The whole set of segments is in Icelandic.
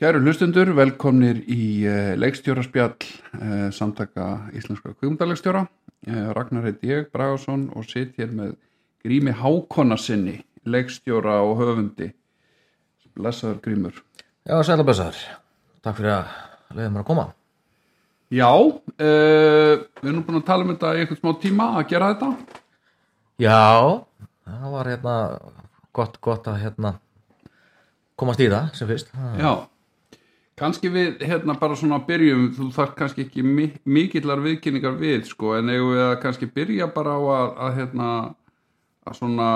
Kæru hlustundur, velkomnir í uh, leikstjóraspjall uh, samtaka Íslenska kvöngdalegstjóra. Uh, Ragnar heit ég, Bragason og sitt hér með Grími Hákonna sinni, leikstjóra og höfundi. Blessaður Grímur. Já, sæla blessaður. Takk fyrir að leiða mér að koma. Já, uh, við erum búin að tala um þetta í einhvern smá tíma að gera þetta. Já, það var hérna gott, gott að hérna komast í það sem fyrst. Já, kannski við hérna bara svona byrjum, þú þarf kannski ekki mi mikillar viðkynningar við sko, en eigum við að kannski byrja bara á að, að hérna að svona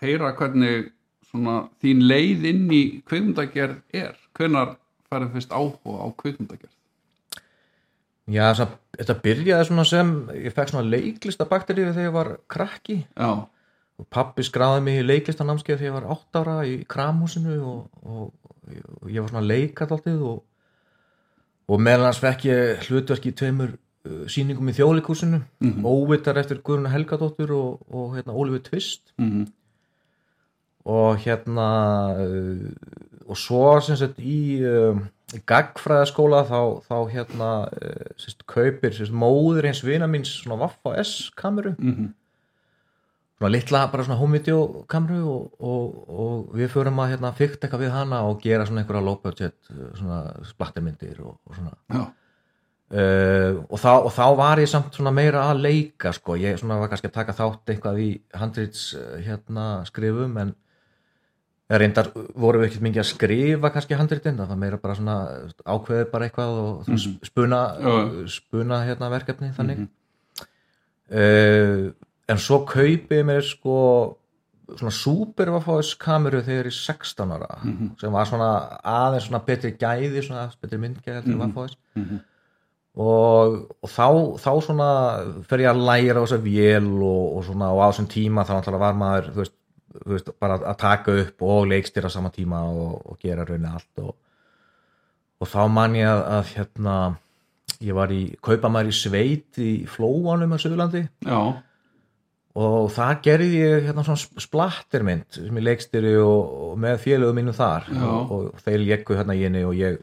heyra hvernig svona þín leið inn í kveikmundagerð er, hvenar farið fyrst áhuga á kveikmundagerð? Já, þetta byrjaði svona sem, ég fekk svona leiklistabakterið þegar ég var krakki. Já, og pappi skráði mig í leiklistanámskeið þegar ég var 8 ára í kramhúsinu og, og, og ég var svona leikart alltið og, og meðan hans fekk ég hlutverk í tveimur uh, sýningum í þjóðleikúsinu mm óvitar eftir Guðruna Helgadóttur og, og hérna Ólífi Tvist mm og hérna uh, og svo sem sagt í uh, gagfræðaskóla þá, þá hérna uh, sérst, kaupir sérst, móður eins vina míns svona Vaffa S kameru. Mhm, svona litla bara svona home video kameru og, og, og við förum að hérna fyrkt eitthvað við hana og gera svona einhverja low budget svona splattermyndir og, og svona. Uh, og, þá, og þá var ég samt svona meira að leika sko, ég svona var kannski að taka þátt eitthvað í handrits uh, hérna skrifum en reyndar vorum við ekkert mikið að skrifa kannski handritin, það var meira bara svona ákveðið bara eitthvað og mm Mhm. spuna, spuna hérna verkefni þannig. Mhm. uh, en svo kaupið mér sko svona supervafáðis kameru þegar ég er 16 ára Mhm. sem var svona aðeins svona betri gæði svona betri myndgæði heldur Mhm. mm -hmm. og, og þá, þá svona fer ég að læra á þessa vél og, og svona og á þessum tíma þá náttúrulega var maður þú veist, þú veist, bara að taka upp og leikstýra á sama tíma og, og gera raunin allt og, og þá man ég að, að hérna ég var í, kaupa maður í sveit í flóanum á Suðurlandi já, og það gerði ég hérna svona splattermynd sem ég leikstýri og, og með félögum mínu þar. Og, og þeir lekku hérna í henni og ég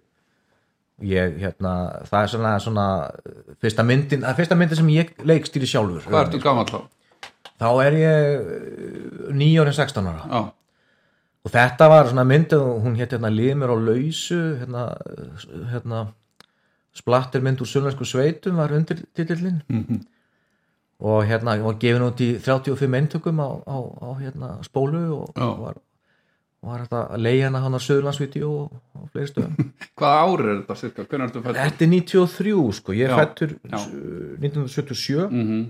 ég hérna það er svona, svona fyrsta myndin, er fyrsta myndin sem ég leikstýri sjálfur. Hvað ertu gamall þá? þá er ég nýjórinn 16 ára Já, og þetta var svona myndin hún hétt hérna Limur á lausu hérna, hérna splattermynd úr sunnlensku sveitum var undir titillin mhm, og hérna var gefin út í 35 eintökum á, á, á hérna spólu og Já. var, var að leiða hana hann á Söðurlandsvídeó og, og fleiri stöðum hvaða ári er þetta cirka, hvernig ertu fættur? Þetta er 93 sko, ég er fættur já. uh, 1977 Mhm,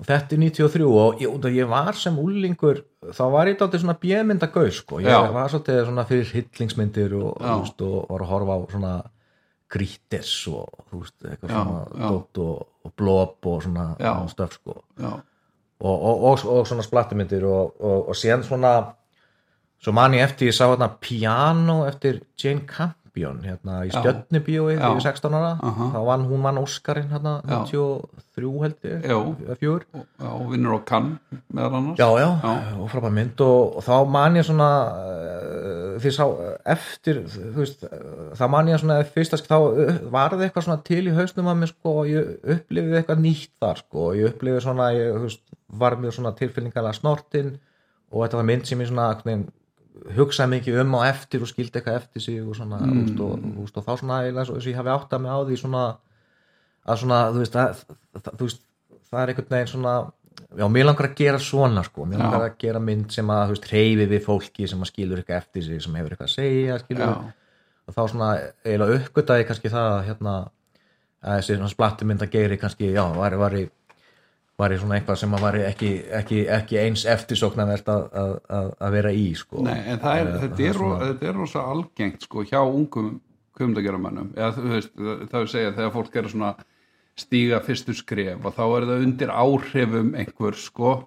og þetta er 93 og ég, ég var sem úlingur þá var ég dálítið svona bjömyndagau sko, ég Já. var svolítið svona fyrir hillingsmyndir og, og var að horfa á svona grítis og þú veist, eitthvað Já, svona dótt og, og blob og svona, svona stöf sko. Og, og, og, og svona splattumyndir og, og, og síðan svona svo man ég eftir, ég sá hérna piano eftir Jane Campion hérna í Já. var 16 ára. Aha. þá vann hún vann Óskarinn hérna Já. 93 held ég fjögur. Og, vinnur á kann meðal annars. Já, já, Já. og frábæð mynd og, þá man ég svona uh, því sá eftir þú veist, uh, þá man ég svona fyrst að þá uh, var það eitthvað svona til í hausnum að mér sko og ég upplifið eitthvað nýtt þar sko og ég upplifið svona ég, veist, var mjög svona tilfinningalega snortin og þetta var mynd sem ég svona veginn hugsaði mikið um á eftir og skildi eitthvað eftir sig og svona mm. úst, og, úst, og þá svona eins og ég hafi átt að mig á því svona að svona þú veist, að, það, veist það er einhvern veginn svona já, mér langar að gera svona sko. Mér Já. langar að gera mynd sem að hreyfi við fólki sem að skilur eitthvað eftir sig sem hefur eitthvað að segja og þá svona eiginlega uppgötaði kannski það að hérna að þessi svona splattumynd að geiri kannski, já, var, var, var svona eitthvað sem að var ekki, ekki, ekki eins eftirsóknarvert að, að, að, að vera í sko. Nei, en það er, Eh, þetta, er, svona- þetta er rosa algengt sko hjá ungum kvömdageramönnum eða þú veist, það er segja þegar fólk er svona stíga fyrstu skref og þá er það undir áhrifum einhver sko.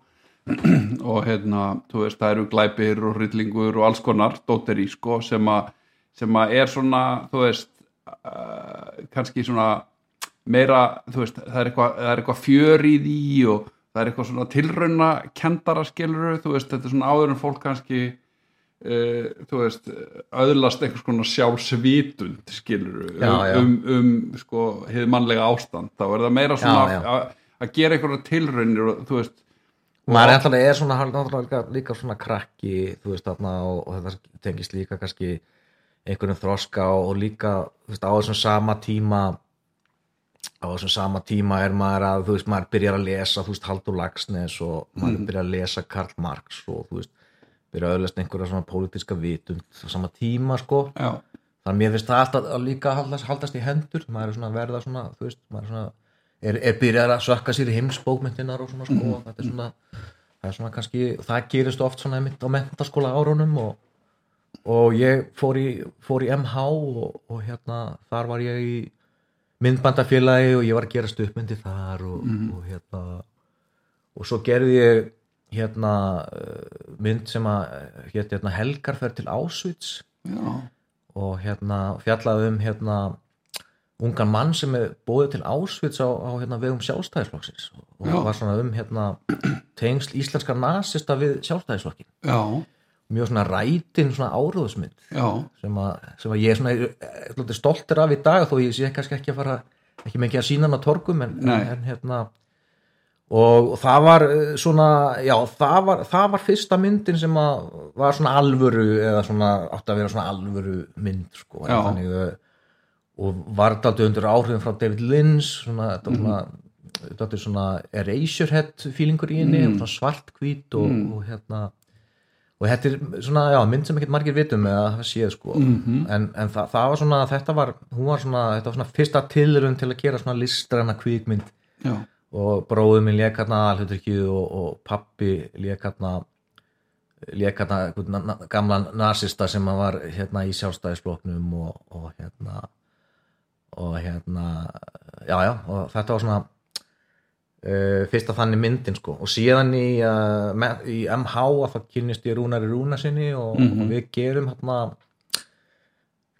Og hérna, þú veist, það eru glæpir og hryllingur og alls konar dóttir í sko sem að sem að er svona, þú veist uh, kannski svona meira, þú veist, það er eitthvað, það eitthvað fjör í því og það er eitthvað svona tilrauna kendara skiluru, þú veist, þetta er svona áður en fólk kannski uh, þú veist öðlast einhvers konar sjálfsvitund skilur Já, já. um, um sko, hið mannlega ástand. Þá er það meira svona að- gera einhverja tilraunir og þú veist maður er alltaf er svona líka, líka svona krakki þú veist þarna og, og þetta tengist líka kannski einhvernum þroska og, og líka þú veist á þessum sama tíma á þessum sama tíma er maður að þú veist maður byrjar að lesa þú veist Haldur Lagsnes og maður byrjar að lesa Karl Marx og þú veist byrjar að öðlast einhverja svona pólitíska vitund á sama tíma sko. Já, þannig að mér finnst það alltaf að líka haldast, haldast í hendur, maður er svona að verða svona, þú veist, maður er svona er, er byrjað að sökka sér í heimsbókmyndinar og svona sko, þetta er svona það er svona kannski, það gerist oft svona á mentaskóla árunum og, og ég fór í, fór í MH og, og hérna þar var ég í myndbandafélagi og ég var að gera stuppmyndi þar og, og hérna og svo gerði ég hérna eh, mynd sem að hérna, hérna Helgarferð til já, og hérna fjallaði um hérna ungan mann sem er bóðið til Auschwitz á, á hérna vegum sjálfstæðisflokksins. Og Já. var svona um hérna tengsl íslenskar nasista við sjálfstæðisflokkin já, mjög svona rætin svona áróðusmynd já. sem sem að ég er svona eh, stoltur af í dag þó ég sé kannski ekki að fara ekki ekki að sína hann á torgum en, en hérna og, það var eh, svona já það var, það var fyrsta myndin sem að var svona alvöru eða svona átti að vera svona alvöru mynd sko þannig, eh, og var þetta undir áhrifin frá David Lynch svona, þetta var svona þetta er svona Eraserhead feelingur í henni mm. svartkvít og, og hérna og þetta er svona, já, mynd sem ekkert margir vitum eða það séð sko. Mhm. en, en það, það var svona, þetta var hún var svona, þetta var svona fyrsta tilrun til að gera svona listræna kvikmynd. Já, og bróður minn hérna alhuturkið og, og pappi lék hérna lék hérna einhvern na- na- gamlan nasista sem var hérna í sjálfstæðisbloknum og, og hérna og hérna já já og þetta var svona uh, fyrsta þannig myndin sko. Og síðan í, uh, í MH að það kynnist ég Rúnari Rúna sinni og, og við gerum hérna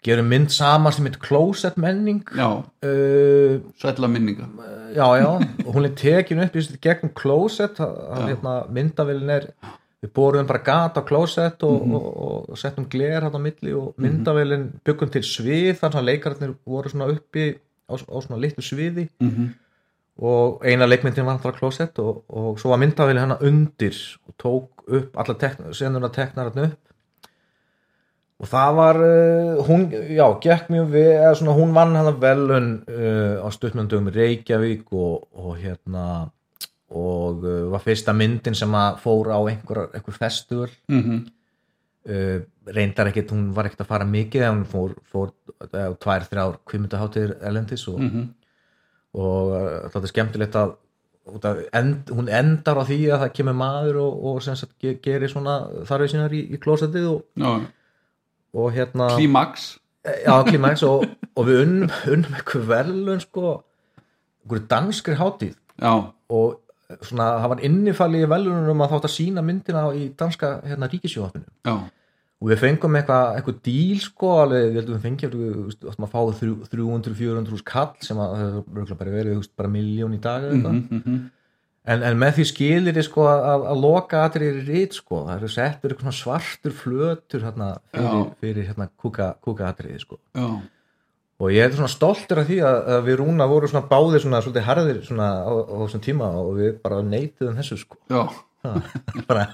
gerum mynd saman sem heit Closet menning. Já, uh, sætla minninga. já, já, og hún er tekin upp gegnum klósett hérna, myndavillin er við borum bara gat á klósett og, og, og settum gler hérna á milli og myndavillin byggum til svið þannig að leikararnir voru svona uppi á, á svona litlu sviði. Mhm. og eina leikmyndin var alltaf klósett og, og svo var myndavillin hérna undir og tók upp alla tekn, senuna teknar hérna upp og það var uh, hún, já, gekk mjög við eða svona hún vann hann velun uh, á stuttmyndum Reykjavík og, og hérna og uh, var fyrsta myndin sem að fór á einhver, einhver festival Mhm. uh, reyndar ekkit, hún var ekkit að fara mikið en hún fór, fór tvær, þrjár kvimundaháttir elendis og, Mhm. og uh, þetta er skemmtilegt að end, hún endar á því að það kemur maður og, og ge- gerir svona þarfið sínar í, í klósettið og, já, og hérna klímax já, klimax og, og við unnum, unnum eitthvað verðlun sko. Einhverju danskri hátíð. Já, og svona, það var innifalli í verðlunum að þátt að sína myndina í danska hérna, ríkisjóðafinu já, og við fengum eitthvað eitthvað díl sko, alveg, við heldum við fengjum við áttum að fá 300-400 kall sem að það örugglega bara bara miljón í dag eða eitthvað. Mhm, mhm. En, en með því skilir sko að, að loka aðrir í rít sko, það eru settur eitthvað svartur flötur hérna, fyrir, fyrir hérna, kúka, kúka aðriði sko. Já, og ég er svona stoltur af því að, að við Rúna voru svona báðir svona svolítið harðir svona á, á þessum tíma og við bara neituðum þessu sko. Já. Bara,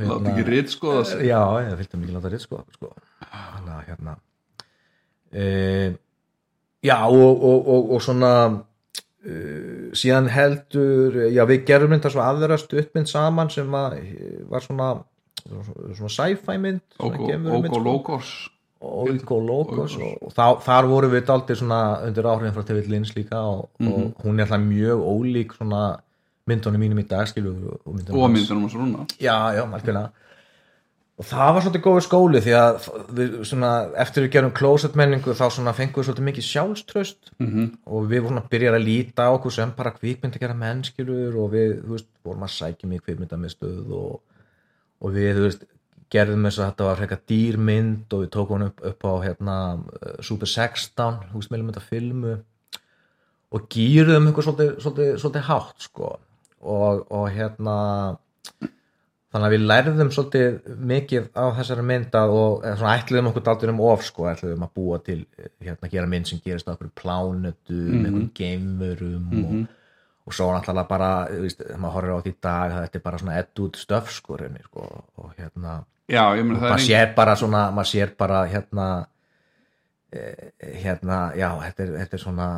láta ekki rít skoða sig. Já, ég fylgdi mikið láta ritt sko, sko. þannig að hérna e, já og, og, og, og svona e, síðan heldur já við gerum þetta svo aðra stuttmynd saman sem að, var svona svona sci-fi mynd geimverumynd, sko. Logos Oiko Logos og, þá, þar voru við daldið svona undir áhrifin frá David Lynch líka og, og hún er alltaf mjög ólík svona myndunum mínum í dag og myndunum hans. já, já, algjörlega og það var svolítið góður skóli því að við, svona, eftir við gerum closet menningu þá fengum við svolítið mikið sjálfströst mm -hmm. og við vorum að byrja að líta á okkur sem bara kvikmynd að gera mennskilur og við, veist, vorum að sækja mig kvikmyndamistöð og, og við, veist, gerðum þess að þetta var frekar dýrmynd og við tókum hann upp, upp á hérna uh, Super 16, þú veist, meðlum þetta filmu og gýruðum einhver svolítið, svolítið, svolítið hátt, sko. Og, og hérna þannig að við lærðum svolítið mikið á þessari mynd að og svona ætluðum okkur daldur um of sko, ætluðum að búa til hérna að gera mynd sem gerist á okkur plánutum, mm Mhm. -hmm. einhverjum geimurum og, og svo náttúrulega bara, veist, maður horfir á þetta í dag þetta er bara svona edd út stöf sko, reyni, sko og hérna, já, meina það maður sér bara svona, maður sér bara hérna eh, hérna, já, þetta er, þetta er svona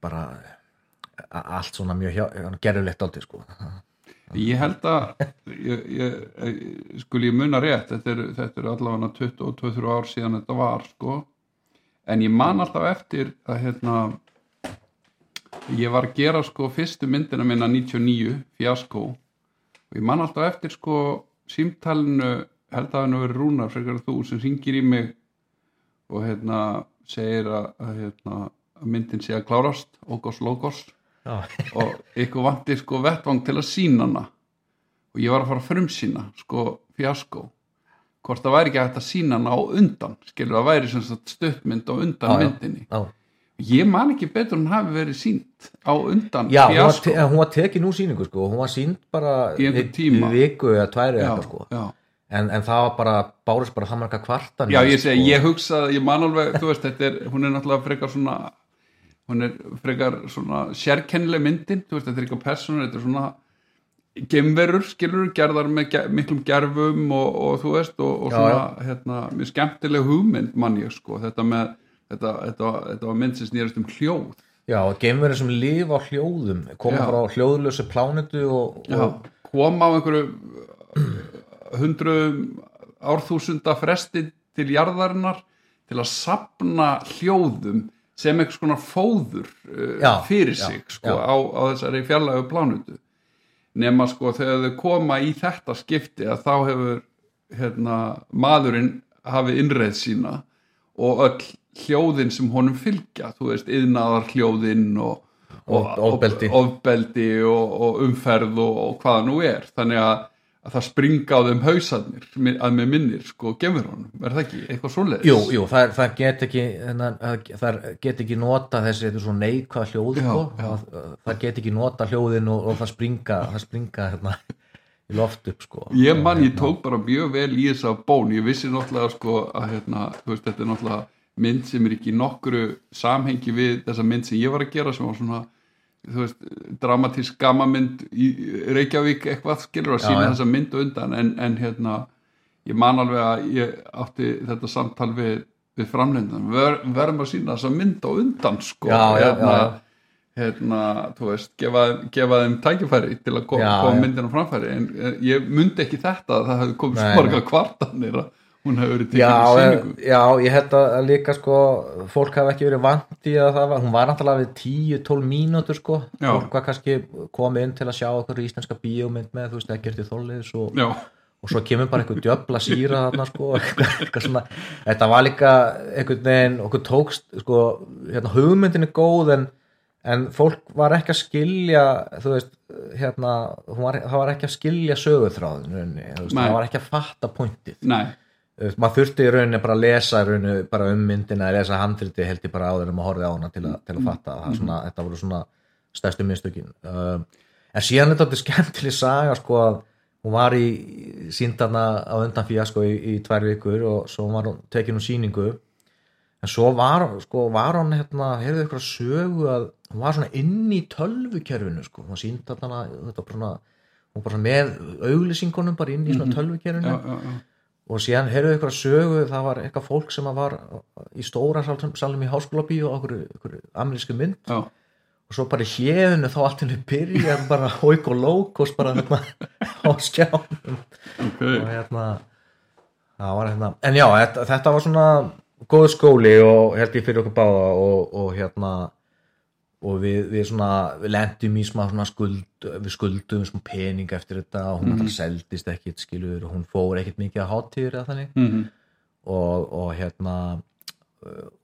bara allt svona mjög gerulegt aldrei sko Ég held að ég, ég, skul ég muna rétt þetta er, þetta er allavega 22-23 ár síðan þetta var sko. En ég man alltaf eftir að hérna ég var að gera sko fyrstu myndina minna 99 fjaskó og ég man alltaf eftir sko símtalinu held að hann verið rúnar frekar þú sem ringir í mig og hérna segir að, að, hérna, að myndin sé að klárast ógós lógós og ykkur vanti sko vettvang til að sína hana. Og ég var að fara að frumsýna sko fjaskó hvort það væri ekki að sína hana á undan skilur það væri stuttmynd á undan Já, já. myndinni. Já. Ég man ekki betur en hafi verið sínt á undan Já, hún hún var tekin úr sýningu sko, hún var sínd bara Í viku eða tværi já, eitthvað sko. já. en, en það var bara, bárist bara það marga kvartan já, ég segi, ég hugsa ég man alveg, þú veist, þetta er hún er náttúrulega frekar svona hún er frekar svona sérkennileg myndin þú veist, þetta er eitthvað personur, þetta er svona gemverur, skilur, gerðar með ge miklum gerfum og, og þú veist og, og Já, svona, hérna, mjög skemmtileg hugmynd mann ég, sko, þetta með þetta, þetta, þetta var mynd sem snýrist um hljóð. Já, geimverið sem lifa á hljóðum koma Já. frá hljóðlösu plánetu og, Já, og koma á einhverju hundruðum árþúsunda fresti til jarðarinnar til að sapna hljóðum sem einhvers konar fóður uh, Já, fyrir já, sig sko, já. á, á þessari fjarlægu plánutu nema sko þegar þau koma í þetta skipti að þá hefur hérna, maðurinn hafi innreið sína og öll hljóðin sem honum fylgja þú veist, yðnaðar hljóðin og, Og ofbeldi. ofbeldi og, og umferð og, og hvaða nú er þannig að, að það springa á þeim hausarnir að með minnir sko gefur honum, er það ekki, eitthvað svoleiðis Jú, jú, það, það get ekki það, get ekki nota þessi þetta er svo neikvað hljóð Já, sko. já. það, það get ekki nota hljóðin og, og það springa, það springa hérna, í loft upp sko. Ég mann, ég tók bara mjög vel í þessa bón, ég vissi náttúrulega sko að hérna, veist, þetta er náttúrulega mynd sem er ekki nokkru samhengi við þessa mynd sem ég var að gera sem var svona, þú veist, dramatísk gamamynd í Reykjavík eitthvað skilur að sína þessa mynd undan. En, en hérna, ég man alveg að ég átti þetta samtal við, við framlendan, Ver, verðum að sína þessa mynd á undan sko. Já, hérna, já, já. hérna, þú veist, gefa, gefa þeim tækifæri til að koma á framfæri. En eh, ég mundi ekki þetta að það hefði komið svo marga kvartanir að hún hefði verið tekið Já, sýningu. já, ég held að líka sko, fólk hafi ekki verið vant í að það var, hún var náttúrulega við 10-12 mínútur sko, Já. fólk var kannski komið inn til að sjá okkur íslenska bíómynd með, þú veist, ekkert í þóliðis og, og svo kemur bara einhver djöfla síra þarna sko, þetta var líka einhvern veginn, okkur tókst sko, hérna, hugmyndin er góð en, en fólk var ekki að skilja þú veist, hérna var, það var ekki að skilja Nei. það var ekki að fatta pointið. Nei, maður þurfti í rauninni bara að lesa rauninni bara um myndina, að lesa handriti held ég bara áður um að horfa á hana til, að, til að fatta það svona, þetta voru svona stærstu minnstökin um, en síðan er þetta skemmtileg saga sko að hún var í síndarna á undan fíasko í, í tvær vikur og svo var hún tekin úr sýningu. En svo var, sko, var hún hérna, heyrðu ykkur að sögu að hún var svona inn í tölvukerfinu sko, hún síndarna þetta var svona, hún var bara með auglýsingunum bara inn í svona tölvukerfinu. Já, já, já. Og síðan heyrðu ykkur að sögu það var eitthvað fólk sem var í stóra salum, í háskóla bíu og okkur, amerísku mynd. Já. og svo bara hliðinu þá allt henni byrja bara hóik og lókos bara hérna á skjánum. Ok, og hérna það var hérna, en já, þetta, þetta var svona góð skóli og held ég fyrir okkur báða og, og hérna og við, við svona við lendum í smá svona skuld við skuldum smá pening eftir þetta og hún mm. seldist ekkit skilur og hún fór ekkit mikið að hátíður eða þannig mm og, og hérna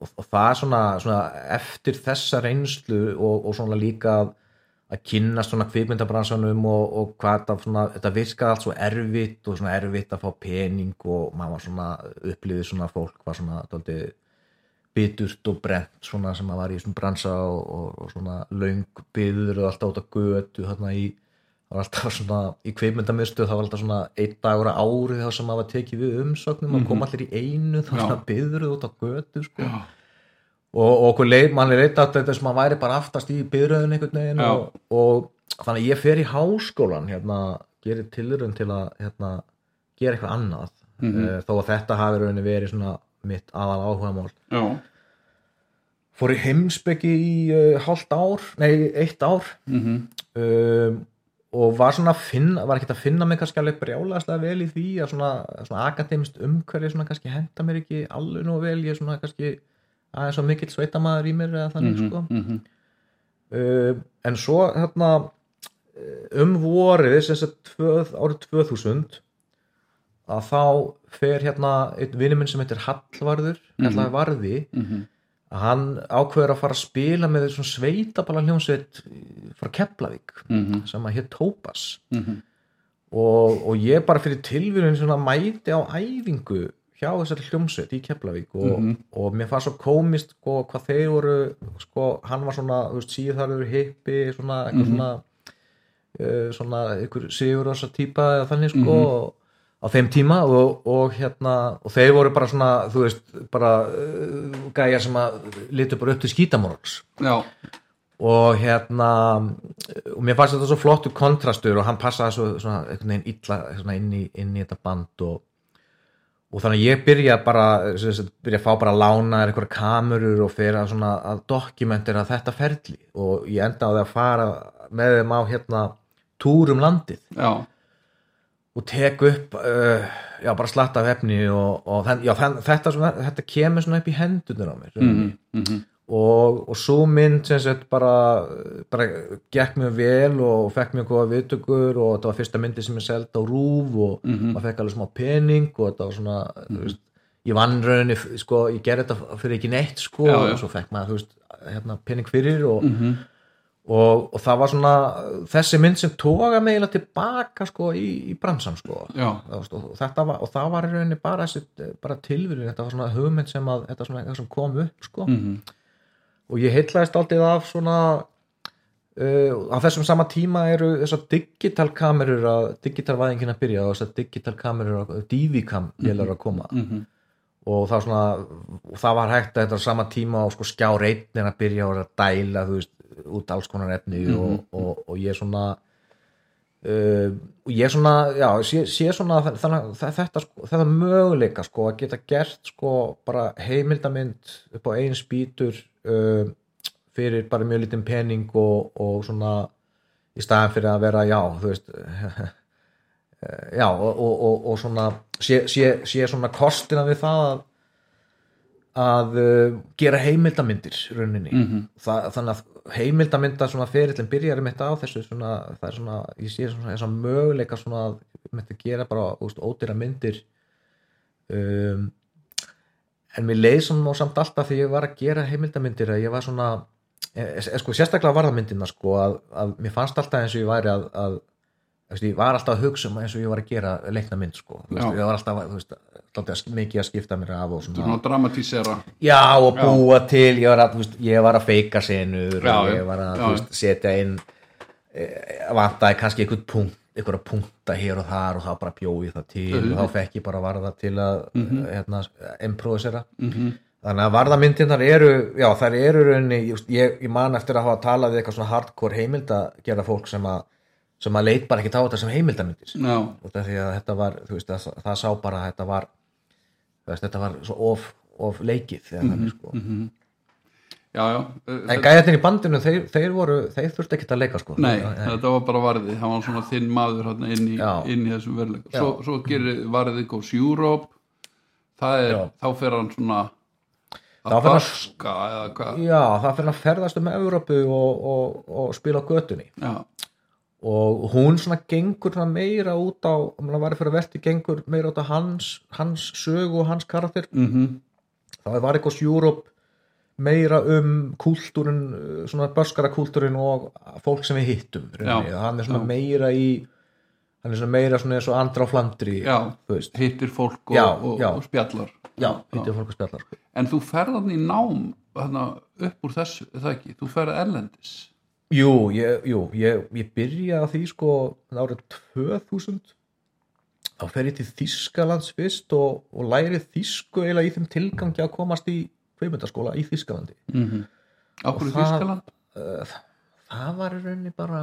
og, og það er svona, svona eftir þessa reynslu og, og svona líka að, kynna svona kvikmyndabransanum og, og hvað svona, þetta virkaði allt svo erfitt og svona erfitt að fá pening og maður var svona upplýðið svona fólk var svona dálítið biturt og brent svona sem að var í svona bransa og, og, og svona löng byður og alltaf út að götu hérna í það var alltaf svona í kveimundamistu það var alltaf svona einn dagur á ári þá sem maður tekið við umsögnum og kom allir í einu þá Já. svona byðruð út á götu sko. og, og okkur leið, mann er reyta þetta sem maður væri bara aftast í byðröðun einhvern veginn og, þannig að ég fer í háskólan hérna, gerir tilurinn til að hérna, gera eitthvað annað. Mm þó að þetta hafi rauninni verið svona mitt aðal áhugamál. Já, fór í heimsbyggi í uh, hálft ár, nei, eitt ár. Mhm, um, og var svona að finna, var ekkert að finna mig kannski alveg brjálæðslega vel í því að svona, svona akademist umhverfi svona kannski henda mér ekki alveg nú vel, ég er svona kannski aðeins svo mikill sveitamaður í mér eða þannig mhm, sko. mhm, um, en svo hérna um vorið sagt tvö- árið 2000 að þá fer hérna einn vinur minn sem heitir Hallvarður kallaði Varði mhm, að hann ákveður að fara að spila með svona sveitabala hljómsveit frá Keflavík mhm, sem að hér Tópas mhm, og, og ég bara fyrir tilvíðun svona mæti á æfingu hjá þessari hljómsveit í Keflavík og, Mhm. og mér fannst svo komist sko, hvað þeir voru sko, hann var svona, síðarður hippi svona, eitthvað Mhm. svona uh, svona, einhver sigur þessa típa eða þannig sko. Á þeim tíma og, og hérna og þeir voru bara svona, þú veist bara uh, gæjar sem að litu bara upp til skítamorgs og hérna og mér fannst þetta svo flottu kontrastur og hann passaði svo svona einhvern veginn illa svona inn, í, inn í þetta band og, og þannig að ég byrja bara byrja að fá bara að lána einhverja kamerur og fyrir að svona að dokumentera þetta ferli. Og ég enda á því að fara með þeim á hérna túr um landið. Já, og tek upp uh, já bara slatta af efni og, og þann, já, þann, þetta, svona, þetta kemur svona upp í hendunir á mér mhm, mhm, og, og svo mynd sem sagt bara, bara gekk mjög vel og fekk mjög góða viðtökur og þetta var fyrsta myndi sem ég seldi á rúf og maður fekk alveg smá pening og þetta var svona þú veist, ég vann rauninni, sko, ég gerði þetta fyrir ekki neitt sko Já, og svo fekk maður veist, hérna, pening fyrir og, mhm, og, og það var svona þessi mynd sem toga mig tilbaka sko í, í bransan sko. Var- og, þetta var, og það var í rauninni bara, bara tilvíðin, þetta var svona hugmynd sem að þetta svona sem kom upp sko. Mhm, og ég heitlaðist aldrei af svona uh, á þessum sama tíma eru þessar digital kamerur að digitalvæðingin að byrja og þessar digital kamerur að DV-kam vélar að koma. Mhm, og það, svona, og það var hægt að þetta á sama tíma og sko skjár einn er að byrja og að dæla þú veist, út alls konar efni og, og, og ég svona uh, og ég svona já, sé, sé svona þannig að þetta, sko, þetta möguleika sko að geta gert sko bara heimildamind upp á einn spýtur uh, fyrir bara mjög lítinn pening og, og svona í staðan fyrir að vera já, þú veist já og, og, og, og svona sé, sé, sé svona kostina við það að, að uh, gera heimildamindir rauninni. Mhm, það, þannig að heimildamynda svona ferillin byrjar mitt á þessu svona, það er svona, ég sé svona þess að möguleika svona að mitt að gera bara úst, ódýra myndir um, en mér leið svona og samt alltaf þegar ég var að gera heimildamindir að ég var svona eh, eh, sko, sérstaklega varðamyndina sko að, að mér fannst alltaf eins og ég væri að, að veist, ég var alltaf að hugsa um eins og ég var að gera leikna mynd sko, veist, Já. ég var alltaf veist, alltaf mikið að skipta mér af og svona. dramatísera. Já, og búa til, ég var að, ég var að feika senur Já, já, ég var að já, setja inn e, vantaði kannski einhvern punkt einhverja punkta hér og þar og þá bara bjóði það til og þá fekk ég bara varða til að hérna, improvisera. Mhm, þannig að varðamyndirnar eru já, þær eru raunni, ég, ég man eftir að hafa talað við eitthvað svona hardcore heimild að gera fólk sem að sem að leit bara ekki á þetta sem heimildamindir að þetta var, þú veist, það, það sá bara að þetta var veist, þetta var svo of, of leikið þegar þannig sko. já, já. En gæðarnir í bandinu, þeir, þeir voru þeir þurftu ekki að leika sko. Nei, þetta var bara varði, það var svona þinn maður hérna inn í, inn í þessum veruleika svo, svo gerir varði Goes Europe. Það er, Já. þá fer hann svona að fer hann- baska eða hvað? Já, það fyrir að ferðast um Evrópu og, og, og spila á götunni. Já, og hún svona gengur svona meira út á, að var fyrir að verti gengur meira út á hans, hans sögu og hans karakter. Mhm, það var eitthvað Europe meira um kúltúrin svona börskara kúltúrin og fólk sem við hittum. Já, hann er svona já. meira í hann er svona meira svona eins og andra á flandri já, hittir fólk og, og, já. og spjallar. Já, hittir fólk að spjalla sko. en þú ferð hann í nám þarna, upp úr þessu, það ekki, þú ferð erlendis jú, ég, jú ég, ég byrjaði á því sko árið 2000 þá fer ég til Þískalands fyrst og, og læri þísku eiginlega í þeim tilgangi að komast í kveimundaskóla í Þískalandi mm -hmm. Ákvörðu Og það- Þískaland? uh, það var í rauninni bara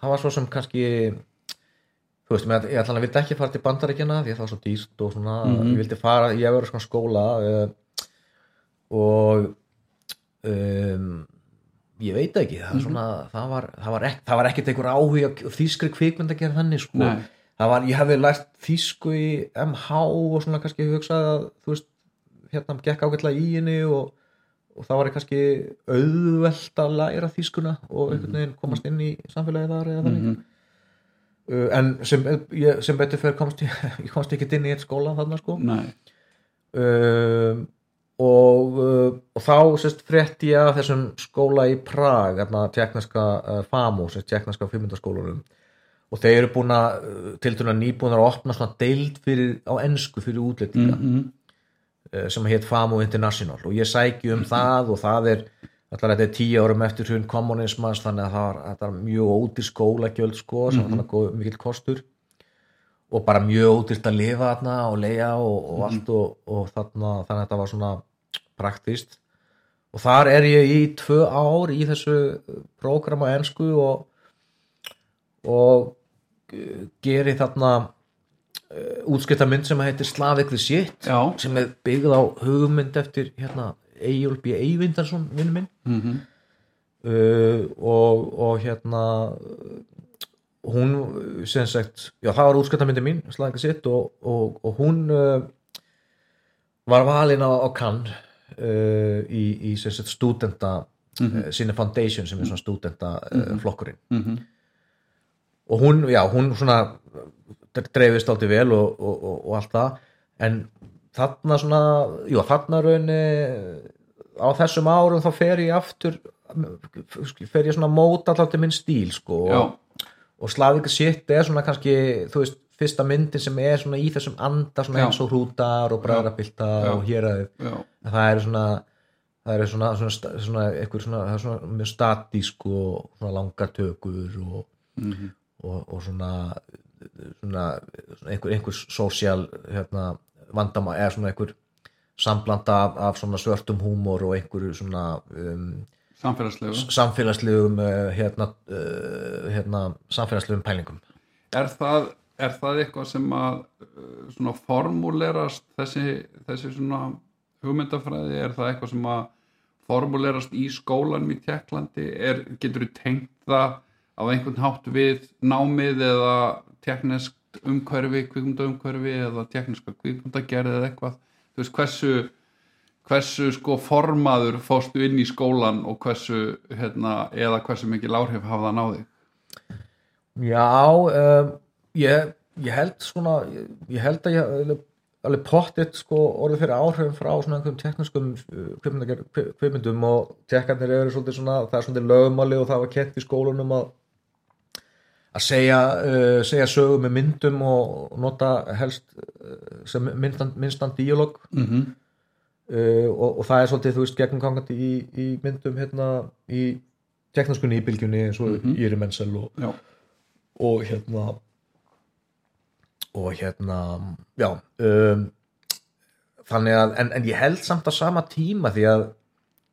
það var svo sem kannski þú veist, ég ætla að vildi ekki fara til bandaríkjana því að það var svo dýrt og svona ég vildi fara, ég verið svona skóla uh, og um, ég veit ekki. Það, er svona, það, var, það, var ekki, það var ekkert einhver áhuga þýskri kvikmynd að gera þannig sko. Var, ég hefði lært þýsku í MH og svona kannski hugsað að þú veist, hérna gekk ágætlega í henni og, og það var kannski auðvelt að læra þýskuna og einhvern veginn komast inn í samfélagið þar eða þannig Mhm. uh, en sem, sem betur fyrir komst ég, ég komst ekki inn í eitt skóla þarna sko. Nei, um, og, uh, og þá sérst frétti ég að þessum skóla í Prag hérna tjekkneska uh, FAMU sérst tjekkneska fimmundaskólanum og þeir eru búin að uh, til dæna nýbúin að opna svona deild fyrir, á ensku fyrir útlendinga mm uh, sem heit FAMU International. Og ég sæki um það og það er allar þetta er tíu árum eftir hrun kommunismans þannig að það var, þetta var mjög ódýr skólagjöld sko, sem var þannig góð, mikill kostur og bara mjög ódýrt að lifa þarna og leia og, og allt og, og þarna, þannig að þetta var svona praktist og þar er ég í tvö ár í þessu prógram á ensku og og uh, geri þarna uh, útskipta mynd sem heitir Shit Já. sem er byggð á hugmynd eftir hérna Eyjólf B. Eyvindarsson vinnu minn mm uh, og, og hérna hún uh, sem sagt, já það var útskiptamyndi mín the Shit og, og, og hún uh, var valin á, á Cannes uh, í, í sem sagt stúdenta mm sinni foundation sem er svona stúdenta uh, flokkurinn. -hmm. og hún, já, hún svona dreifist áldi vel og, og, og, og allt það. En þarna svona, jú, þarna raunni á þessum árum þá fer ég aftur fer ég svona móta alltaf til minn stíl sko Já, og, og Slavík Sitt er svona kannski, þú veist, fyrsta myndin sem er svona í þessum anda svona eins og hrútar og bræðrapilta Já. og hér að já, það er svona það er svona, svona, svona, svona, einhver svona, er mjög statísk og svona langar tökur og, Mhm. og, og svona, svona, svona einhver, einhver sósíal hérna, vandama eða svona einhver samblanda af, af svona svörtum húmor og einhverju svona um, samfélagslegu samfélagslegum uh, hérna, uh, hérna samfélagslegum pælingum. Er það, er það eitthvað sem að svona formulerast þessi, þessi svona hugmyndafræði, er það eitthvað sem að formulerast í skólanum í Tjekklandi, er, getur þú tengt það á einhvern hátt við námið eða teknisk umhverfi, kvikmyndaumhverfi eða tekniska kvikmyndagerð eða eitthvað, þú veist hversu hversu sko formaður fórstu inn í skólan og hversu hérna, eða hversu mikil áhrif hafa það náði Já, um, ég, ég held svona, ég, ég held að ég alveg- pottitt sko orðið fyrir áhrifum frá svona einhverjum tekniskum uh, kvipmyndum og tekkarnir eru svolítið svona, það er svolítið lögmáli og það var kent í skólunum að að segja, uh, segja sögu með myndum og nota helst uh, sem minnstan, minnstan díalog mm -hmm. Uh, og, og það er svolítið, þú veist, gegnumgangandi í, í myndum hérna í tekniskunni í bylgjunni eins og mm Mhm. Íri Menzel og Já, og hérna og hérna já um, þannig að, en, en ég held samt á sama tíma því að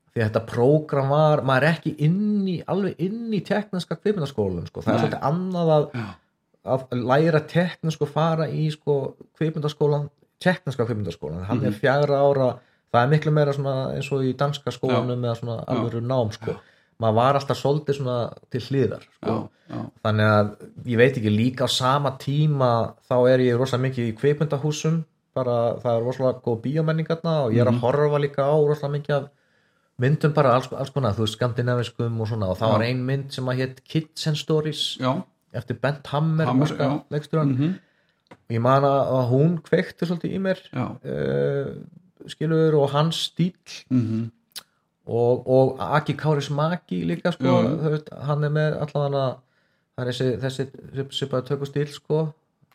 því að þetta prógram var, maður er ekki inn í, alveg inn í tekniska kvikmyndaskólan sko, það er Nei. svolítið annað að, já, að læra teknisk og fara í sko kvikmyndaskólan tekniska kvikmyndaskólan, hann er fjagra ára það er miklu meira eins og í danska skólanum eða svona alvöru nám sko. Maður var alltaf svolítið svona til hliðar sko. Já, já, þannig að ég veit ekki líka á sama tíma þá er ég rosalega mikið í kveipmyndahúsum bara það er rosalega góð bíómenningarna og ég er að horfa líka á rosalega mikið af myndum bara alls, alls konar, þú veist, skandinaviskum og svona og Já. var ein mynd sem að hétt Kids and Stories já. eftir Bent Hammer, Hammer, já. leikstjóran Mm ég man að hún kveikti svolítið í mér já. uh, skilur og hans stíl Mm og, og Aki Káris Maki líka sko, veist, hann er með er þessi, þessi svipaði tökustíl sko.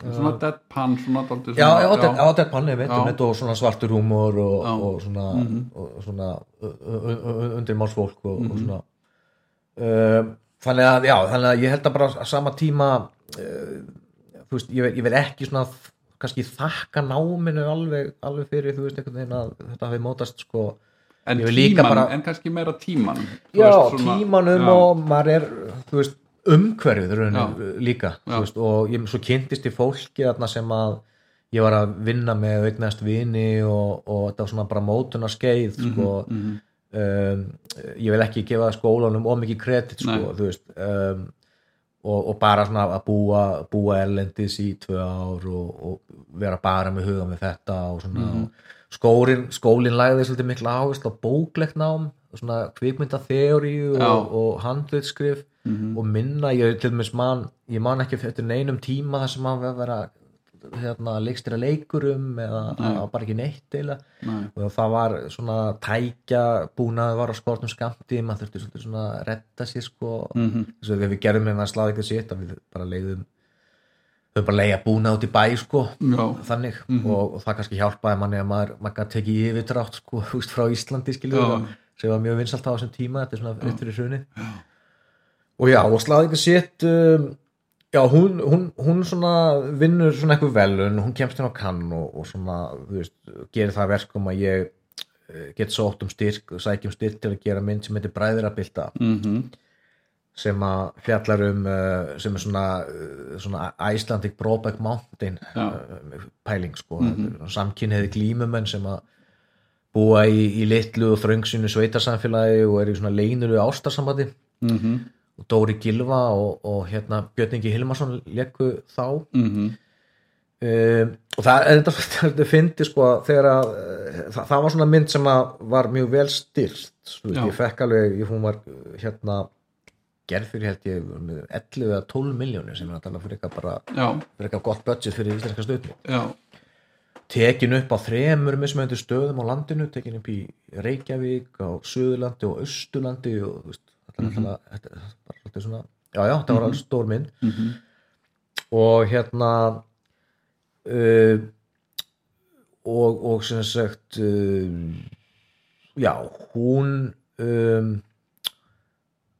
Svona deadpan svona dálítið já, já, já, deadpan, ég veit. Mhm. og svona svartur húmor og, og svona, og svona undir málsfólk og, Mhm. og svona. Um, þannig að, já, þannig að ég held að bara sama tíma uh, þú veist, ég, vil ekki svona kannski þakka náminu alveg, alveg fyrir, þú veist, einhvern veginn að þetta hafi mótast sko. En Ég tíman, bara- en kannski meira tíman já, veist, svona- tímanum já, og maður er þú veist, umhverfið raunin, Já. líka Já. veist, og ég svo kynntist í fólki þarna sem að ég var að vinna með augnast vini og, og þetta var svona bara mótuna skeið sko, mhm, um, ég vil ekki gefa skólanum of mikið kredit sko, þú veist um, og, og bara svona að búa, búa erlendis í tvö ár og, og vera bara með huga með þetta og svona Mhm. og skólin, skólin læði svolítið mikla áherslu á bóklegt nám svona kvikmyndatheoríu Já. og, og handlutskrif mhm. og minna, ég til dæmis man ég man ekki eftir neinum tíma þar sem að vera hérna, leikstýra leikurum eða að bara ekki neitt eða Nei. og það var svona tækja búnaði var á skortum skamti maður þurfti svolítið svona að redda sér sko Mhm. þess að við gerðum hérna sláði ekki sitt að við bara leiðum við bara leiða búnað út í bæ sko já, þannig Mhm. og, og það kannski hjálpaði manni að maður, maður tekið yfirdrátt sko frá Íslandi skilur Já. sem var mjög vinsalt á þessum tíma þetta er svona upp fyrir hruni og já og sláði ekki sitt um, já hún, hún, hún svona vinnur svona eitthvað velun hún kemst inn á kann og, og svona þú veist, gerir það verkum að ég eh, get sótt um styrk sækjum styrk til að gera mynd sem heitir Bræðirabilda mhm, sem að fjallar um uh, sem er svona, uh, svona Icelandic Brokeback Mountain Já. pæling sko. Mm -hmm. samkynniði glímumenn sem að búa í, í litlu og þröngsinu sveitarsamfélagi og er í svona leinulu ástarsambandi. Mhm, og Dóri Gilva og, og hérna Björn Ingi Hilmarsson leku þá. Mhm, um, og það er þetta fyndi sko þegar að uh, það, það var svona mynd sem var mjög vel veist, Já. ég fekk alveg, ég- hún var hérna gerð fyrir held ég með 11 eða 12 miljónir sem er að tala fyrir eitthvað bara já, fyrir eitthvað gott budget fyrir íslenska stöðni tekin upp á þremur mismöndu stöðum á landinu, tekin upp í Reykjavík á Suðurlandi og Östurlandi og þetta er alltaf þetta er bara svolítið svona, já já, þetta var alveg stór mynd. Mhm, og hérna uh, og, og sem sagt uh, já, hún um,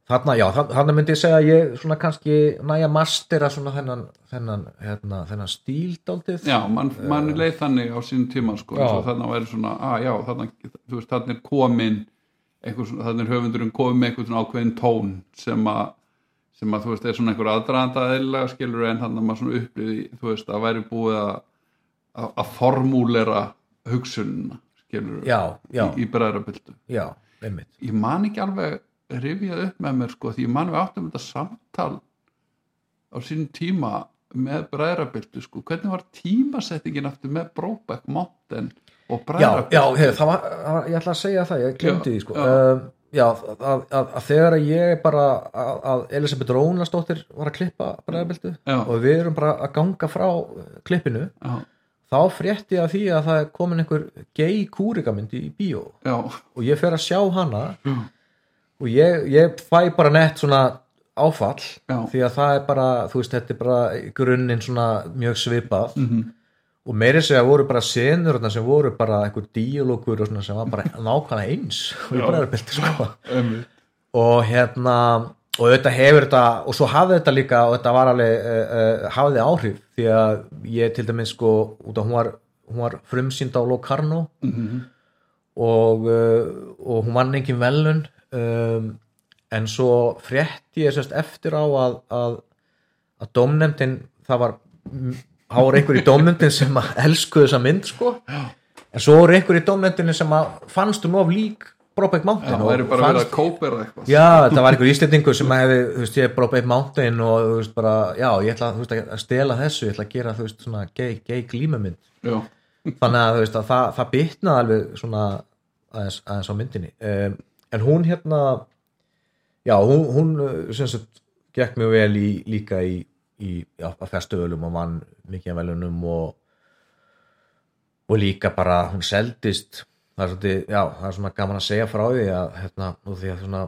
þarna, já, þarna myndi ég segja að ég svona kannski næja mastera svona þennan þennan, hérna, þennan stíl dálítið. Já, mann man leið þannig á sínum tíma sko, þannig að væri svona að já, þannig, þú veist, þannig er komin þannig er höfundurinn komin með einhvern ákveðin tón sem að sem að þú veist, er svona einhver aðdraðanda eðlilega skilur en þannig að maður svona upplýði þú veist, að væri búið að að, formúlera hugsunina skilur já, já, í, í einmitt. Ég man ekki alveg rifjað upp með mér sko, því ég man við áttum þetta samtal á sínum tíma með bræðrabildu sko, hvernig var tímasettingin aftur með Brokeback Mountain? og já, já, hef, það var, ég ætla að segja það ég glemdi því sko já. um, já, að, að, að þegar að ég bara að, að Elisabeth Rónastóttir var að klippa bræðabildu Já. og við erum bara að ganga frá klippinu já, þá frétti ég af því að það er komin einhver gay kúrikamynd í bíó já, og ég fer að sjá hana Já. og ég, ég fæ bara nett svona áfall Já. því að það er bara, þú veist, þetta er bara grunninn svona mjög svipað mhm, og meiri segja voru bara senur sem voru bara einhver svona sem var bara nákvæmlega eins og ég bara er byrti sko. Einmitt. og hérna og þetta hefur þetta og svo hafði þetta líka og þetta var alveg uh, uh, hafði áhrif. Því að ég til dæmis sko út af hún var, hún var frumsýnd á Locarno Mhm, og, uh, og hún vann engin velun um, en svo frétti ég sérst eftir á að, að, að dómnefndin það var þá var einhver í dómnefndin sem elskuðu þessa mynd sko en svo voru einhver í dómnefndinni sem að fannst um of lík Brokeback já, Mountain það og fannst- Já, þetta var einhver íslendingur sem hefði, þú veist, ég er Brokeback Mountain og þú veist bara, já, ég ætla veist, að stela þessu, ég ætla að gera, þú veist, svona gay, gay glímumynd. já, Þannig að, þú veist, að það, það bitnaði alveg svona aðeins, aðeins á myndinni. Um, en hún hérna, já, hún, hún sem sagt, gekk mjög vel í, líka í, í já, að festivalum og vann mikið af velunum og, og líka bara, hún seldist. Það er svolítið, já, það er svona gaman að segja frá því að, hérna, því að svona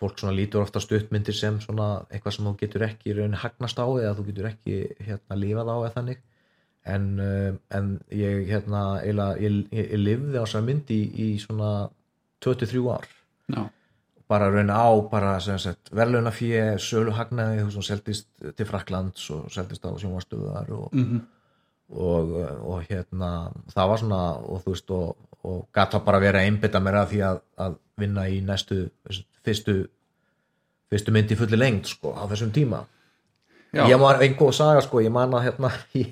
fólk svona lítur ofta stuttmyndir sem svona eitthvað sem þú getur ekki í rauninni hagnast á eða þú getur ekki hérna lífað á eða þannig. En, uh, en ég hérna eiginlega, ég, ég, ég lifði á þessar myndi í, í svona 23 ár. Já, bara raun á bara verðluna fyrir sölu hagnaði þú og seldist til Fraklands og seldist á sjónvarstöðar og, mhm, og, og hérna það var svona og þú veist og, og gata bara verið að einbytta mér að því að, að vinna í næstu fyrstu fyrstu myndi fulli lengd sko á þessum tíma. Já, ég var einn góð saga sko, ég man að hérna í,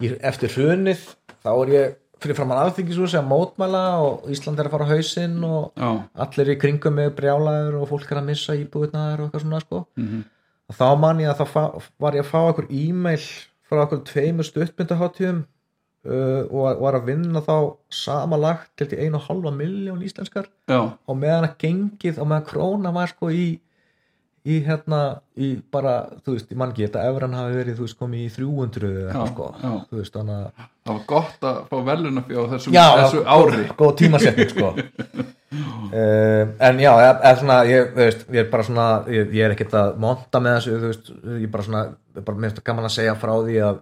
í, eftir hrunið þá er ég fyrir framann alþingisúsi að mótmæla og Ísland er að fara á hausinn og já, allir í kringum með brjálæður og fólk er að missa íbúðunar og eitthvað svona sko. Mhm, og þá man ég að þá var ég að fá okkur e-mail frá okkur tveimur stuttmyndaháttíðum uh, og var- að vinna þá samanlagt til til einu og halva miljón íslenskar já, og meðan að gengið og meðan króna var sko í í hérna, í bara þú veist, ég man ekki, þetta efran hafi verið þú veist, komið í 300 eða eitthvað Já, sko. já. þú veist, þannig að það var gott að fá velunafjó á þessum, já, þessu já, ári. góð, góð tímasetning sko. Uh, en já, eða, svona ég, þú veist, ég er bara svona ég, ég er ekkert að monta með þessu þú veist, ég er bara svona, ég er bara mér finnst það gaman að segja frá því að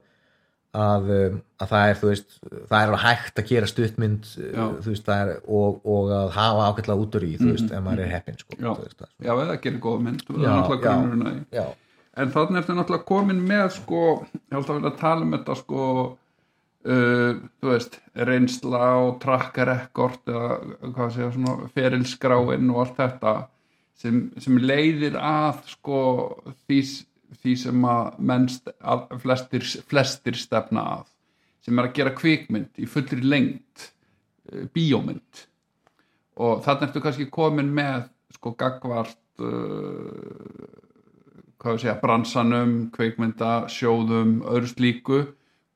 að, um, að það er, þú veist það er alveg hægt að gera stuttmynd þú veist, er, og, og að hafa ágætlega út úr í, þú veist, ef maður er heppinn sko, Já. veist, já, eða gerir góða mynd það er Já, að en þannig ertu náttúrulega komin með sko, ég held að vilja tala um þetta sko uh, þú veist, reynsla og track record eða hvað segja svona ferilskráin og allt þetta sem, sem leiðir að sko því, því sem að mennst að flestir, flestir stefna að sem er að gera kvikmynd í fullri lengd uh, bíómynd. Og þannig ertu kannski komin með sko gagvart uh, hvað við segja, bransanum, kveikmynda, sjóðum, öðru slíku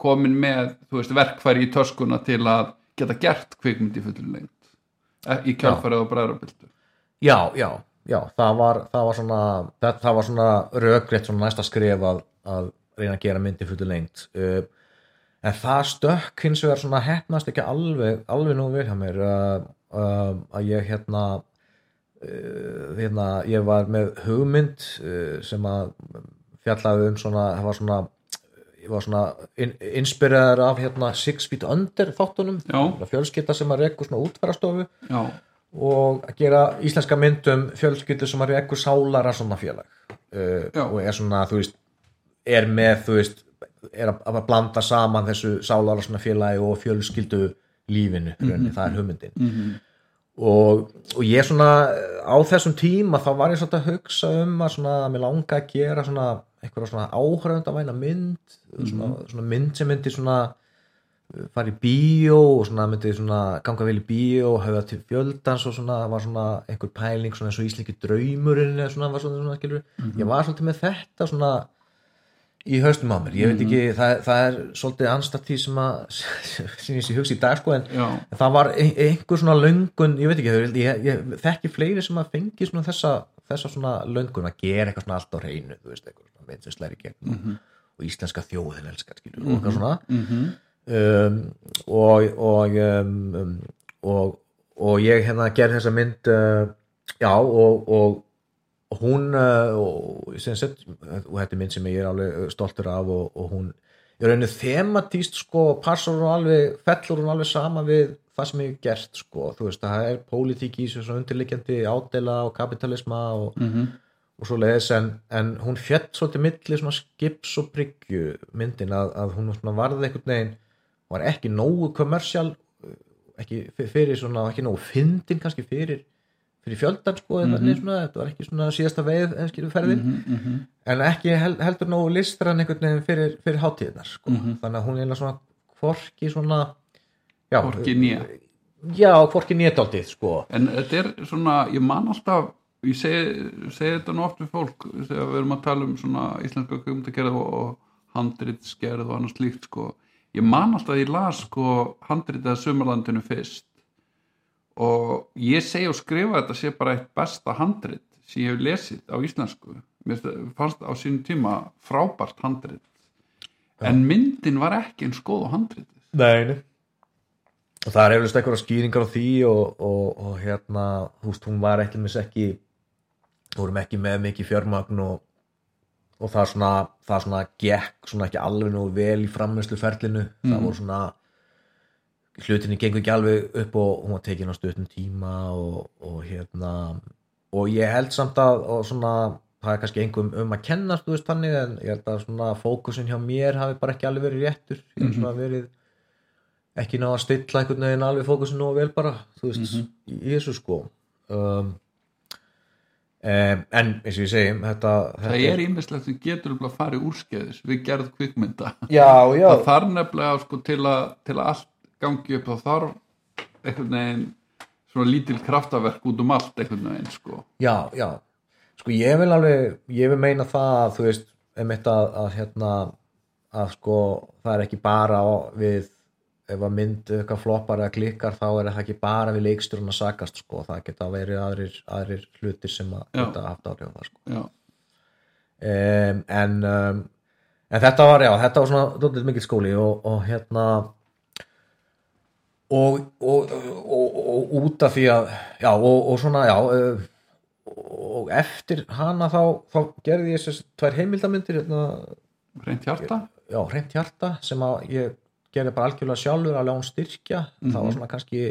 komin með, þú veist, verkfæri í töskuna til að geta gert kveikmynd í fullri lengt eh, í kjálfarið og bræðrabildu já, já, já það var, það var svona það, það var svona rökrétt svona næsta skref að, að reyna að gera myndi fyrir lengt uh, en það stökk hins vegar svona hefnast ekki alveg, alveg nú við hjá mér. Uh, uh, að ég hérna uh, hérna, ég var með hugmynd uh, sem að fjallaði um svona, það var svona ég var svona in, inspiraður af hérna Six Feet Under þáttunum. Já. fjölskylda sem að rekku svona útfærastofu Já, og að gera íslenska myndum fjölskyldu sem er ekkur sálara svona félag uh, og er svona, þú veist er með, þú veist er að, að blanda saman þessu sálara svona félagi og fjölskyldu lífinu mm það er hugmyndin. Mhm, og, og ég svona á þessum tíma þá var ég svona að hugsa um að svona, að mér langa að gera svona eitthvað svona áhrifendavæna mynd svona, svona mynd sem myndi svona fara í bíó og svona myndi svona ganga vel í bíó og hafa til fjöldans og svona var svona einhver pæling svona eins og íslenski draumurinn eða svona var svona, svona skilur ég var svolítið með þetta svona í haustum á mér, ég veit ekki það, það er svolítið anstætt því sem að sem ég sé hugsa í dag sko en En það var ein- einhver svona löngun ég veit ekki, ég, ég, ég þekki fleiri sem að fengi svona þessa, þessa svona löngun að gera eitthvað svona allt á hreinu þú veist, eitthvað svona gegn og íslenska þjóðin elskar skilur og eitthvað svona. Mhm, um, og og, um, um, og og ég hérna gerði þessa mynd uh, já og, og hún uh, og, sett, og þetta er mynd sem ég er alveg uh, stoltur af og, og hún ég rauninu thematíst sko passar hún alveg, fellur hún alveg sama við það sem ég gert sko. Þú veist, það er pólitík í þessu svona undirliggjandi ádela og kapitalisma og, mhm, og svo leiðis en, en hún fjett svolítið milli svona skips og bryggju myndin að, að hún varði einhvern veginn var ekki nógu kommersial ekki f- fyrir svona, ekki nógu fyndin kannski fyrir, fyrir fjöldan sko mm -hmm. svona, þetta var ekki svona síðasta veið eða skilur ferðin mhm, mhm, en ekki hel, heldur nógu listran einhvern veginn fyrir, fyrir hátíðnar sko. þannig að hún er eiginlega svona hvorki svona já, Hvorki né. já, hvorki nétaldið sko en þetta er svona, ég man alltaf ég segi, segi þetta nú oft við fólk þegar við erum að tala um svona íslenska kveikmyndagerð og, og handritsgerð og annars slíkt sko ég man alltaf að ég las sko handritið að sumarlandinu fyrst. Og ég segi og skrifa þetta sé bara eitt besta handrit sem ég hef lesið á íslensku. Mér fannst á sínum tíma frábært handrit. En myndin var ekki eins góð á handritið. Nei. Og það er eflust eitthvað skýringar á því og, og, og hérna, þú veist, hún var ekki mis ekki vorum ekki með mikið fjörmagn og, og það svona það svona gekk svona ekki alveg nú vel í frammeðsluferlinu það voru svona hlutinni gengur ekki alveg upp og hún var tekin á stöðnum tíma og, og hérna og ég held samt að og svona, það er kannski einhverjum um að kenna þú veist þannig en ég held að svona fókusin hjá mér hafi bara ekki alveg verið réttur. Ég hef svona verið ekki ná að stilla einhvern veginn alveg fókusin og vel bara þú veist, í, í þessu sko. Um, um, en eins og ég segi þetta, það þetta er ímislegt sem getur að fara í úrskeiðis við gerð kvikmynda. Já, já, það þarf nefnilega sko, til, að, til að allt gangi upp þá þarf einhvern veginn svona lítil kraftaverk út um allt einhvern veginn sko. já, já. Sko ég vil alveg, ég vil meina það að þú veist, að, að hérna, að sko það er ekki bara á, við ef að mynd eitthvað floppar eða klikkar þá er það ekki bara við leikstjórn að sakast sko, það geta verið aðrir, aðrir hlutir sem að geta haft áhrif á það sko. Um, en um, en þetta var, já, þetta var svona dóttir mikil skóli og, og hérna og, og, og, og út af því að já, og, og svona, já uh, og eftir hana þá, þá gerði ég þessi tvær heimildamindir hérna, reynt hjarta. Já, reynt hjarta sem að ég gerði bara algjörlega sjálfur að ljón styrkja. Það var svona kannski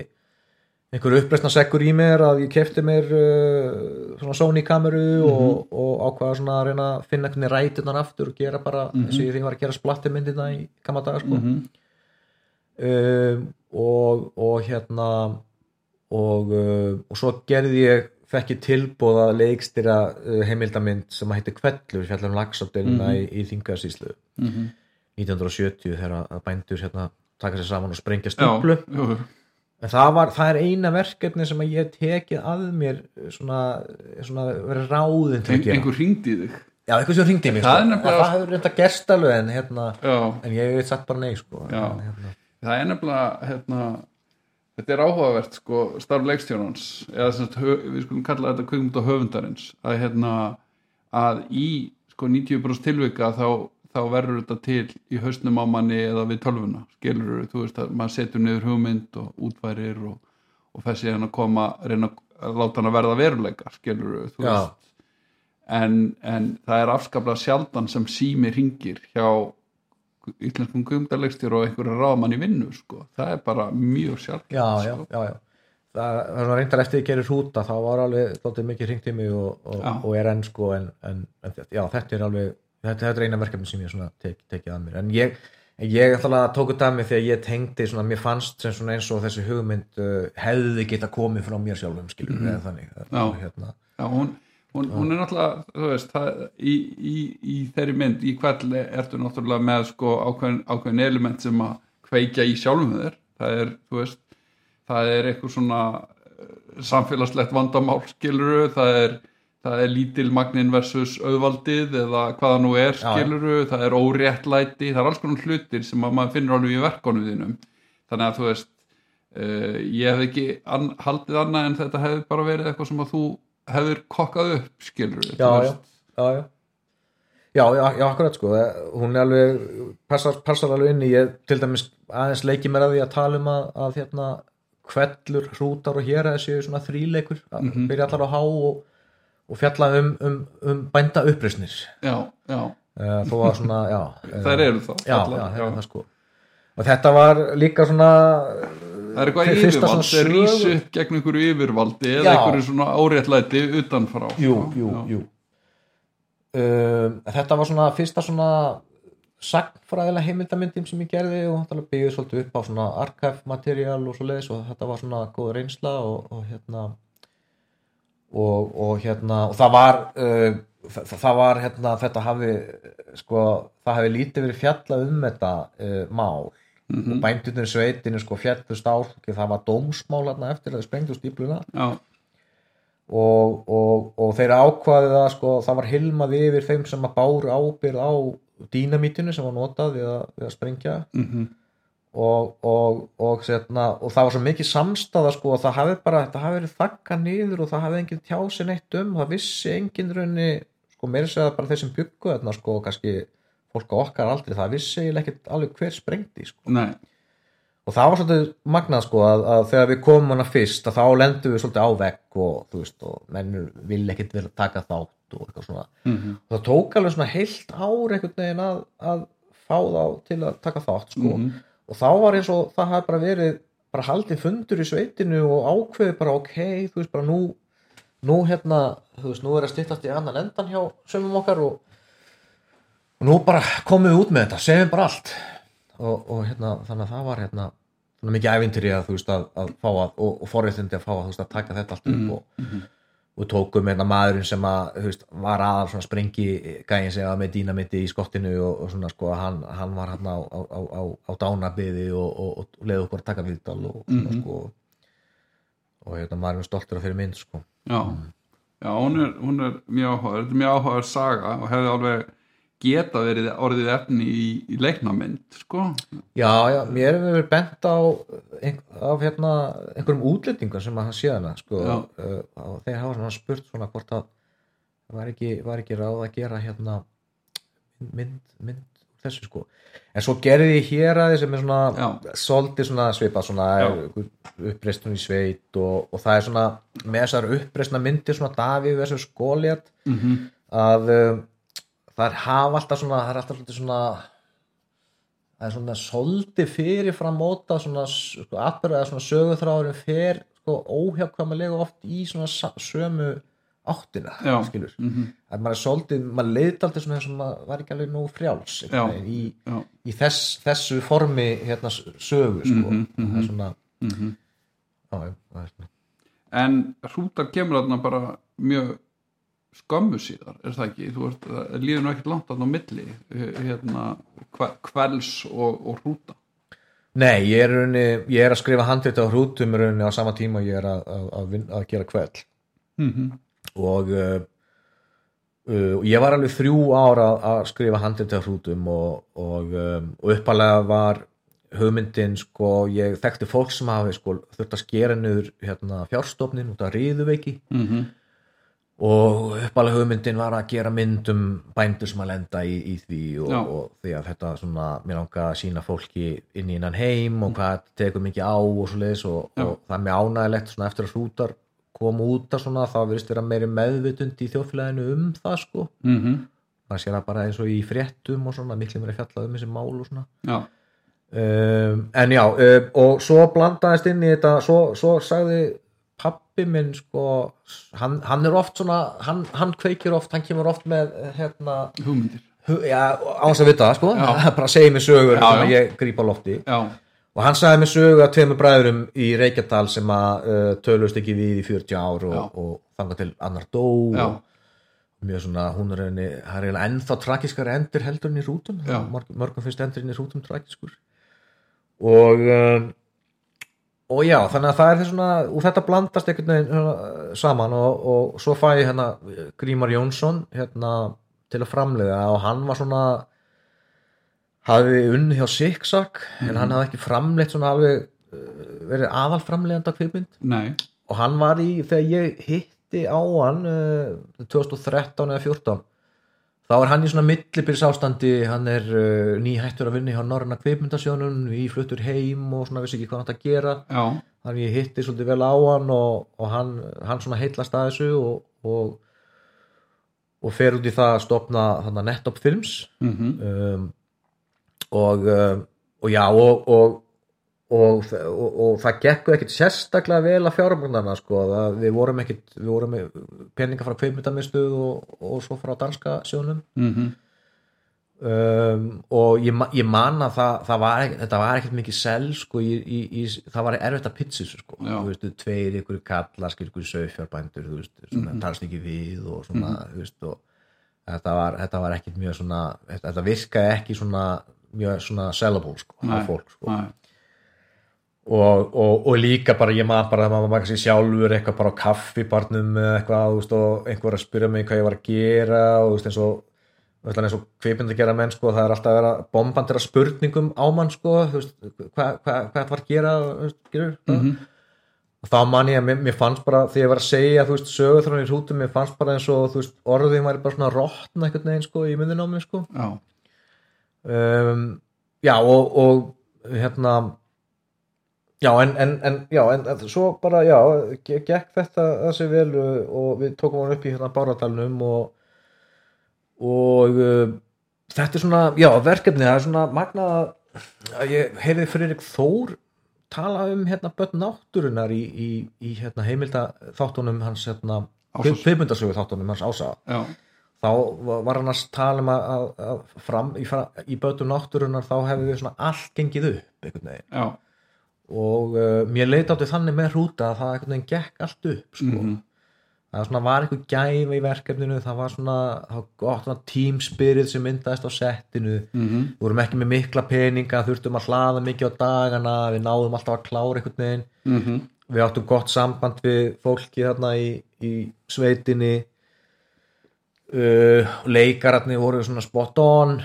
einhver uppreisna sekkur í mér að ég kefti mér uh, svona Sony kameru og, og ákvaða svona að reyna að finna einhvern rætunar aftur og gera bara eins og ég því var að gera splattimyndina í gamla daga sko. Mhm. um, og, og hérna og, uh, og svo gerði ég fekk ég tilbúð að leikstýra uh, heimildamynd sem að heiti Kvellur fjallar um lagsabdelina í, í Þingasíslu Mhm. 1970 þegar bændur hérna taka sér saman og sprengja jú, en það, var, það er eina verkefni sem ég hef tekið að mér svona, svona verið ráðin til að gera. einhver ringdi þig? Já, eitthvað sem hringdi í mig Það sko. það hefur reynda gerst alveg en, hérna, en ég hef sagt bara nei sko. En, hérna, það er nefnilega hérna, þetta er áhugavert sko, starf leikstjónans eða sem við skulum kalla þetta og höfundarins. Að, hérna, að í sko, 90% tilvika þá, þá verður þetta til í hausnum á manni eða við tölvuna skilur þú veist að maður setur niður hugmynd og útværir og, og þessi hann að koma reyna að láta hann að verða veruleika skilur þú veist en, en það er afskaplega sjaldan sem sími ringir hjá íslenskum kvikmyndarleikstjóra og einhverja ráðmann í vinnu sko. það er bara mjög sjálf já, já, já, já. það er svona reyndar eftir ég gerir hrúta þá var alveg mikið mig og, og, og er enn sko en, en já, þetta er alveg þetta, þetta er eina verkefni sem ég svona tek, tekið að mér. En ég, ég ætla að að mig þegar ég tengdi svona, mér fannst sem svona eins og þessi hugmynd uh, hefði geta komið frá mér sjálfum skilur mm eða þannig. Já. hérna, Já, hún, hún, hún er náttúrulega þú veist, það, í, í, í þeirri mynd í kveld ertu náttúrulega með sko ákveðin, ákveðin element sem að kveikja í sjálfum þér. Það er, þú veist, það er eitthvað svona eh, samfélagslegt vandamál skiluru, það er það er lítil magnin versus auðvaldið eða hvaða nú er skiluru það er óréttlæti, það er alls konar hlutir sem að maður finnur alveg í verkonum þínum. Þannig að þú veist uh, ég hef ekki an, haldið annað en þetta hefði bara verið eitthvað sem að þú hefur kokkað upp skilur já, já, já, já. Já, já, akkurat sko, hún er alveg, passar, passar alveg inn í, ég til dæmis aðeins leiki mér að því að tala um að, að hérna, kvellur, hrútar og hér að svona þríleikur, að byrja allar á há og, og fjalla um, um, um bænda uppreisnir, já, já, uh, þó að svona, já, uh, þær eru það já, já, það sko, og þetta var líka svona, það er eitthvað Fyrsta yfirvald það sögu- upp gegn einhverju yfirvaldi eða Já. einhverju svona áréttlæti utanfrá. Jú, jú, Já. jú, um, þetta var svona fyrsta svona sagnfræðilega heimildamyndin sem ég gerði og þetta byggði svolítið upp á svona arkæfmaterial og svo leiðis og þetta var svona góð reynsla og, og hérna og, og hérna og það var uh, það, það var hérna þetta hafi sko það hafi lítið verið fjallað um þetta uh, mál. Og bændurnir í sveitinu sko fjallust á það var dómsmál hérna eftir að þau sprengdu stípluna og, og, og þeir ákvaðið að sko, það var hilmað yfir þeim sem að báru ábyrð á dýnamítinu sem var notað við að, við að sprengja. Mhm, og, og, og, setna, og það var svo mikið samstaða sko, og það hafi bara, þetta hafi verið þakka niður og það hafi enginn tjási neitt um það vissi enginn raunni sko, meira segja bara þeir sem byggu þarna sko, kannski fólk á okkar aldrei, það vissi ekkert alveg hver sprengdi sko nei, og það var svolítið magnað sko að, að þegar við komum hana fyrst að þá lendum við svolítið á vegg og þú veist og mennur vil ekkit vera að taka þátt og eitthvað svona Mhm. og það tók alveg svona heilt ár einhvern veginn að, að fá þá til að taka þátt sko Mhm. Og þá var eins og það hafði bara verið bara haldið fundur í sveitinu og ákveðið bara ok, þú veist bara nú nú hérna, þú veist, nú er að styttast í annan endan hjá sömum okkar og, og nú bara komum við út með þetta, segjum bara allt. Og, og hérna, þannig að það var hérna mikið ævintýri að þú veist að, að fá að, og, og forréttindi að fá að þú veist að taka þetta allt upp og, og tókum hérna maðurinn sem að veist, var aðal svona sprengi gæðin sem var með dínamiti í skottinu og, og svona sko hann, hann var hérna á, á, á, á, á dánabiði og, og, og leiði okkur að taka viðtal og svona sko og hérna maðurinn er stoltur að fyrir mynd sko. Já, já hún, er, hún er mjög áhugaður, þetta er mjög áhugaður saga og hefði alveg geta verið orðið efni í, í leiknamynd, sko. Já, já, mér hefur verið bent á ein, af hérna einhverjum útlendingum sem að hann sé hana sko, uh, og þeir hafa spurt svona hvort að var ekki, var ekki ráð að gera hérna mynd, mynd þessu sko. En svo gerði ég hér að sem er svona svolítið svona svipað svona uppreistun í sveit og, og það er svona með þessar uppreistna myndir svona Davíð versus Goliath. Mm -hmm. að um, það er hafa alltaf svona það er alltaf svona það er svona svolítið fyrirfram móta svona sko, atbyrða eða svona söguþráðurinn fer sko óhjákvæmulega oft í svona sömu áttina Já. skilur Mm að maður er svolítið, maður leiði alltaf svona sem maður var ekki alveg nógu frjáls Já. í, Já. í þess, þessu formi hérna sögu sko Mhm, það er svona mhm. já, já, það er En hrútar kemur þarna bara mjög skömmu síðar, er það ekki? Þú það líður nú ekkert langt þarna á milli, hérna, hva- kvelds og, og hrúta. Nei, ég er, í rauninni, ég er að skrifa handrið á hrútum í rauninni á sama tíma og ég er að, að, að, vin- að gera kveld Mm og uh, uh, ég var alveg þrjú ára að skrifa handrið á hrútum og, og, um, og uppalega var hugmyndin sko, ég þekkti fólk sem hafi sko, þurft að skera niður hérna, fjárstofnin út af ríðuveiki -hmm. Og uppalega hugmyndin var að gera myndum bændur sem að lenda í, í því og, og því að þetta svona mér langa að sína fólki inn í innan heim og hvað tekur mikið á og svo leiðis og, og það er mér ánægilegt svona eftir að hrútar koma út að svona þá virðist vera meiri meðvitund í þjóðfélaginu um það sko. Mm -hmm. það sé það bara eins og í fréttum og svona miklu meiri fjallað um þessi mál og svona. Já, um, en já um, og svo blandaðist inn í þetta svo, svo sagði pappi minn sko hann, hann er oft svona hann, hann kveikir oft, hann kemur oft með hérna, hugmyndir. hu, já, áns að vita það sko bara segir mér sögur sem ég gríp á lofti. Já, og hann sagði mér sögu að tveimur bræðurum í Reykjadal sem að uh, tölust ekki við í 40 ár og, og þangað til annar dó og mjög svona, hún er henni það er eiginlega ennþá tragiskari endur heldur en í rútum mörgum finnst endurinn í rútum tragiskur. Og um, og já, þannig að það er þess svona og þetta blandast einhvern veginn svona, saman og, og svo fæ ég hérna Grímar Jónsson hérna til að framleiða. Og hann var svona hafði unnið hjá Siksak en hann hafði ekki framleitt svona alveg uh, verið aðal framleiðanda kvikmynd. Nei, og hann var í, þegar ég hitti á hann uh, 2013 eða 14 þá er hann í svona millibils ástandi, hann er uh, nýhættur að vinna hjá Norræna kvikmyndasjónun í fluttur heim og svona vissi ekki hvað hann átti að gera. Já, þannig ég hitti svolítið vel á hann og, og hann, hann svona heitlast að þessu og, og, og fer út í það að stopna þannig Netop Films. Mm um, og, um, og já og, og, og, og, það gekk ekkit sérstaklega vel að fjármagnarna sko, það, við vorum ekkit við vorum með peninga frá kveimundamistuð og, og svo frá danska sjónum. Mm um, og ég, ég man að það, það var þetta var ekkit mikið sel sko, í, í, í, það var erfitt að þessu sko, Já. þú veist, tveir ykkur kallar skil ykkur sögfjárbændur þú veist, mm talast ekki við og svona, þú veist, og þetta var, þetta var ekkit mjög svona, þetta, virkaði ekki svona mjög svona sellable sko, á fólk sko. Nei, og, og, og líka bara ég maður bara að maður maður sér sjálfur eitthvað bara á kaffibarnum eitthvað veist, og einhver að spyrja mig hvað ég var að gera og veist, eins og og kvipind að gera menn sko, það er alltaf að vera bombandira spurningum á mann sko, veist, hvað hva, hva þetta var að gera gerur, Mhm. og þá man ég að mér, mér fannst bara þegar ég var að segja, veist, sögurþrónir í hrútum mér fannst bara eins og, orðin væri bara svona rottna einhvern veginn sko, í myndin á mig sko. Um, já og, og hérna Já, en, en, en, já, en svo bara, já, ge- gekk þetta þessi vel uh, og við tókum hann upp í hérna báradalnum og og uh, þetta er svona, já, verkefni það er svona magnað að- ég heyrði Friðrik Þór tala um hérna börn náttúrunar í, í, í hérna heimilda þáttunum hans hérna, kveipundasögu þáttunum hans ása. Já, þá var hann að tala um að, að, fram, í, í bötum náttúrunar þá hefði við svona allt gengið upp einhvern veginn og uh, mér leiti átti þannig með hrúta að það einhvern veginn gekk allt upp sko. Mhm. það svona var einhver gæfa í verkefninu það var svona, það svona team spirit sem myndaðist á settinu. Mhm, við vorum ekki með mikla peninga þurftum að hlaða mikið á dagana við náðum alltaf að klára einhvern veginn. Mhm, við áttum gott samband við fólki þarna í, í sveitinni. Uh, leikararnir voru svona spot on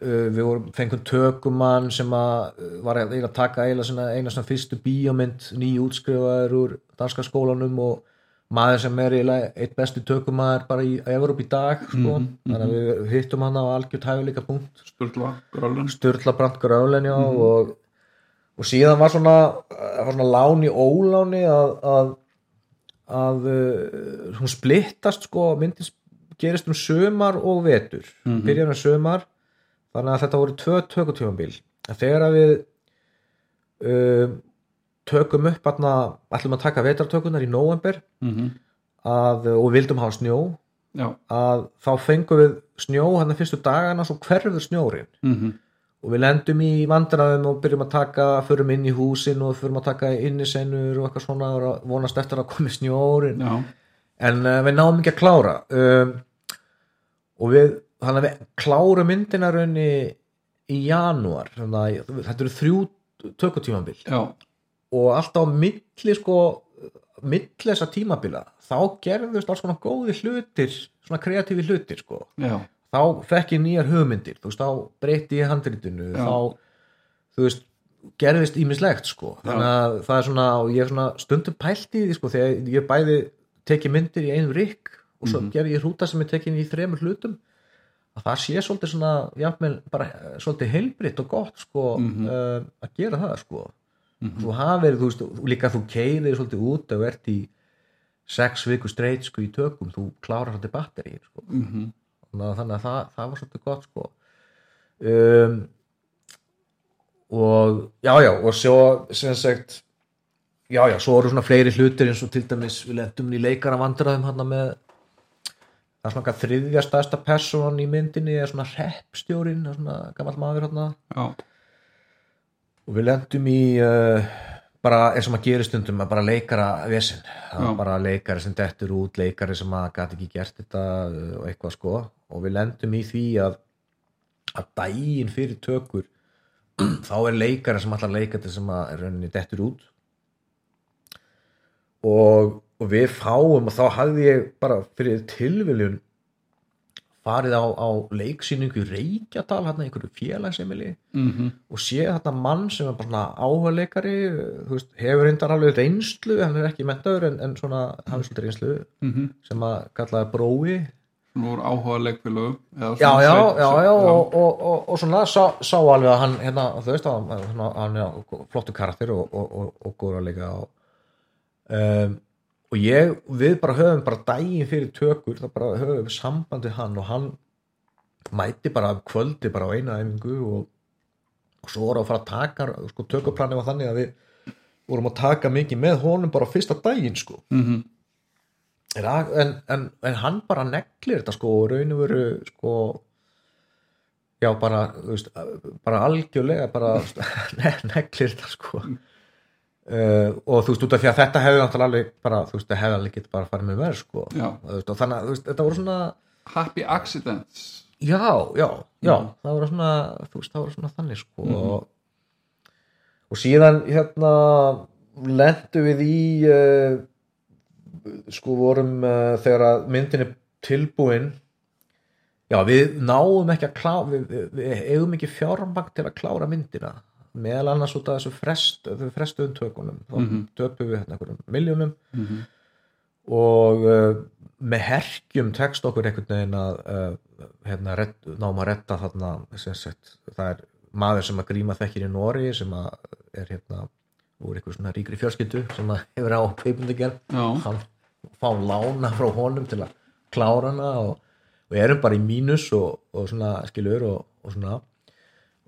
við vorum, fengum tökumann sem að uh, var að, taka eina svona, fyrstu bíómynd nýjútskrifaður úr danska skólanum og maður sem er eitt besti tökumaður bara í Evrop í dag sko. þannig að við hittum hann á algjört hæfileika punkt Sturla, Grölun Sturla Brandt Gröflen já og, og síðan var svona, var svona lán í óláni að að, að hún splittast sko, myndin gerist um sömar og vetur. Mm byrjar um sömar þannig að þetta voru tvö tökutífambil þegar að við uh, tökum upp aðna, ætlum að taka vetartökunar í november mhm, að, og vildum hafa snjó já, að þá fengum við snjó hann fyrstu dagana svo hverfur snjórin mhm, og við lendum í vandræðum og byrjum að taka, förum inn í húsin og förum að taka innisennur og eitthvað svona og vonast eftir að komi snjórin já, en uh, við náum ekki að klára um, og við þannig að við klárum myndina raunni í janúar. Þannig að þetta eru þrjú tökutímabil. Já, og alltaf milli sko milli þessa tímabila þá gerðust alls konar góði hlutir svona kreatífi hlutir sko. Já, þá fekk ég nýjar hugmyndir þú veist, þá breytti ég handritinu Já. þá, þú veist gerðist ímislegt sko. Þannig að það er svona, og ég er svona stundum pælt í því sko, þegar ég bæði teki myndir í einu rikk og svo gerði ég hrúta sem er tekin í þremur hlutum að það sé svolítið svona jafnvel bara eh, svolítið heilbritt og gott sko uh, að gera það sko. Þú hafið, þú veist, líka þú keirir svolítið út og ert í sex viku streit sko í tökum, þú klárar svolítið batteri sko. Þannig að, þannig að það, það var svolítið gott sko. Um, og já já og svo sem sagt já já, svo eru svona fleiri hlutir eins og til dæmis við lendum í leikara vandræðum hann með það er svona þriðja stærsta person í myndinni er svona reppstjórin svona gammal maður já, og við lendum í uh, bara eins og maður gerir stundum að bara leikara vesinn, það var bara leikari sem dettur út, leikari sem að gæti ekki gert þetta uh, og eitthvað sko. Og við lendum í því að að daginn fyrir tökur þá er leikari sem allar leikandi sem að er rauninni dettur út. Og, og við fáum og þá hafði ég bara fyrir tilviljun farið á, á leiksýningu Reykjadal hann einhverju félagsemili mhm, og sé þetta mann sem er bara veist, hefur reyndar alveg reynslu hann er ekki mentaður en, en svona hafði svolítið reynslu mhm sem að kallaði brói Nú voru áhuga leikfélögum já, já, já, já, og, og, og, og svona sá, sá alveg að hann hérna, þú veist, hann, hann, hann er flottu karakter og, og, og, og góður að leika og, um, og ég, við bara höfum bara daginn fyrir tökur, það bara höfum við sambandið hann og hann mæti bara kvöldi bara á eina æfingu og, og svo voru að fara að taka sko, tökuplanið var þannig að við vorum að taka mikið með honum bara fyrsta daginn sko. Mhm, en, en, en, en hann bara neglir þetta sko og raun og veru sko já bara veist, bara algjörlega bara ne neglir þetta sko uh, og þú veist út af því að þetta hefði náttúrulega alveg bara þú veist það hefði alveg getið bara farið með verð sko. Já. Þú veist, og þannig að veist þetta voru svona Happy accidents. Já já já. Það voru svona þú veist það voru svona þannig sko. Og, og síðan hérna lendu við í uh, sko vorum uh, þegar að myndin er tilbúin. Já við náum ekki að klára við, við, við eigum ekki fjármagn til að klára myndina meðal annars út af þessu frest, frestuðum tökunum. Þá Mhm. töpum við hérna einhverjum miljónum mhm, og uh, með herkjum tekst okkur einhvern veginn að uh, hérna, redd, náum að redda þarna sagt, það er maður sem að gríma þekkir í Nóri sem að er hérna úr einhver svona ríkri fjölskyldu sem að hefur á kveipmyndagerð Já. hann fá lána frá honum til að klára hana og, og erum bara í mínus og, og svona skilur og, og svona.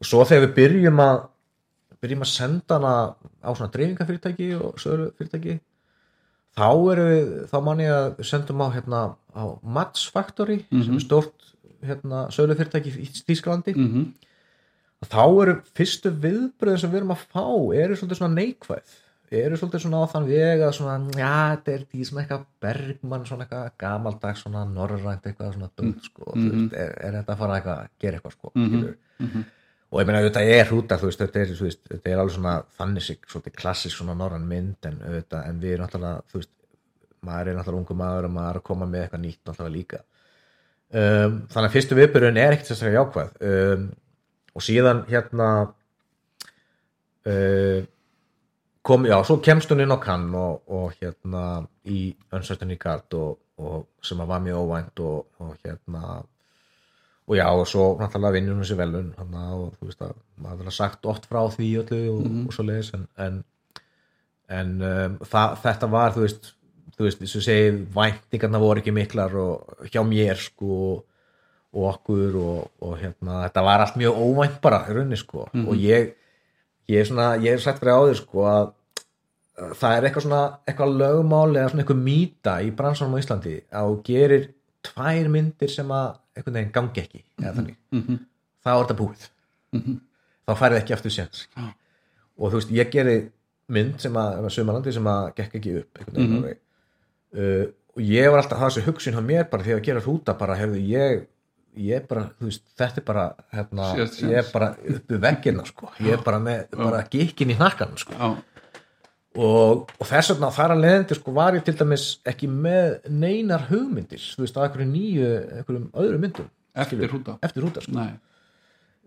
Og svo þegar við byrjum að byrjum að senda hana á svona dreifingafyrirtæki og sölu fyrirtæki þá erum við, þá man ég að sendum á hérna á Mats Factory sem er stórt hérna sölu fyrirtæki í Þýskalandi. Mm þá eru fyrstu viðbröðin sem við erum að fá eru svolítið svona neikvæð. Eru svolítið svona á þann veg að svona, já, þetta er því svona eitthvað bergmann, svona eitthvað gamaldags svona norrænt eitthvað svona döð sko, mm veist, er, er þetta að fara eitthvað að gera eitthvað sko, mm og ég meina þetta er hrúta, þú veist, þetta er, veist, þetta er alveg svona þannig sig, svolítið klassisk svona norræn mynd en, auðvitað, en við erum náttúrulega, þú veist maður er náttúrulega ungu maður og maður er að koma með eitthvað nýtt náttúrulega líka. Um, þannig að fyrstu viðbyrjun er ekkert sérstaklega jákvæð. Um, og síðan hérna uh, kom, já, svo kemst hún inn á kann og, og hérna í Uncertain Regard og, og sem að var mjög óvænt og, og hérna og já, og svo náttúrulega vinnur hún sér velun og þú veist að maður har sagt oft frá því öllu og, og svo leiðis en, en, en um, það, þetta var, þú veist þú veist, þess að segja, væntingarna voru ekki miklar og hjá mér sko og okkur og, og hérna, þetta var allt mjög óvænt bara í rauninni sko. Og ég, ég er svona, ég er sagt fyrir á þér sko að að það er eitthvað svona, eitthvað lögmál eða svona eitthvað mýta í bransanum á Íslandi að þú gerir tvær myndir sem að einhvern veginn gangi ekki eða þannig, -hmm. þá er þetta búið. Þá færið ekki aftur séns. Já. og þú veist, ég geri mynd sem að, sumarlandi sem að gekk ekki upp mm uh, og ég var alltaf að hafa þessi hugsun á mér bara því að gera hrúta bara hefðu ég ég bara, þú veist, þetta er bara hérna, ég er bara uppi veggina sko, ég er bara með, bara gikkin í hnakkan sko. Já, og, og þess vegna þar að leiðandi sko var ég til dæmis ekki með neinar hugmyndir, þú veist, að einhverju nýju einhverjum öðrum myndum eftir hrúta eftir hrúta sko. Nei,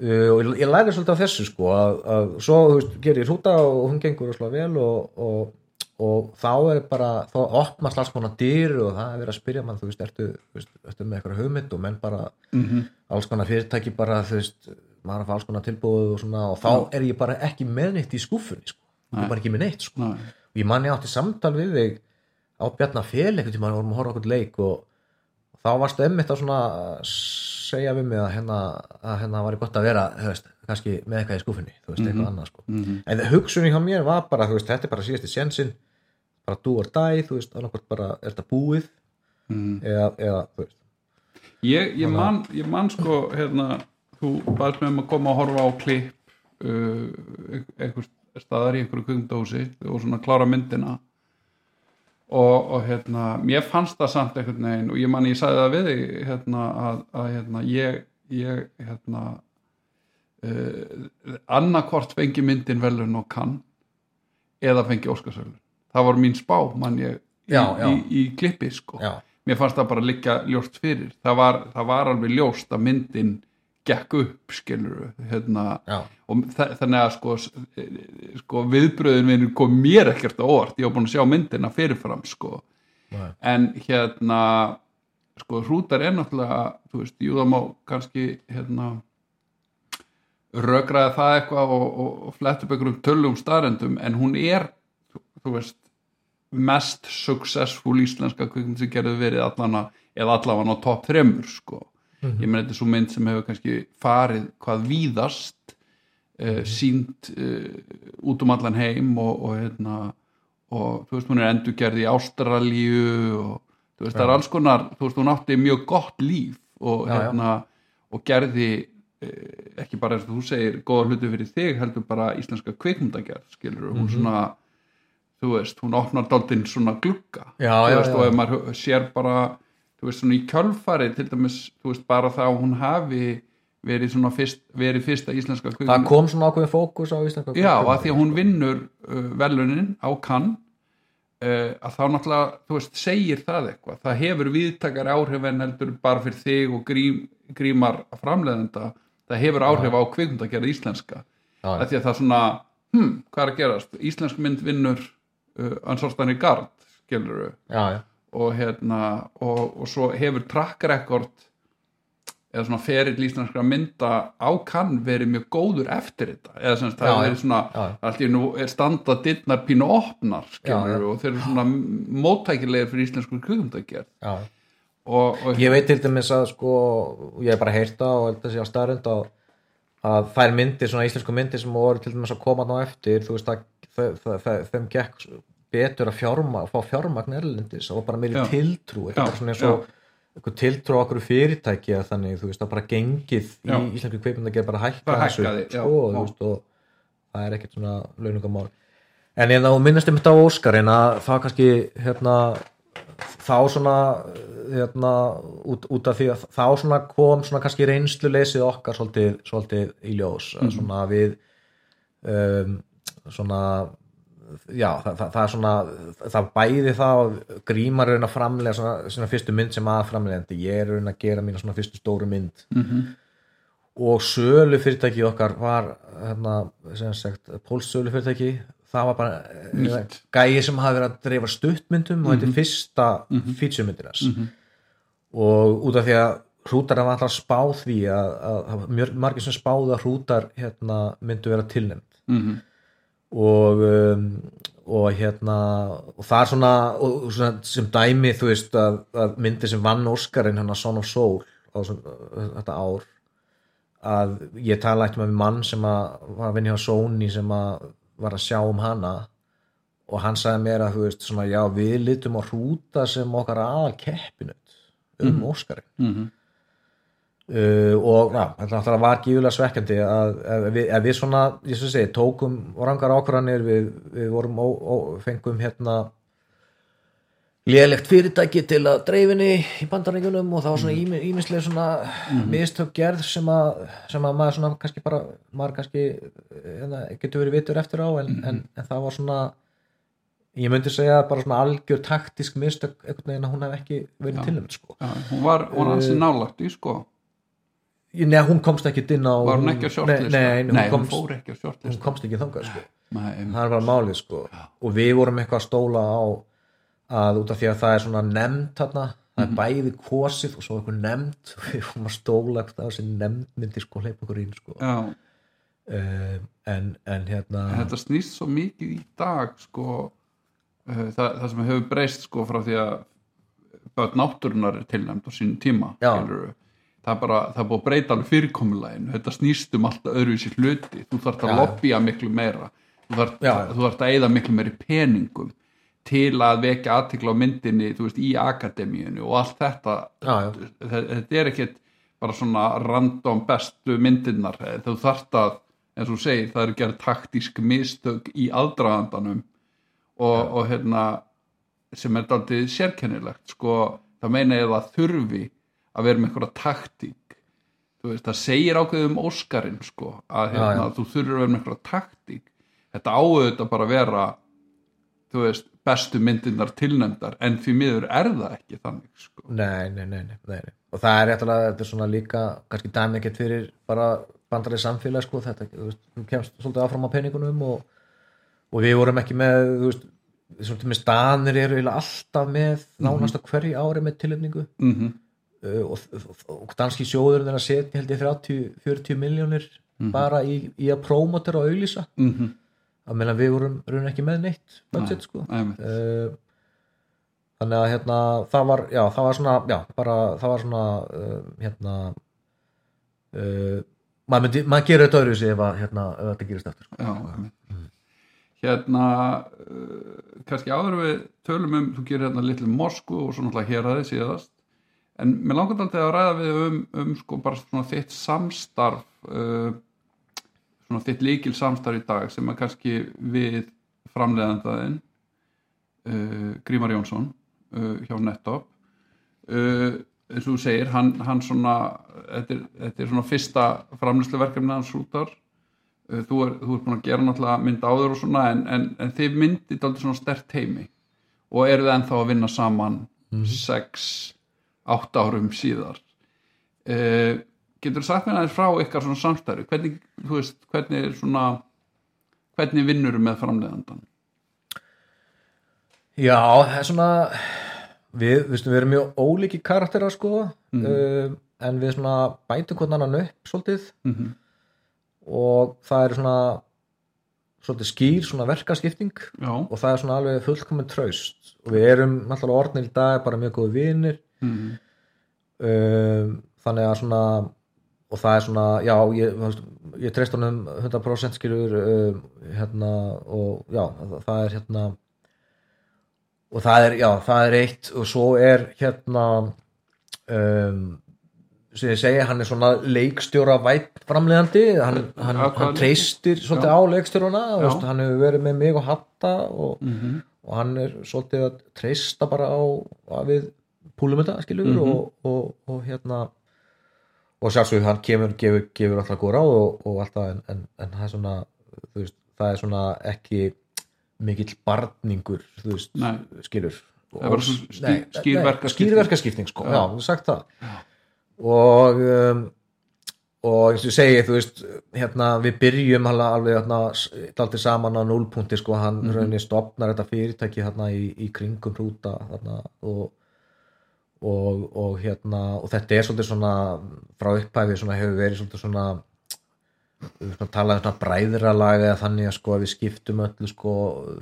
uh, og ég, ég læri svolítið á þessu sko að, að svo, veist, gerir ég hrúta og hún gengur slá vel og, og, og þá er bara, þá opna slags konar dyr og það er verið að spyrja mann, þú veist, ertu, veist, ertu með eitthvað hugmynd og menn bara mm alls konar fyrirtæki bara, þú veist maður að fá alls konar tilbúið og svona og þá er ég bara ekki með neitt í skúfunni sko. Ég er bara ekki með neitt sko. Nei, og ég man ég átti samtal við þig á Bjarnafél einhvern tímann og vorum að horfa okkur leik og, og þá varstu emmitt að svona segja við mig að hérna, að hérna var gott að vera þú veist, kannski með eitthvað í skúfinni þú veist, eitthvað annað sko. Mhm. en hugsunni hjá mér var bara, þú veist, þetta er bara síðasti sjensin bara do or die, þú veist, annarkvort bara er þetta búið? Mhm. eða, eða, þú veist. Ég, ég, man, ég man sko hérna, þú baðst með um að koma að horfa á klipp uh, einhver staðar í einhverju kvikmdósi og svona klára myndina. Og, og hérna mér fannst það samt einhvern veginn og ég man ég sagði það við þig hérna, að, að hérna, ég, ég hérna uh, annarkvort fengi myndin velun og kann eða fengi Óskarsvelun það var mín spá man ég í, Já, já. í, í klippi sko. Já, mér fannst það bara liggja ljóst fyrir. Það var, það var alveg ljóst að myndin gekk upp skilur hérna, og þa þannig að sko, s- sko viðbröðin minn kom mér ekkert á orð ég var búin að sjá myndina fyrirfram sko. Nei. en hérna sko hrútar er náttúrulega þú veist, jú það má kannski hérna rökraði það eitthvað og, og, og flett upp einhverjum tölum starendum en hún er þú, þú veist mest successful íslenska kvikmynd sem gerðu verið allana eða allavega á topp þremur sko ég meina þetta er svo mynd sem hefur kannski farið hvað víðast uh, sínt uh, út um allan heim og, og hérna og þú veist hún er endurgerð í Ástralíu og þú veist það er alls konar þú veist hún átti mjög gott líf og já. hérna og gerði eh, ekki bara eins og þú segir góða hluti fyrir þig heldur bara íslenska kvikmyndagerð skilur hún Mhm. svona þú veist hún opnar daldinn svona glugga Já, þú já, veist já. og ef maður sér bara þú veist svona í kjölfari til dæmis þú veist bara það að hún hafi verið svona fyrst, verið fyrsta íslenska það kvikmynd kom svona ákveðin fókus á íslenska Já, að því að hún vinnur uh, velunin á kann uh, að þá náttúrulega, þú veist, segir það eitthvað, það hefur viðtakar áhrif en heldur bara fyrir þig og grím, grímar framleiðenda. Það hefur áhrif á kvikmyndagerð íslenska. Já, að því að það svona hm, hvað er að gerast, íslensk mynd vinnur uh, ansvarstæðan í gard skilur já, já, og hérna og, og svo hefur track record eða svona ferill íslenskra mynda á kann verið mjög góður eftir þetta. Eða sem það Já, er svona Já. allt í nú er standa dittnar pínu opnar skilur, Já, og þeir eru svona móttækilegir fyrir íslensku og ég veit til dæmis að sko ég hef bara heyrt það og held að sé á staðrönd að, að þær myndir, svona íslensku myndir sem voru til dæmis að koma ná eftir þú veist að þe- þe- þe- þeim gekk betur að fjárma, fá fjármagn erlendis og bara meiri tiltrú bara svona eins og eitthvað tiltrú á okkur fyrirtæki að þannig, þú veist, að bara gengið Já. í íslensku kveipund að gera bara hækka Bara þessu, sko, og, þú veist, og það er ekkert svona launungamál en ég þá minnast um þetta á Óskar en að það kannski hérna þá svona hérna, út, út af því að þá svona kom svona kannski reynsluleysið okkar svolítið, svolítið í ljós mm. svona við um, svona já, það, það, það er svona það bæði það að grímar er að framlega svona, svona fyrstu mynd sem að framlegandi ég er raun að gera mína svona fyrstu stóru mynd. Mhm. og sölu fyrirtæki okkar var hérna, sem sagt, póls sölu fyrirtæki það var bara eh, gæi sem hafi verið að dreifa stuttmyndum og þetta er fyrsta mm -hmm. featuremyndin hans. Og út af því að hrútar var alltaf spáð því að, að, að margir sem spáðu að hrútar hérna, myndu vera tilnæmt Mhm. Og um, og hérna og það er svona, og, svona sem dæmi þú veist að, að myndi sem vann Óskarinn hérna Son of Soul á sem, þetta ár að ég tala ekki með mann sem að var að vinna hjá Sony sem að var að sjá um hana og hann sagði mér að þú veist svona já við litum á hrúta sem okkar aðal keppinut um mm. Óskarinn Mhm. Uh, og þetta náttúrulega var gífulega svekkjandi að, að, við, að við svona segi, tókum rangar ákvarðanir við, við vorum ó, ó, fengum hérna lélegt fyrirtæki til að dreifinni í bandaríkjunum og það var svona mm. ímislega svona mistök gerð sem að, sem að maður svona kannski bara maður kannski hérna, getur verið vitur eftir á en, en, en það var svona ég myndi segja bara svona algjör taktisk mistök einhvern veginn að hún hef ekki verið tilnæmt sko. Já, hún var, var Eh, ansi nálægt í sko Nei, hún komst ekki inn á var hún ekki á shortlista Nei, nei, hún, hún komst, fór ekki á hún shortlista komst ekki þangað sko. Nei, það bara málið sko. og við vorum eitthvað að stóla á að út af því að það er svona nefnd þarna, það er bæði kosið og svo eitthvað nefnd og við vorum að stóla eitthvað þessi nefnd myndi sko hleypa okkur inn sko. uh, en, en hérna en þetta snýst svo mikið í dag sko uh, það, það sem hefur breyst sko frá því að náttúrunar er tilnæmt á sínum tíma Já. Það er bara, það er búið að breyta alveg fyrirkomulegin þetta snýst um alltaf öðruvísi hluti. Þú þarft að lobbya miklu meira. Þú þarft að eyða miklu meiri peningum til að vekja aðtikla á myndinni þú veist, í akademíinu og allt þetta. Já, já. Þe- þetta er ekkit bara svona random bestu myndirnar. Þú þarft að, eins og þú segir það eru gerð taktísk mistök í aldraðandanum og, og hérna sem er daldið sérkennilegt. Sko, það meina ég að þurfi að vera með einhverja taktík þú veist, það segir ákveðið um Óskarinn sko, að hérna, Já, já. þú þurfir að vera með einhverja taktík þetta áauðvitað bara að vera þú veist, bestu myndirnar tilnefndar en því miður er það ekki þannig sko. nei, nei, nei, nei, og það er réttilega, þetta er svona líka kannski dæmi ekkert fyrir bara bandarið samfélag sko, þetta, þú veist, þú kemst svolítið áfram á peningunum og, og við vorum ekki með, þú veist svona með stanir eru alltaf með nánast á hverju ári með tilöfningu mm -hmm. Uh, og, danski sjóður er að setja held ég 30-40 miljónir bara í, í að prómoter og auglýsa Mm -hmm. að meina við vorum raun ekki með neitt budget sko uh, þannig að hérna það var, já, það var svona já, bara, það var svona uh, hérna uh, maður maður gerir þetta öðru að, hérna, þetta gerist eftir sko. Já, einmitt. hérna kannski áður við tölum um, þú gerir hérna litlu Moskvu og svo náttúrulega hér aðeins síðast en mér langar alltaf að ræða við um, um sko bara svona þitt samstarf uh, svona þitt líkil samstarf í dag sem er kannski við framleiðandaðinn uh, Grímar Jónsson uh, hjá Nettop. Uh, eins og þú segir hann, hann svona þetta er, þetta er svona fyrsta framleysluverkefni hans hrútar. Uh, þú er, þú er búin að gera náttúrulega mynd áður og svona en, en, en þið myndið aldrei svona stert heimi og eru þið ennþá að vinna saman sex, átta árum síðar. Uh, getur þú sagt mér aðeins frá ykkar svona samstæri hvernig, þú veist, hvernig er svona hvernig vinnur með framleiðandan Já, það er svona við, viðstum, við erum mjög ólíki karakterar sko Mhm. uh, en við svona bætum hvernig annan upp svolítið. Mhm, og það er svona svolítið skýr svona verkaskipting já, og það er svona alveg fullkomin traust. Og við erum náttúrulega orðnir í dag bara mjög góði vinir mhm, um, þannig að svona og það er svona, já, ég, ég treyst honum 100% skilur um, hérna og já, það, er hérna og það er, já, það er eitt og svo er hérna um, sem ég segi, hann er svona leikstjóra vætt framleiðandi hann, hann, hvað hann treystir svolítið Já. á leikstjórana Já. veist, hann hefur verið með mig og Hatta og, mhm, og hann er svolítið að treysta bara á að við púlum þetta skilur Mhm. og, og, og hérna og sjálfsög hann kemur, gefur, gefur alltaf góð ráð og, og alltaf en, en, en það er svona veist, það er svona ekki mikill barningur þú veist, Nei. skilur Það er bara svona skýr- skýr verkaskipting. skýrverkaskipting sko, Já. já, þú sagt það og um, og eins og ég segi, þú veist hérna, við byrjum alveg, alveg hérna, dalti saman á núlpunkti sko, hann mm rauninni stopnar þetta fyrirtæki hérna í, í kringum hrúta þarna, og, og, og hérna og þetta er svolítið svona frá upphæfi svona hefur verið svolítið svona svona talaðum svona bræðralag eða þannig að sko að við skiptum öllu sko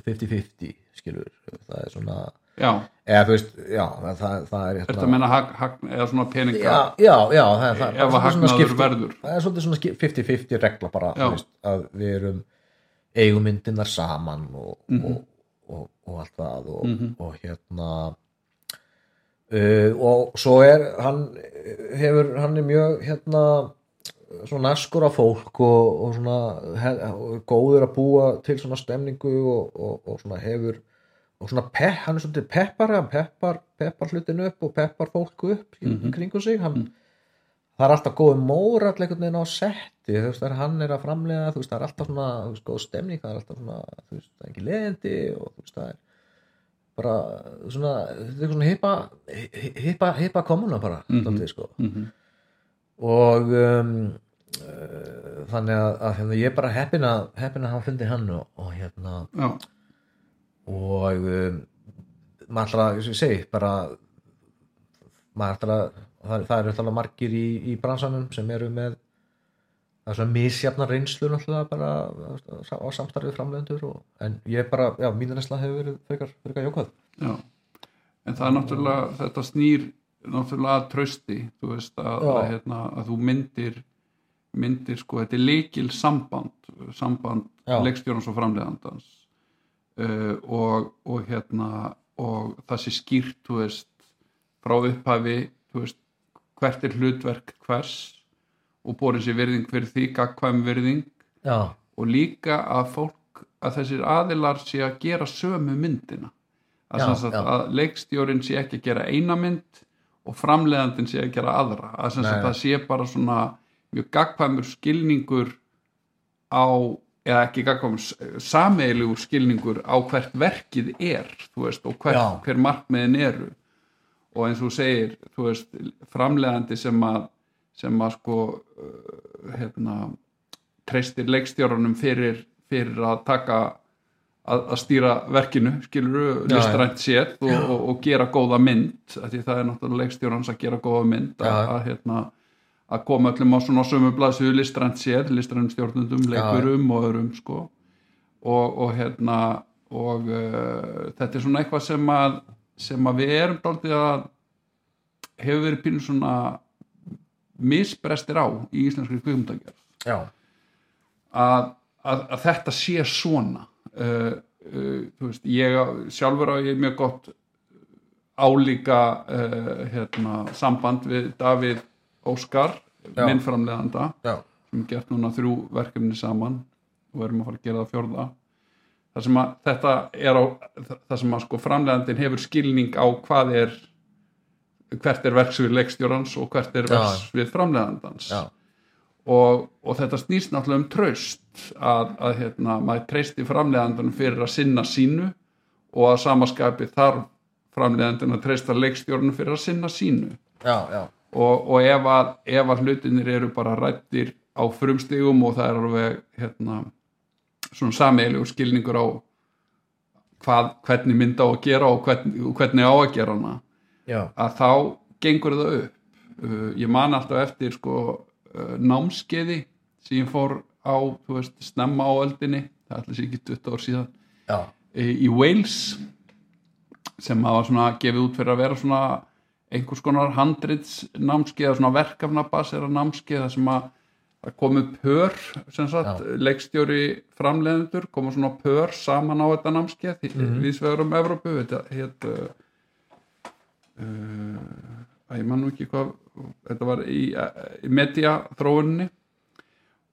50-50 skilur það er svona, já. eða þú veist já, það, það er Þetta meina hag, hag, eða svona peninga já, já, já það, er- það, er svona hagnaður verður. það er svolítið svona 50-50 regla bara veist, að við erum eigumyndinar saman og, Mhm. og, og, og allt það og, og hérna uh, og svo er hann hefur, hann er mjög hérna svona naskur af fólk og, og svona he, og góður að búa til svona stemningu og, og, og svona hefur og svona pepp, hann er svolítið peppar hann peppar, peppar hlutinu upp og peppar fólku upp í Mhm. kringu sig hann, það er alltaf góð mórall einhvern veginn á setti þú veist, þegar hann er að framlega þú veist, það er alltaf svona, veist, góð stemning það er alltaf svona, þú veist, það er ekki leðindi og þú veist, það er bara svona, svona hippa hippa, hippa komuna bara mm. -hmm. sko. Mhm. og um, uh, þannig að, að hérna, ég er bara heppin að heppin að hafa fundið hann og, og hérna Já, og um, maður og ég segi, bara maður að það, það eru alltaf margir í, í bransanum sem eru með það er svona misjafna reynslu náttúrulega bara á, samstarfið framlegendur og, en ég bara, já, mínu nesla hefur verið frekar, frekar jókvæð já En það er náttúrulega, þetta snýr náttúrulega að trausti þú veist, að, að, hérna, að þú myndir myndir, sko, þetta er leikil samband samband leikstjórnans og framleiðandans uh, og, og hérna og það sé skýrt, þú veist frá upphafi, þú veist hvert er hlutverk hvers og borin sér virðing fyrir því, gagkvæm virðing. Já, og líka að fólk að þessir aðilar sé að gera sömu myndina. Að, Já, já. að leikstjórin sé ekki að gera eina mynd og framleiðandinn sé að gera aðra. Að, Nei. það sé bara svona mjög gagkvæmur skilningur á eða ekki gagkvæmur sameilugur skilningur á hvert verkið er veist, og hver, hver markmiðin eru. Og eins og segir veist, framleiðandi sem að sem að sko uh, hérna treystir leikstjórunum fyrir, fyrir að taka að, að stýra verkinu skilur Já, listrænt séð og, og, og gera góða mynd því það er náttúrulega leikstjórans að gera góða mynd að, Já. að, hérna, að koma öllum á svona sömu blaðsöðu listrænt séð, listrænt stjórnundum leikurum og öðrum sko. Og, og hérna og uh, þetta er svona eitthvað sem að sem að við erum dálítið að hefur verið pínu svona misbrestir á í íslenskri kvikmyndagerð. Já, að, að, að þetta sé svona uh, uh, veist, ég sjálfur á ég mjög gott álíka uh, hérna, samband við Davíð Óskar Já. minnframleðanda já, sem er gert núna þrjú verkefni saman og erum að fara að gera það fjórða. Þar sem að þetta er á þar sem að sko framlegandinn hefur skilning á hvað er hvert er verksvið leikstjórans og hvert er verksvið framlegandans og, og þetta snýst náttúrulega um traust að, að hérna, maður treysti framleiðandunum fyrir að sinna sínu og að samaskapi þarf framleiðandun að treysta leikstjórnum fyrir að sinna sínu. Já, já, og, og ef, að, ef að hlutinir eru bara rættir á frumstigum og það er alveg hérna, svona sameiginlegur skilningur á hvað, hvernig mynda á að gera og hvernig, hvernig á að gera hana já, að þá gengur það upp. Uh, ég man alltaf eftir sko uh, námskeiði sem ég fór á, þú veist, snemma á öldinni það er allir sér ekki 20 ár síðan já, í, í Wales sem hafa svona gefið út fyrir að vera svona einhvers konar handrits námskeið, svona verkefnabasera námskeið þar sem að að komu pör sem sagt, leikstjóri framleiðendur, koma svona pör saman á þetta námskeið mm -hmm. viðsvegar um Evrópu þetta heit uh, að ég man nú ekki hvað þetta var í, í media þróunni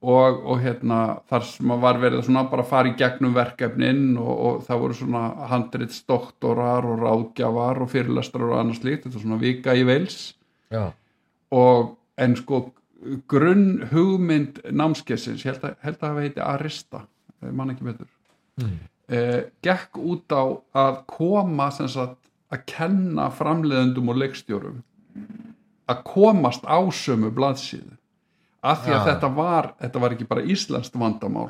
og, og hérna þar sem var verið svona bara að fara í gegnum verkefnin og, og það voru svona handritsdoktorar og ráðgjafar og fyrirlestrar og annars líkt, þetta er svona vika í veils já, og en sko grunn hugmynd námskessins, held að, það heiti Arista, eh, man ekki betur. Mm. eh, gekk út á að koma sem sagt að kenna framleiðendum og leikstjórum að komast á sömu blaðsíðu. Af því að Já. þetta var þetta var ekki bara íslenskt vandamál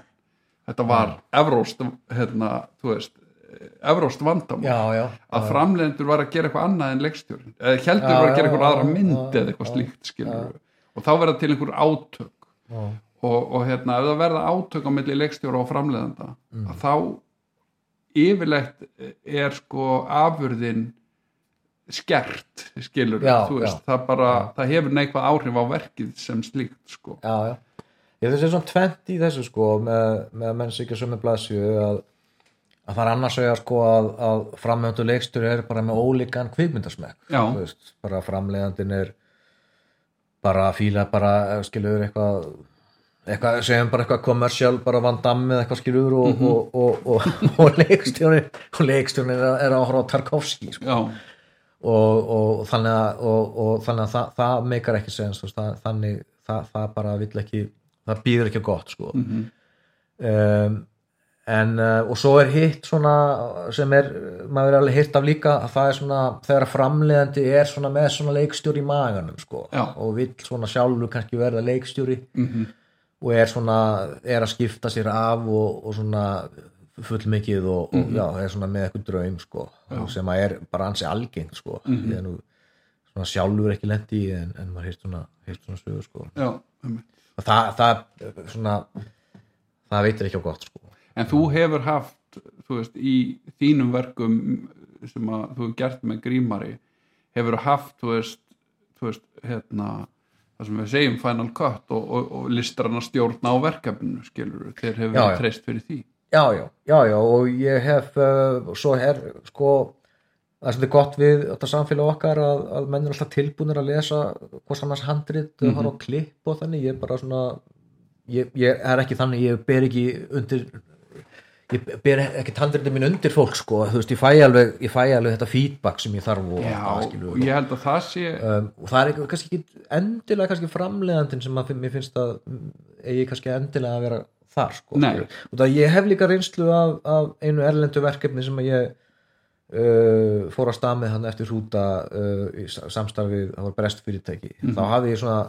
þetta var evróst hérna, þú veist, evróst vandamál. Já, já. Að framleiðendur var að gera eitthvað annað en leikstjórin eða heldur Já, var að gera já, eitthvað aðra já, mynd já, eða eitthvað já, slíkt skilur og þá verða til einhver átök. Já, og, og hérna ef það verða átök á milli leikstjóra og framleiðenda Mm. þá yfirleitt er sko afurðin skert skilur Já, veist, já. það bara, það hefur neikvað áhrif á verkið sem slíkt sko. Já, já. Ég þessi svona tvent í þessu sko með, með að menn sig ekki sömu blaðsju að, að það er annars vegar sko að, að framhjöndu leikstur er bara með ólíkan veist, bara framleiðandinn er bara að fíla bara skilur eitthvað eitthvað, segjum bara eitthvað kommersial bara Van Damme eða eitthvað skilur og, Mhm. og, og, og, og leikstjónin og leikstjónin er, er að horfa á Tarkovski sko. og, og þannig að, og, og þannig að það, það meikar ekki veist, það, þannig það, það bara vill ekki það býður ekki gott sko. mhm, um, en uh, og svo er hitt svona sem er, maður er alveg hitt af líka að það er svona, þegar að framleiðandi er svona með svona leikstjóri í maganum sko, Já. og vill svona sjálfur kannski verða leikstjóri mhm, og er svona, er að skipta sér af og, og svona fullmikið og, og Mhm. já, er svona með eitthvað draum sko, sem að er bara ansi algengt sko, ég er nú svona sjálfur ekki lendi í en, en maður heilt svona, heilt svona sögur sko. Já og það, það svona það veitir ekki á gott sko. En þú hefur haft þú veist, í þínum verkum sem að þú hefur gert með grímari hefur haft þú veist, þú veist hérna, það sem við segjum Final Cut og, og, og listrarna stjórna á verkefninu skilur, þeir hefur Já, treyst fyrir því já, já, já, já, og ég hef uh, svo er sko það er gott við þetta samfélag okkar að, að menn er alltaf tilbúinir að lesa hvort annars handrit mm. -hmm. og klipp og þannig, ég er bara svona ég, ég er ekki þannig, ég ber ekki undir ég ber ekki handritin mín undir fólk sko, þú veist, ég fæ alveg, ég fæ alveg þetta feedback sem ég þarf og, Já, og ég held að það sé um, og það er ekki, kannski ekki endilega kannski framleiðandinn sem að mér finnst að mm, eigi kannski endilega að vera þar sko, og það ég hef líka reynslu af, af einu erlendu verkefni sem að ég uh, fór að stað með hann eftir hrúta uh, samstarfið, það var brest fyrirtæki. Þá hafði ég svona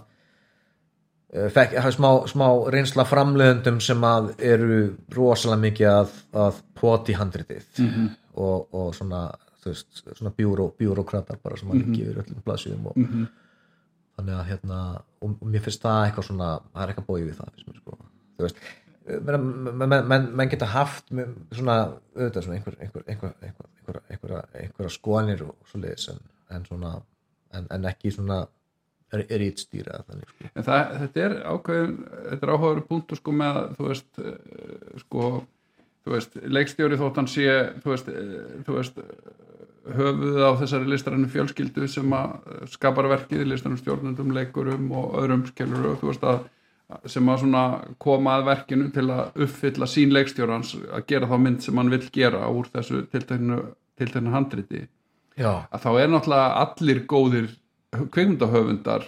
fekk, hafði smá, smá reynsla af framleiðendum sem að eru rosalega mikið að, að poti handritið Mhm. og, og svona veist, svona bjúró, bjúrókratar bara sem að Mhm. líka yfir öllum blaðsíðum og Mhm. þannig að hérna og, og mér finnst það eitthvað svona það er eitthvað bóið við það mér, sko. þú veist menn, menn, menn, menn geta haft svona, auðvitað svona einhver, einhver, einhver, einhver, einhver, einhver, einhver skoðanir og svo leiðis en, en svona en, en ekki svona rítstýra sko. en það, þetta er ákveðin þetta er áhugaður punktur sko með þú veist, eh, sko þú veist, leikstjóri þótt hann sé þú veist, eh, þú veist höfuð á þessari listrannu fjölskyldu sem að skapar verkið listrannu stjórnendum, leikurum og öðrum skellur og þú veist að sem að svona koma að verkinu til að uppfylla sín leikstjórans að gera þá mynd sem hann vill gera úr þessu tilteknu, tilteknu handriti já, að þá er náttúrulega allir góðir kvikmyndahöfundar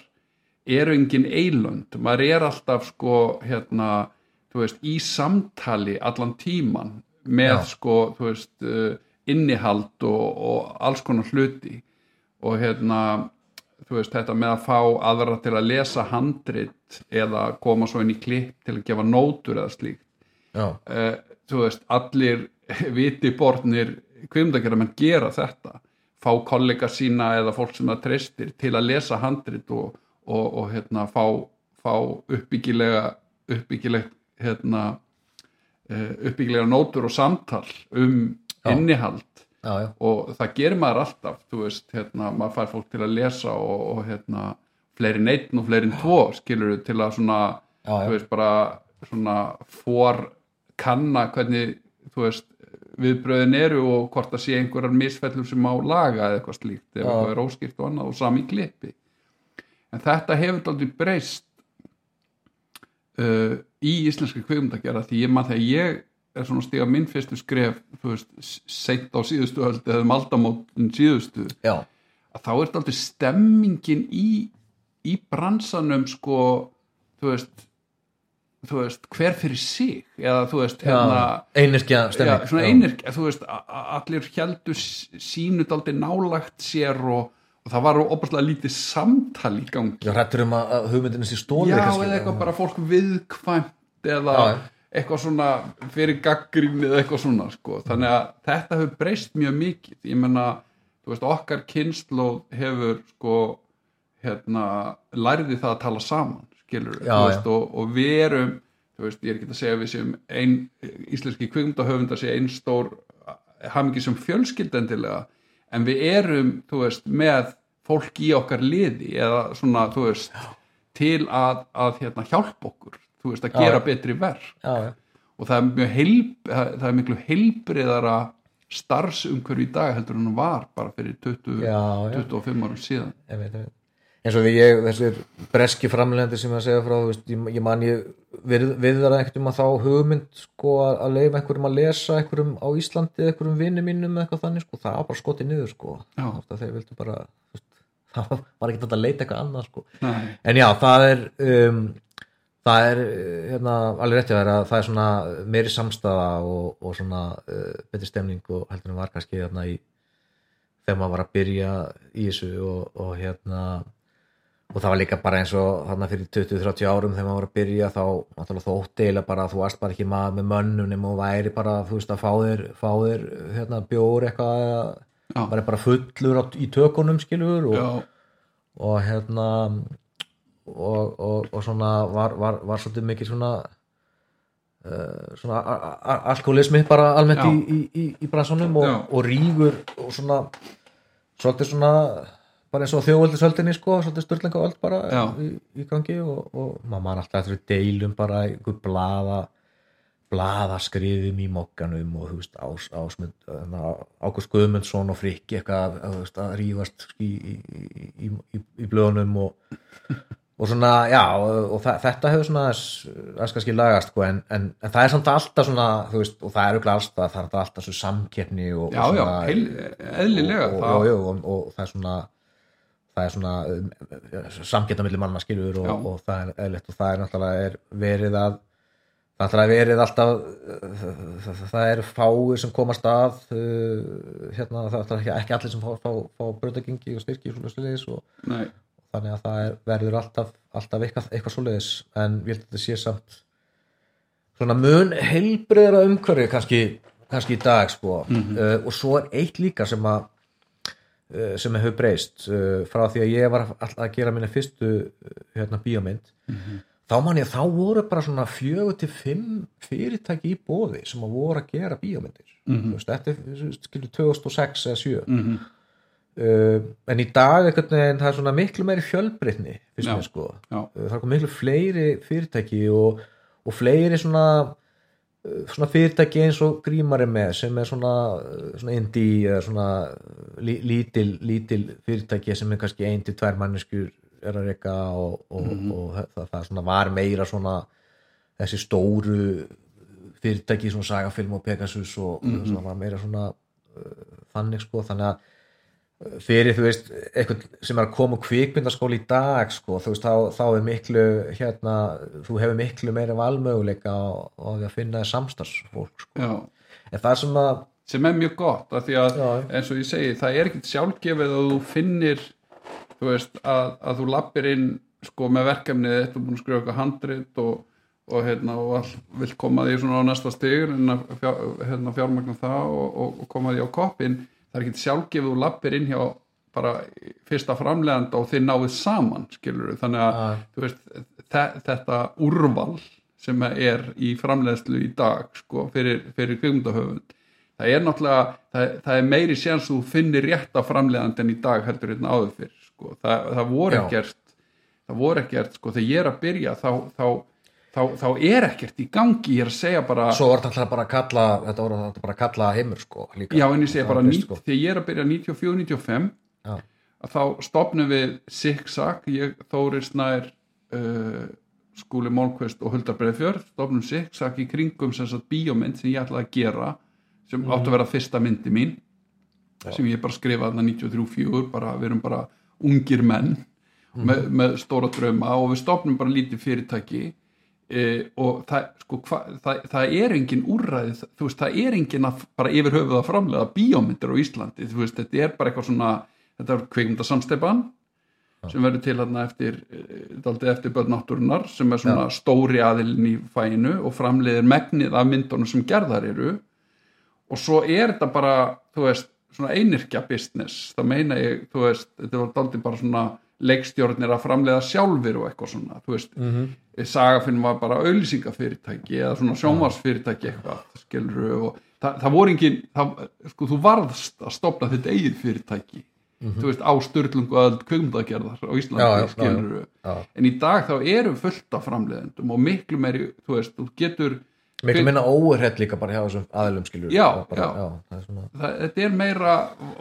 eru engin eilönd. Maður er alltaf sko hérna, veist, í samtali allan tíman með Já. sko, veist uh, innihald og, og alls konar hluti. Og hérna veist, þetta með að fá aðra til að lesa handrit eða koma svo inn í klipp til að gefa nótur eða slíkt. Uh, þú veist, allir viti borðnir kvimdagjara menn gera þetta fá kollega sína eða fólk sem það treystir til að lesa handrit og, og, og hérna fá, fá uppbyggilega uppbyggilegt hérna eh, uppbyggilega nótur og samtal um Já. innihald. Já, já, og það gerir maður alltaf þú veist, hérna, maður fær fólk til að lesa og, og hérna, fleiri neitt og fleiri tvo, skilur til að svona, þú veist, bara svona for kanna hvernig, þú veist viðbröðin eru og hvort það sé einhverjar misfellur sem má laga eða eitthvað slíkt Já. eitthvað er óskýrt og annað og sami klippi en þetta hefur aldrei breyst uh, í íslenski kvikmyndagerða því ég maður þegar ég er svona stiga minn fyrstu skref þú veist, seint á síðustu öld eða um aldamótin síðustu já, að þá er aldrei stemmingin í, í bransanum sko, þú veist þú veist, hver fyrir sig? Eða þú veist, hérna einirkja a- allir heldur sínu aldrei nálagt sér og, og það var opaslega lítið samtal í gangi. Já, hrættur um að hugmyndinu sé stólið já, eða eitthvað bara fólk viðkvæmt eða Já, eitthvað svona fyrir gaggrín eða eitthvað svona sko. þannig að þetta hefur breyst mjög mikið. Ég menna, þú veist, okkar kynnslóð hefur sko hérna, lærði það að tala saman skilur, Já, veist, og, og við erum veist, ég er ekki að segja við séum ein, íslenski kvikmyndahöfundar sé ein stór hafum ekki sem fjölskyldendilega en við erum, veist, með fólk í okkar liði eða svona, til að, að hérna, hjálpa okkur að Já, gera betri verk. Og það er mjög heilb, það er miklu heilbriðara starfsumhverfi í dag heldur en hún var bara fyrir 20, já, já. 25 árum síðan. Ég veit, ég veit eins og því ég, þessir breski framlegandi sem ég að segja frá, veist, ég, ég man ég við, við það ekkert um að þá hugmynd sko að, að leifa einhverjum að lesa einhverjum á Íslandi, einhverjum vinni mínum eða eitthvað þannig, sko, það var bara skotið niður sko, Já. Þú veist, að þeir vildu bara veist, það var ekki þetta að leita eitthvað annað sko, Nei. en já, það er um, það er hérna, alveg rétti að það er svona meiri samstaða og, og svona uh, betri stemning og heldur en var kannski hérna í þegar maður var að byrja í þessu og, og hérna og það var líka bara eins og þarna fyrir 20-30 árum þegar maður var að byrja þá náttúrulega þótt eiginlega bara að þú varst bara ekki maður með mönnum nema og væri bara þú veist að fá þér, fá þér hérna, bjór eitthvað Já. bara bara fullur á, í tökunum skilur og, og hérna og, og, og svona var, var, var svolítið mikið svona a- alkoholismi bara almennt í, í, í, í bransunum og, og rígur og svona svolítið svona bara eins og þjóðvöldisöldinni sko, svolítið styrlinga öld bara í, í gangi og, og maður man alltaf eftir deilum bara einhver blaða blaðaskriðum í mokkanum og þú veist ás, ásmund, hérna, Ágúst Guðmundsson og Frikki eitthvað að, veist, að rífast í, í, í, í, í blöðunum og, og svona, já og, og þetta hefur svona aðeins kannski lagast sko, en, en, en það er samt alltaf svona, þú veist, og það er auðvitað alltaf, það er alltaf svo samkeppni og, já, já, svona, heil, eðlilega og það er svona það er svona samgeta milli manna skilur og, og það er eðlilegt og það er náttúrulega er verið að það er verið alltaf það, það er fáir sem komast að uh, hérna það er ekki, ekki allir sem fá, fá, fá brötagengi og styrki og svona sliðis og nei, þannig að það er, verður alltaf, alltaf eitthvað, eitthvað svoleiðis en ég held að þetta sé samt svona mun heilbriðra umhverfi kannski, kannski í dag sko. Uh, og svo er eitt líka sem að sem hefur breyst uh, frá því að ég var alltaf að gera minni fyrstu uh, hérna bíómynd þá man ég að þá voru bara svona fjögur til fimm fyrirtæki í bóði sem að voru að gera bíómyndir. Mm veist, þetta er skilur 2006 eða 7 mhm, uh, en í dag veginn það er svona miklu meiri fjölbreytni fyrst Já. mér sko. Já, það er miklu fleiri fyrirtæki og, og fleiri svona svona fyrirtæki eins og grímari með sem er svona, uh, svona indie eða svona lí, lítil, lítil fyrirtæki sem er kannski ein til tvær manneskur er að reyka og, og, og það, það svona var meira svona þessi stóru fyrirtæki svona Sagafilm og Pegasus og mm svona var meira svona uh, þannig sko. Þannig að fyrir þú veist eitthvað sem er að koma kvikmyndaskóli í dag sko þú veist þá, þá er miklu hérna þú hefur miklu meira valmöguleika á, því að finna samstarfsfólk sko. en það sem að sem er mjög gott af því að Já. eins og ég segi það er ekkert sjálfgefið að þú finnir þú veist að, að þú lappir inn sko með verkefnið þetta búin að skrifa eitthvað handrit og, og, hérna, og all, vill koma því svona á næsta stigur en að fjár, hérna, fjármagna það og, og, og koma því á koppin það er ekkert sjálfgefið þú lappir inn hjá bara fyrsta framleganda og þið náið saman skilur þannig að þú veist, þe- þetta úrval sem er í framleiðslu í dag sko, fyrir, fyrir kvikmyndahöfund það er náttúrulega það, það er meiri séns þú finnir rétta framleiðandinn í dag heldur hérna áður fyrir sko. það, það voru ekkert það voru ekkert, sko, þegar ég er að byrja þá, þá, þá, þá er ekkert í gangi, ég er að segja bara svo var þetta bara að kalla þetta voru þetta bara að kalla heimur sko líka. já, en ég segja bara, var fyrst, sko. þegar ég er að byrja 94-95 Já. að þá stopnum við Zigzag, ég, Þórir Snær uh, Skúli Málkvist og Huldar Breiðfjörð, stopnum Zigzag í kringum sem sagt bíómynd sem ég ætlaði að gera sem Mhm. áttu að vera fyrsta myndi mín sem ég bara skrifaði þarna 93-4 bara, við erum bara ungir menn Mhm. með, með stóra drauma og við stopnum bara lítið fyrirtæki e, og það, sko, hva, það, það er engin úrræði, þú veist, það er engin að bara yfir höfuð að framlega bíómyndir á Íslandi, þú veist, þetta er bara eitthvað svona þetta er kveikmyndasamsteipan sem verður til hérna eftir e, daldið eftir börn náttúrunar sem er svona stóri aðilin í fæinu og framleiðir megnið af myndunum sem gerðar eru. Og svo er þetta bara, þú veist, svona einirkja business, það meina ég, þú veist, þetta var daldið bara svona leikstjórnir að framleiða sjálfur og eitthvað svona, þú veist, mm. -hmm. sagafinn var bara auðlýsingafyrirtæki eða svona sjómarsfyrirtæki eitthvað, skilur og það, það voru engin, það, sko, þú varðst að stopna þetta eigið fyrirtæki þú veist, á styrlungu að kvöngdagerðar á Íslandi. Já, já, já, já. en í dag þá eru fullt af framleiðendum og miklu meiri, þú veist, þú getur miklu minna óerhett líka bara hjá þessum aðilum skilur Já, bara, já. það er svona það, þetta er meira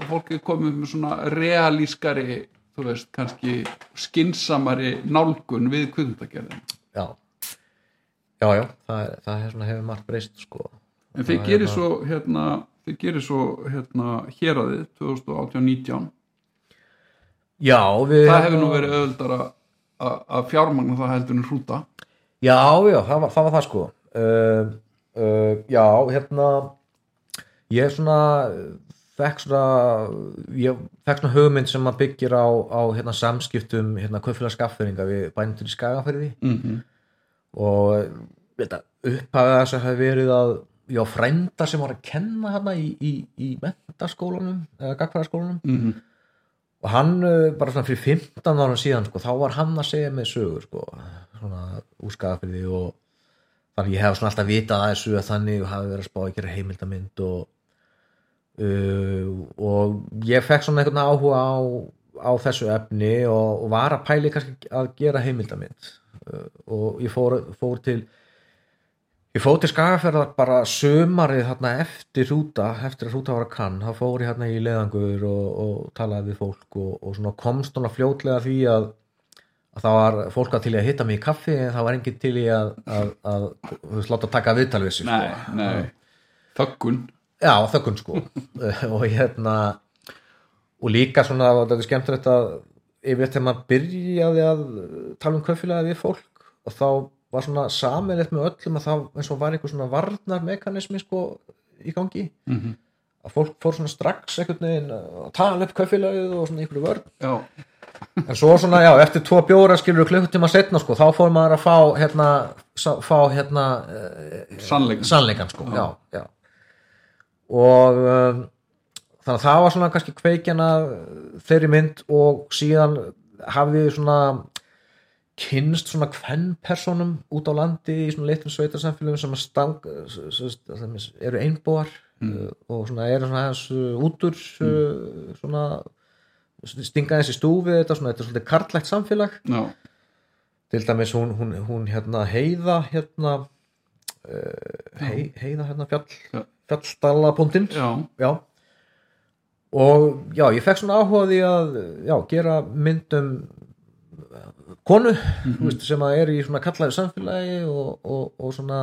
fólk er komið með svona realískari þú veist, kannski skinsamari nálgun við kvöngdagerðin já, já, já það, er, það er svona hefur margt breyst sko. En er gerir svo hérna, þið gerir svo hérna héraðið 2018-19 já, við það hefur nú verið auðvöldar að fjármagna það heldur en hrúta. Já, já, það var það, var það sko. Uh, uh, já, hérna ég svona fekk svona svona hugmynd sem að byggir á, á hérna, samskiptum hérna, kaupfélags skafferinga við bændur í Skagaferði mm -hmm. og upphafið þess að hafa verið að ég á frænda sem var að kenna hérna í, í, í mentaskólanum eða gagfæðaskólanum Mm og hann uh, bara svona fyrir 15 árum síðan sko, þá var hann að segja með sögur sko, svona úrskaða og þannig ég hef svona alltaf vitað að þessu að þannig hafi verið að spá gera heimildamind og uh, og ég fekk svona einhvern áhuga á, á þessu efni og, og var að pæli kannski að gera heimildamind uh, og ég fór, fór til Ég fór til Skagaferðar bara sömarið hérna eftir rúta, eftir að rúta var að kann, þá fór ég hérna í leðangur og, og talaði við fólk og, og svona komst svona fljótlega því að, að það var fólk að til í að hitta mig í kaffi en það var enginn til í að, að, að, sláta að taka viðtal við sig nei, sko. nei, þöggun Já, þökkun sko. Og hérna og líka svona, þetta er skemmtilegt að yfir þegar maður byrjaði að tala um kaufélagi við fólk og þá var svona samilegt með öllum að það eins og var einhver svona varnarmekanismi sko í gangi. Mm -hmm. að fólk fór svona strax einhvern veginn að tala upp kaufélagið og svona einhverju vörn. Já, en svo svona, já, eftir tvo bjóra skilur klukkutíma setna sko, þá fór maður að fá hérna, fá hérna eh, sannleikan sko, já, já. Og um, þannig að það var svona kannski kveikjana þeirri mynd og síðan hafði svona kynst svona kvennpersonum út á landi í svona litlum sveitarsamfélagum sem stang sem eru einbúar mm. og svona eru svona aðeins uh, útur uh, svona stinga þessi stúfi þetta, svona, þetta er svolítið karlægt samfélag. Já, til dæmis hún, hún, hún hérna heiða hérna uh, hei, heiða hérna fjall. Já. Já. Og já, ég fekk svona áhuga á því að já, gera myndum konu þú veist, sem að er í svona kallaði samfélagi og, og, og svona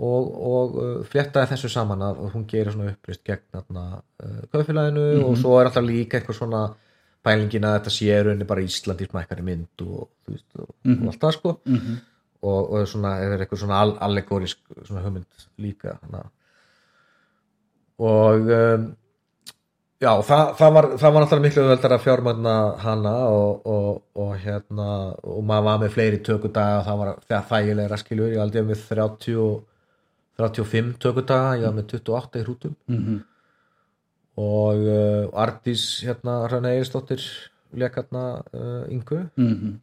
og, og uh, fléttaði þessu saman að hún gerir svona upprist gegn uh, kaufélaginu og svo er alltaf líka einhver svona pælingin að þetta sé rauninni bara Ísland í smækkari mynd og, veist, og, og allt það sko. Mm og, og svona, er eitthvað svona all, allegórisk svona hugmynd líka hana. Og um, já, það, það var það var náttúrulega miklu veldar að fjármagna hana og, og, og hérna og maður var með fleiri tökudaga það var þegar þægilega skilur ég aldrei með 30 35 tökudaga, ég var með 28 í hrútum. -hmm. og uh, Ardís hérna Rönne Eirstóttir leik hérna uh, Ingu. Mm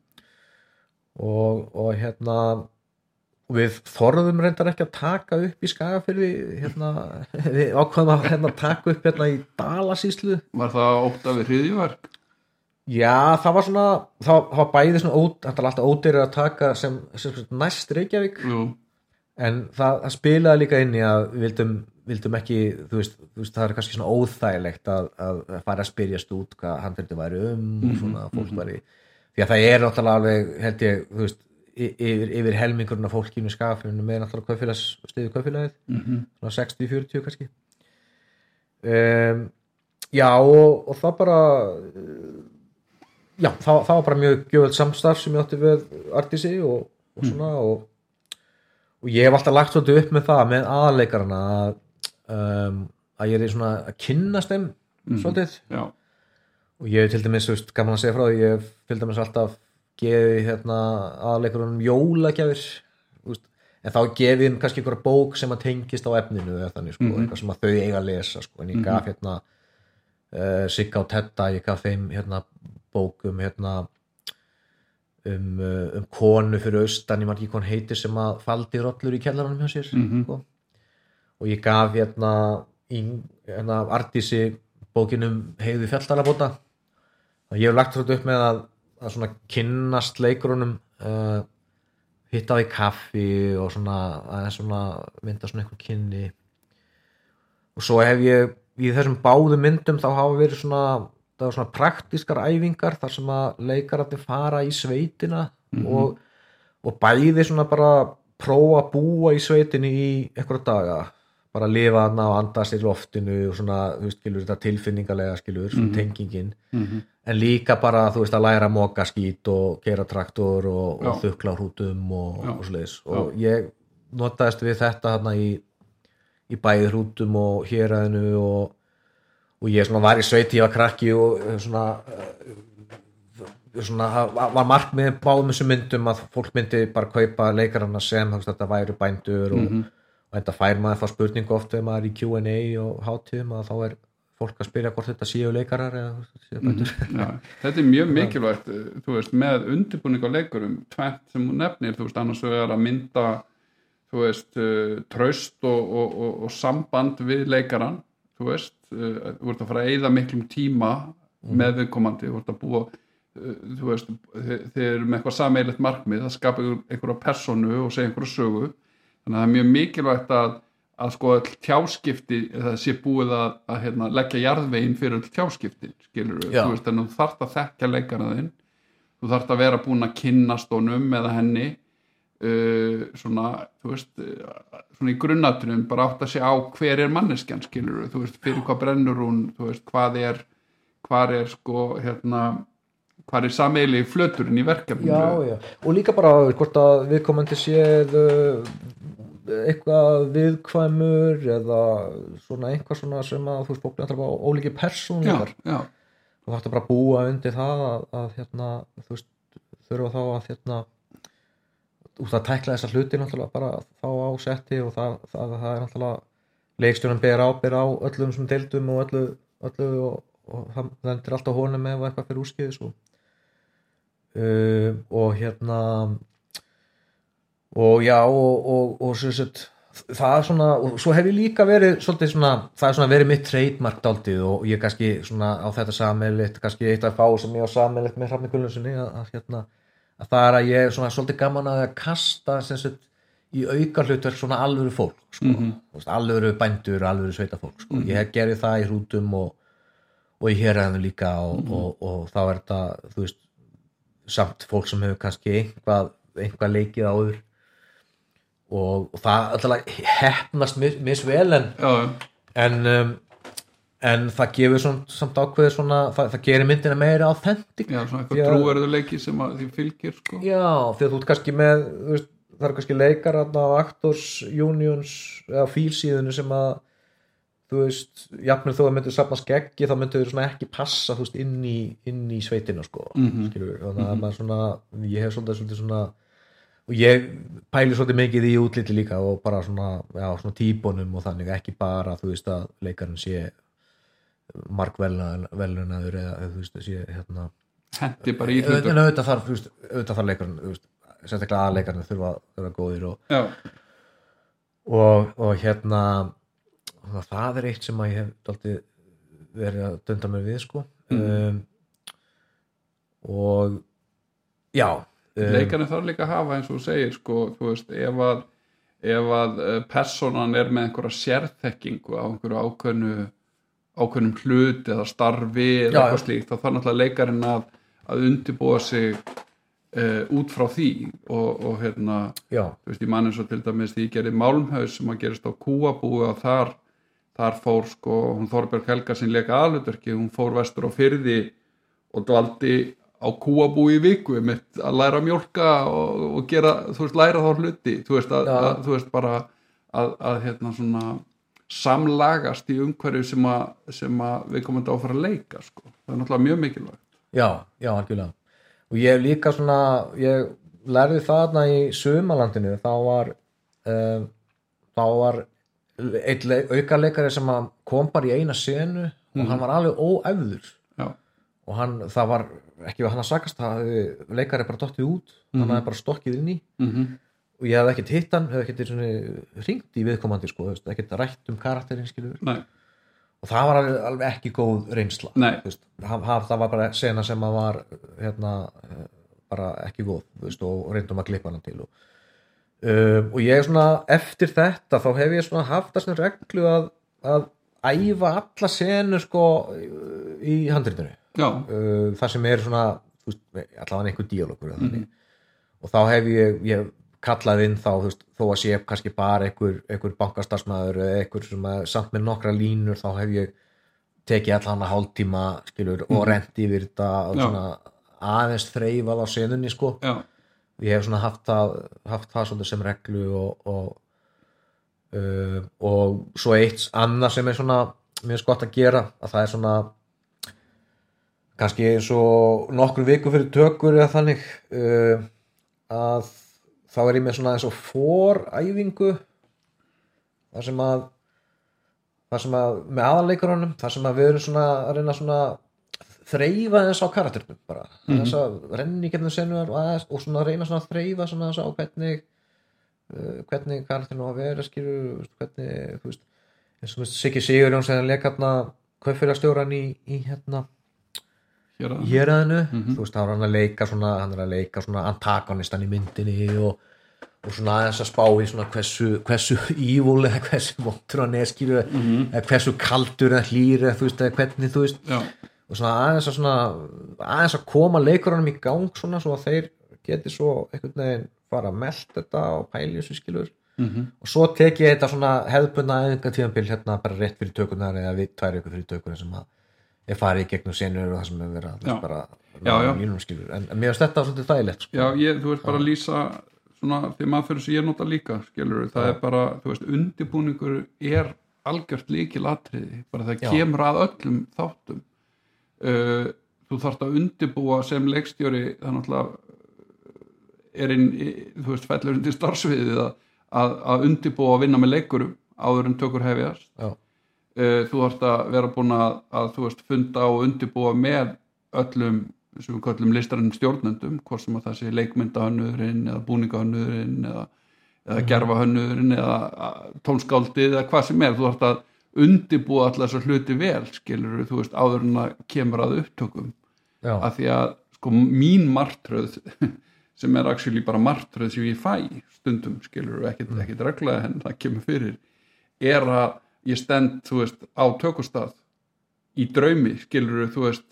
og, og hérna við þorðum reyndar ekki að taka upp í skagafyrði hérna, við ákvæðum að hérna, taka upp hérna í Dalasíslu Var það ótt af við hriðjuverk? já það var svona það, það var bæði svona út, þetta er alltaf ódýrið að taka sem, sem, næst Reykjavík. Jú, en það, það spilaði líka inn í að við vildum, vildum ekki þú veist, þú veist, það er kannski svona óþægilegt að, að fara að spyrjast út hvað handverði væri um og svona að fólk væri því að það er náttúrulega alveg held ég, þú veist yfir, yfir helmingurinn af fólkinu í skafinu með náttúrulega kaufélags, stiðu kaufélagið mhm, svona 60-40 kannski. Um, já og, og það bara já, það, það var bara mjög gjöfald samstarf sem ég átti við Artísi og, og svona og, og ég hef alltaf lagt svolítið upp með það með aðleikarana að, um, að ég er svona að kynnast þeim svolítið. Já, og ég hef til dæmis, þú veist, gaman að segja frá því ég hef til dæmis alltaf gefið hérna aðleikurunum jólagjafir en þá gefið þeim kannski einhverja bók sem að tengist á efninu eða þannig, sko, eitthvað sem að þau eiga að lesa sko, en ég gaf hérna uh, Sigga og Tedda, ég gaf þeim hérna bókum hérna um, uh, um konu fyrir austan, ég man ekki hún heitir sem að faldi rollur í kjallaranum hjá sér sko. og ég gaf hérna, í, hérna Artísi bókinum heiði fjalltalabóta og ég hef lagt þetta upp með að, að svona kynnast leikurunum uh, hitta á í kaffi og svona svona mynda svona einhver kynni. Og svo hef ég í þessum báðu myndum þá hafa verið svona það var svona praktískar æfingar þar sem að leikararnir fara í sveitina og, og bæði svona bara prófa að búa í sveitinni í einhverja daga. Bara lifa þarna og andast í loftinu og svona, þú veist, skilur þetta tilfinningalega skilur, svona tengingin. Mhm, en líka bara, þú veist, að læra að moka skít og gera traktor og, og þukla hrútum og, og svoleiðis. Og ég notaðist við þetta þarna í, í bæði hrútum og héræðinu og, og ég svona var í sveiti, ég var krakki og eh, svona eh, svona, var markmið báðum þessum myndum að fólk myndi bara kaupa leikarana sem þetta væri bændur og, og þetta fær maður þá spurningu oft þegar maður er í Q&A og hátíðum að þá er fólk að spyrja hvort þetta séu leikarar eða veist, séu bændur. Já. Þetta er mjög mikilvægt eh, þú veist, með undirbúning á leikurum tvent sem hún nefnir, þú veist, annars vegar að mynda þú veist, uh, traust og, og, og, og samband við leikaran, þú veist uh, þú ert að fara að eyða miklum tíma með viðkomandi, þú ert að búa þú veist, þið eru með eitthvað sameilegt markmið, það skapa einhver- einhverja personu og segja einhverja sögu. Þannig að það er mjög mikilvægt að, að sko öll tjáskipti, það sé búið að, að hérna, leggja jarðvegin fyrir öll tjáskipti skilur við, þú veist, en þú þarft að þekkja leikana þinn, þú þarft að vera búin að kynnast honum eða henni uh, svona, þú veist uh, svona í grunnatunum, bara átt að sé á hver er manneskjan, skilur við, þú veist fyrir hvað brennur hún, þú veist, hvað er hvað er sko, hérna hvað er sameili flöturinn í verkefninu. Já, já, og líka bara hvort að viðkomandi séð uh, eitthvað viðkvæmur eða svona eitthvað svona sem að þú veist er alltaf persónlegar já, og það er bara að búa undir það að, að hérna, þú veist, þurfa þá að hérna út að tækla þessa hluti náttúrulega bara þá á setti og það, það, það er náttúrulega leikstjónum ber ábyrð á öllum sem deildum og öllu, öllu og, og það lendir alltaf honum ef eitthvað fyrir úrskiðis og uh, og hérna og já og, og, og svo sett það er svona, og svo hef ég líka verið svolítið svona, það er svona verið mitt trademark daldið og ég kannski svona á þetta sammeilitt, kannski eitt af fá sem ég á sammeilitt með Hrafni Gullunsinni að, að hérna, að það er að ég er svona svolítið gaman að kasta sagt í auka hlutverk svona alvöru fólk sko, mm -hmm. alvöru bændur, alvöru sveita fólk sko. ég hef gerði það í hrútum og, og í héræðinu líka og, og, og þá er þetta, veist samt fólk sem hefur kannski einhvað, einhvað leikið áður og, og það alltaf hefnast mis, misvel en, já, en, um, en það gefur svona, samt ákveður svona, það, það gerir myndina meira authentic já, svona eitthvað trúverðuleiki sem því fylgir sko. Já, því að þú ert kannski með veist, það eru kannski leikar á Actors Unions eða fílsíðunu sem að þú veist, jafnir þó að myndir safna skeggi þá myndir þau svona ekki passa veist, inn, í, inn í sveitina sko Mhm. skilur, þannig að maður svona ég hef svolítið svona og ég pæli svolítið mikið í útliti líka og bara svona, já, svona típunum og þannig ekki bara, þú veist, að leikarinn sé mark velunaður eða þú veist þessi hérna hendi bara í en hlutur auðvitað þarf, þarf leikarinn sérstaklega aðleikarinn þurfa þurfa góðir og, og, og hérna það er eitt sem að ég hef dálítið verið að dönda mér við sko. Um, og já leikarinn þarf líka að hafa eins og þú segir sko, þú veist, ef að ef að eh, personan er með einhverja sérþekkingu á einhverju ákveðnu ákveðnum hlut eða starfi eða Já, eitthvað slíkt, þá þarf náttúrulega leikarinn að, að undibúa sig uh, út frá því og, og hérna, já, þú veist, ég man eins og til dæmis því ég gerði Málmhaus sem að gerist á Kúabúi og þar, þar fór sko, hún Þorbjörg Helga sem leika aðluturki, hún fór vestur á fyrði og dvaldi á Kúabúi í viku mitt að læra að mjólka og, og gera, þú veist, læra þá hluti. Þú veist, að, að, þú veist bara að, að hérna svona samlagast í umhverju sem að, sem að við komum þetta á að fara að leika sko. það er náttúrulega mjög mikilvægt. Já, já, algjörlega. Og ég hef líka svona ég lærði þarna í Sumalandinu þá var um, þá var einn aukaleikari sem kom bara í eina senu og hann var alveg óæfður. Já, og hann, það var ekki við hann að sakast það hafði leikari bara dottið út hann hafði bara stokkið inn í. Mm og ég hafði ekkert hitt hann, hafði ekkert ringt í viðkomandi sko, ekkert rætt um karakterinn skilur nei, og það var alveg, alveg ekki góð reynsla hann, það var bara sena sem að var hérna, bara ekki góð veist, og reyndum að klippa hann til og, um, og ég er svona eftir þetta þá hef ég svona haft það svona reglu að, að æfa alla senur sko í handritinu. já, uh, það sem er svona veist, allavega einhver díalogur eða þannig. Og þá hef ég, ég kallað inn þá, veist, þó að sé kannski bara einhver, einhver bankastarsmaður eða einhver samt með nokkra línur þá hef ég tekið allan að hálftíma skilur og rent yfir þetta og Já. svona aðeins þreifað á senunni sko. Já, ég hef svona haft það, haft það sem reglu og og, uh, og svo eitt annað sem er svona mjög gott að gera að það er svona kannski eins og nokkur viku fyrir tökur eða þannig uh, að þá er ég með svona eins og foræfingu þar sem að þar sem að með aðaleikaranum þar sem að við erum svona að reyna svona þreyfa þess á karakternum bara Mhm. þess að renni getnum senuar og, og svona reyna svona að þreyfa svona þess á hvernig uh, hvernig karakterinu á að vera skilur hvernig, þú veist eins og þú veist, Siggi Sigurjón sem leik hérna kaupfélagstjóran í, í hérna að héræðinu, Mhm. þú veist, þá er hann að leika svona, hann er að leika svona antagonistan í myndinni og, og svona aðeins að spá í svona hversu, hversu evil eða hversu móttur hann er skýru Mhm. eða hversu kaldur eða hlýr eða þú veist, eða hvernig þú veist. Já, og svona aðeins að svona aðeins að koma leikurunum í gang svona svo að þeir geti svo einhvern veginn fara að melta þetta og pæli þessu skilur mm og svo tek ég þetta svona hefðbundna eðinga tíðanbíl hérna bara rétt fyrir tökunar eða við tvær ykkur fyrir tökunar sem að er farið í gegnum senur og það sem er verið að bara já. línum skilur en, mér finnst þetta svolítið þægilegt sko. já ég, þú veist bara að lýsa svona því maður sem ég nota líka skilur það er bara, þú veist, undibúningur er algjört líkil atriði bara það Já. kemur að öllum þáttum. Uh, þú þarft að undibúa sem leikstjóri það náttúrulega er inn, þú veist, fellur undir starfsviðið að, að undibúa að vinna með leikurum áður en tökur hefjast. Já, uh, þú þarft að vera búin að, að þú veist, funda og undibúa með öllum sem við kallum listarinn stjórnendum hvort sem að það sé leikmyndahönnurinn eða búningahönnurinn eða, eða gerfahönnurinn eða tónskáldið eða hvað sem er. Þú þarft að undibúa allar þessar hluti vel skilur þú veist áður en að kemur að upptökum. Já, að því að sko mín martröð sem er actually bara martröð sem ég fæ stundum skilur ekkit, ekkit regla en það kemur fyrir er að ég stend þú veist á tökustað. Í draumi skilur þú veist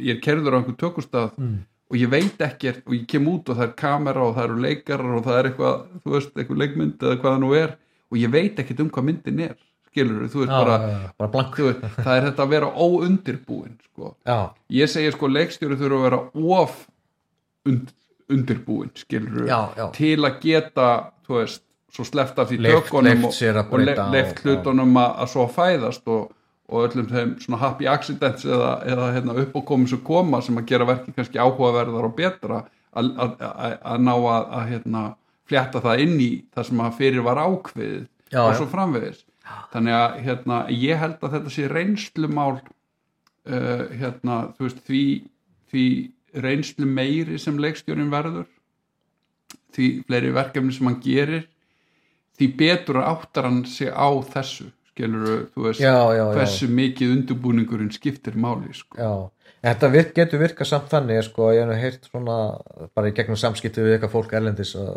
ég er kerður á einhver tökustað Mm. og ég veit ekkert og ég kem út og það er kamera og það eru leikarar og það er eitthvað þú veist eitthvað leikmynd eða hvað það nú er og ég veit ekkert um hvað myndin er skilur þú veist já, bara, já, bara þú veist, það er þetta að vera óundirbúin sko. Já, ég segi sko leikstjóri þurfa að vera of und, undirbúin skilur til að geta þú veist, svo sleppt af því tökunum og, og le, breyta leift og- hlutunum að, svo fæðast og, og öllum þeim svona happy accidents eða, eða hérna, uppákomum sem koma sem að gera verki kannski áhugaverðar og betra að, ná að, að hérna, flétta það inn í það sem að fyrir var ákveðið Já, og svo framvegis. Þannig að hérna, ég held að þetta sé reynslumál uh, hérna, þú veist, því, því reynslu meiri sem leikstjórin verður því fleiri verkefni sem hann gerir því betur áttar hann sig á þessu skilur þú veist, já, já, já, hversu mikið undurbúningurinn skiptir máli sko. já. Þetta virk, getur virkað samt þannig sko, ég hef heirt svona bara í gegnum samskipti við eitthvað fólk erlendis að,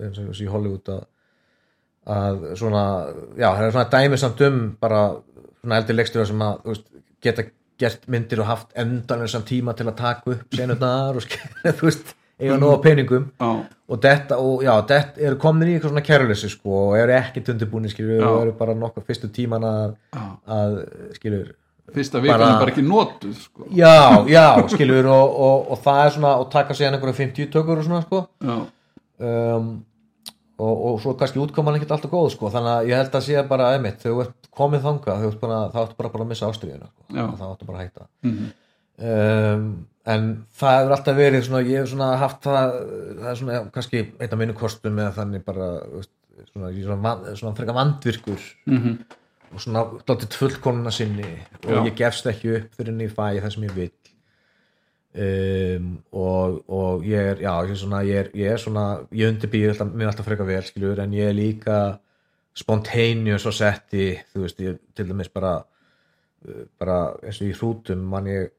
eins og í Hollywood að, að svona já, það er svona dæmi samt um bara svona eldir leikstjóra sem að veist, geta gert myndir og haft endanlega tíma til að taka upp senurnar og skilja, þú veist, eiga nóga peningum já, og þetta, og já, þetta eru komin í eitthvað svona kæruleysi sko og eru ekkert undirbúin skilur og eru bara nokkuð fyrstu tíman að, að skilur fyrsta vikan er bara ekki notuð sko. já, já, skilur og, og, og það er svona, og taka síðan einhverja 50 tökur og svona sko. Um, og, og svo kannski útkoman ekkert alltaf góð sko, þannig að ég held að sé bara einmitt, þú ert komið þangað þú ert bara, þá áttu bara, bara að missa ástriðuna sko. Þá áttu bara að hætta. Mhm, um, en það hefur alltaf verið svona, ég hef svona haft það það er svona kannski einn af minni kostum eða þannig bara svona, svona, svona frekar vandvirkur mhm, og svona dálítið fullkomna sinni og Já. ég gefst ekki upp fyrir en ég fæ það sem ég vil um, og, og ég er já, ég er svona, ég ég ég undirbýr alltaf, mér alltaf frekar vel skilur, en ég er líka spontaneous og setti þú veist, ég til dæmis bara bara eins og í hrútum man ég,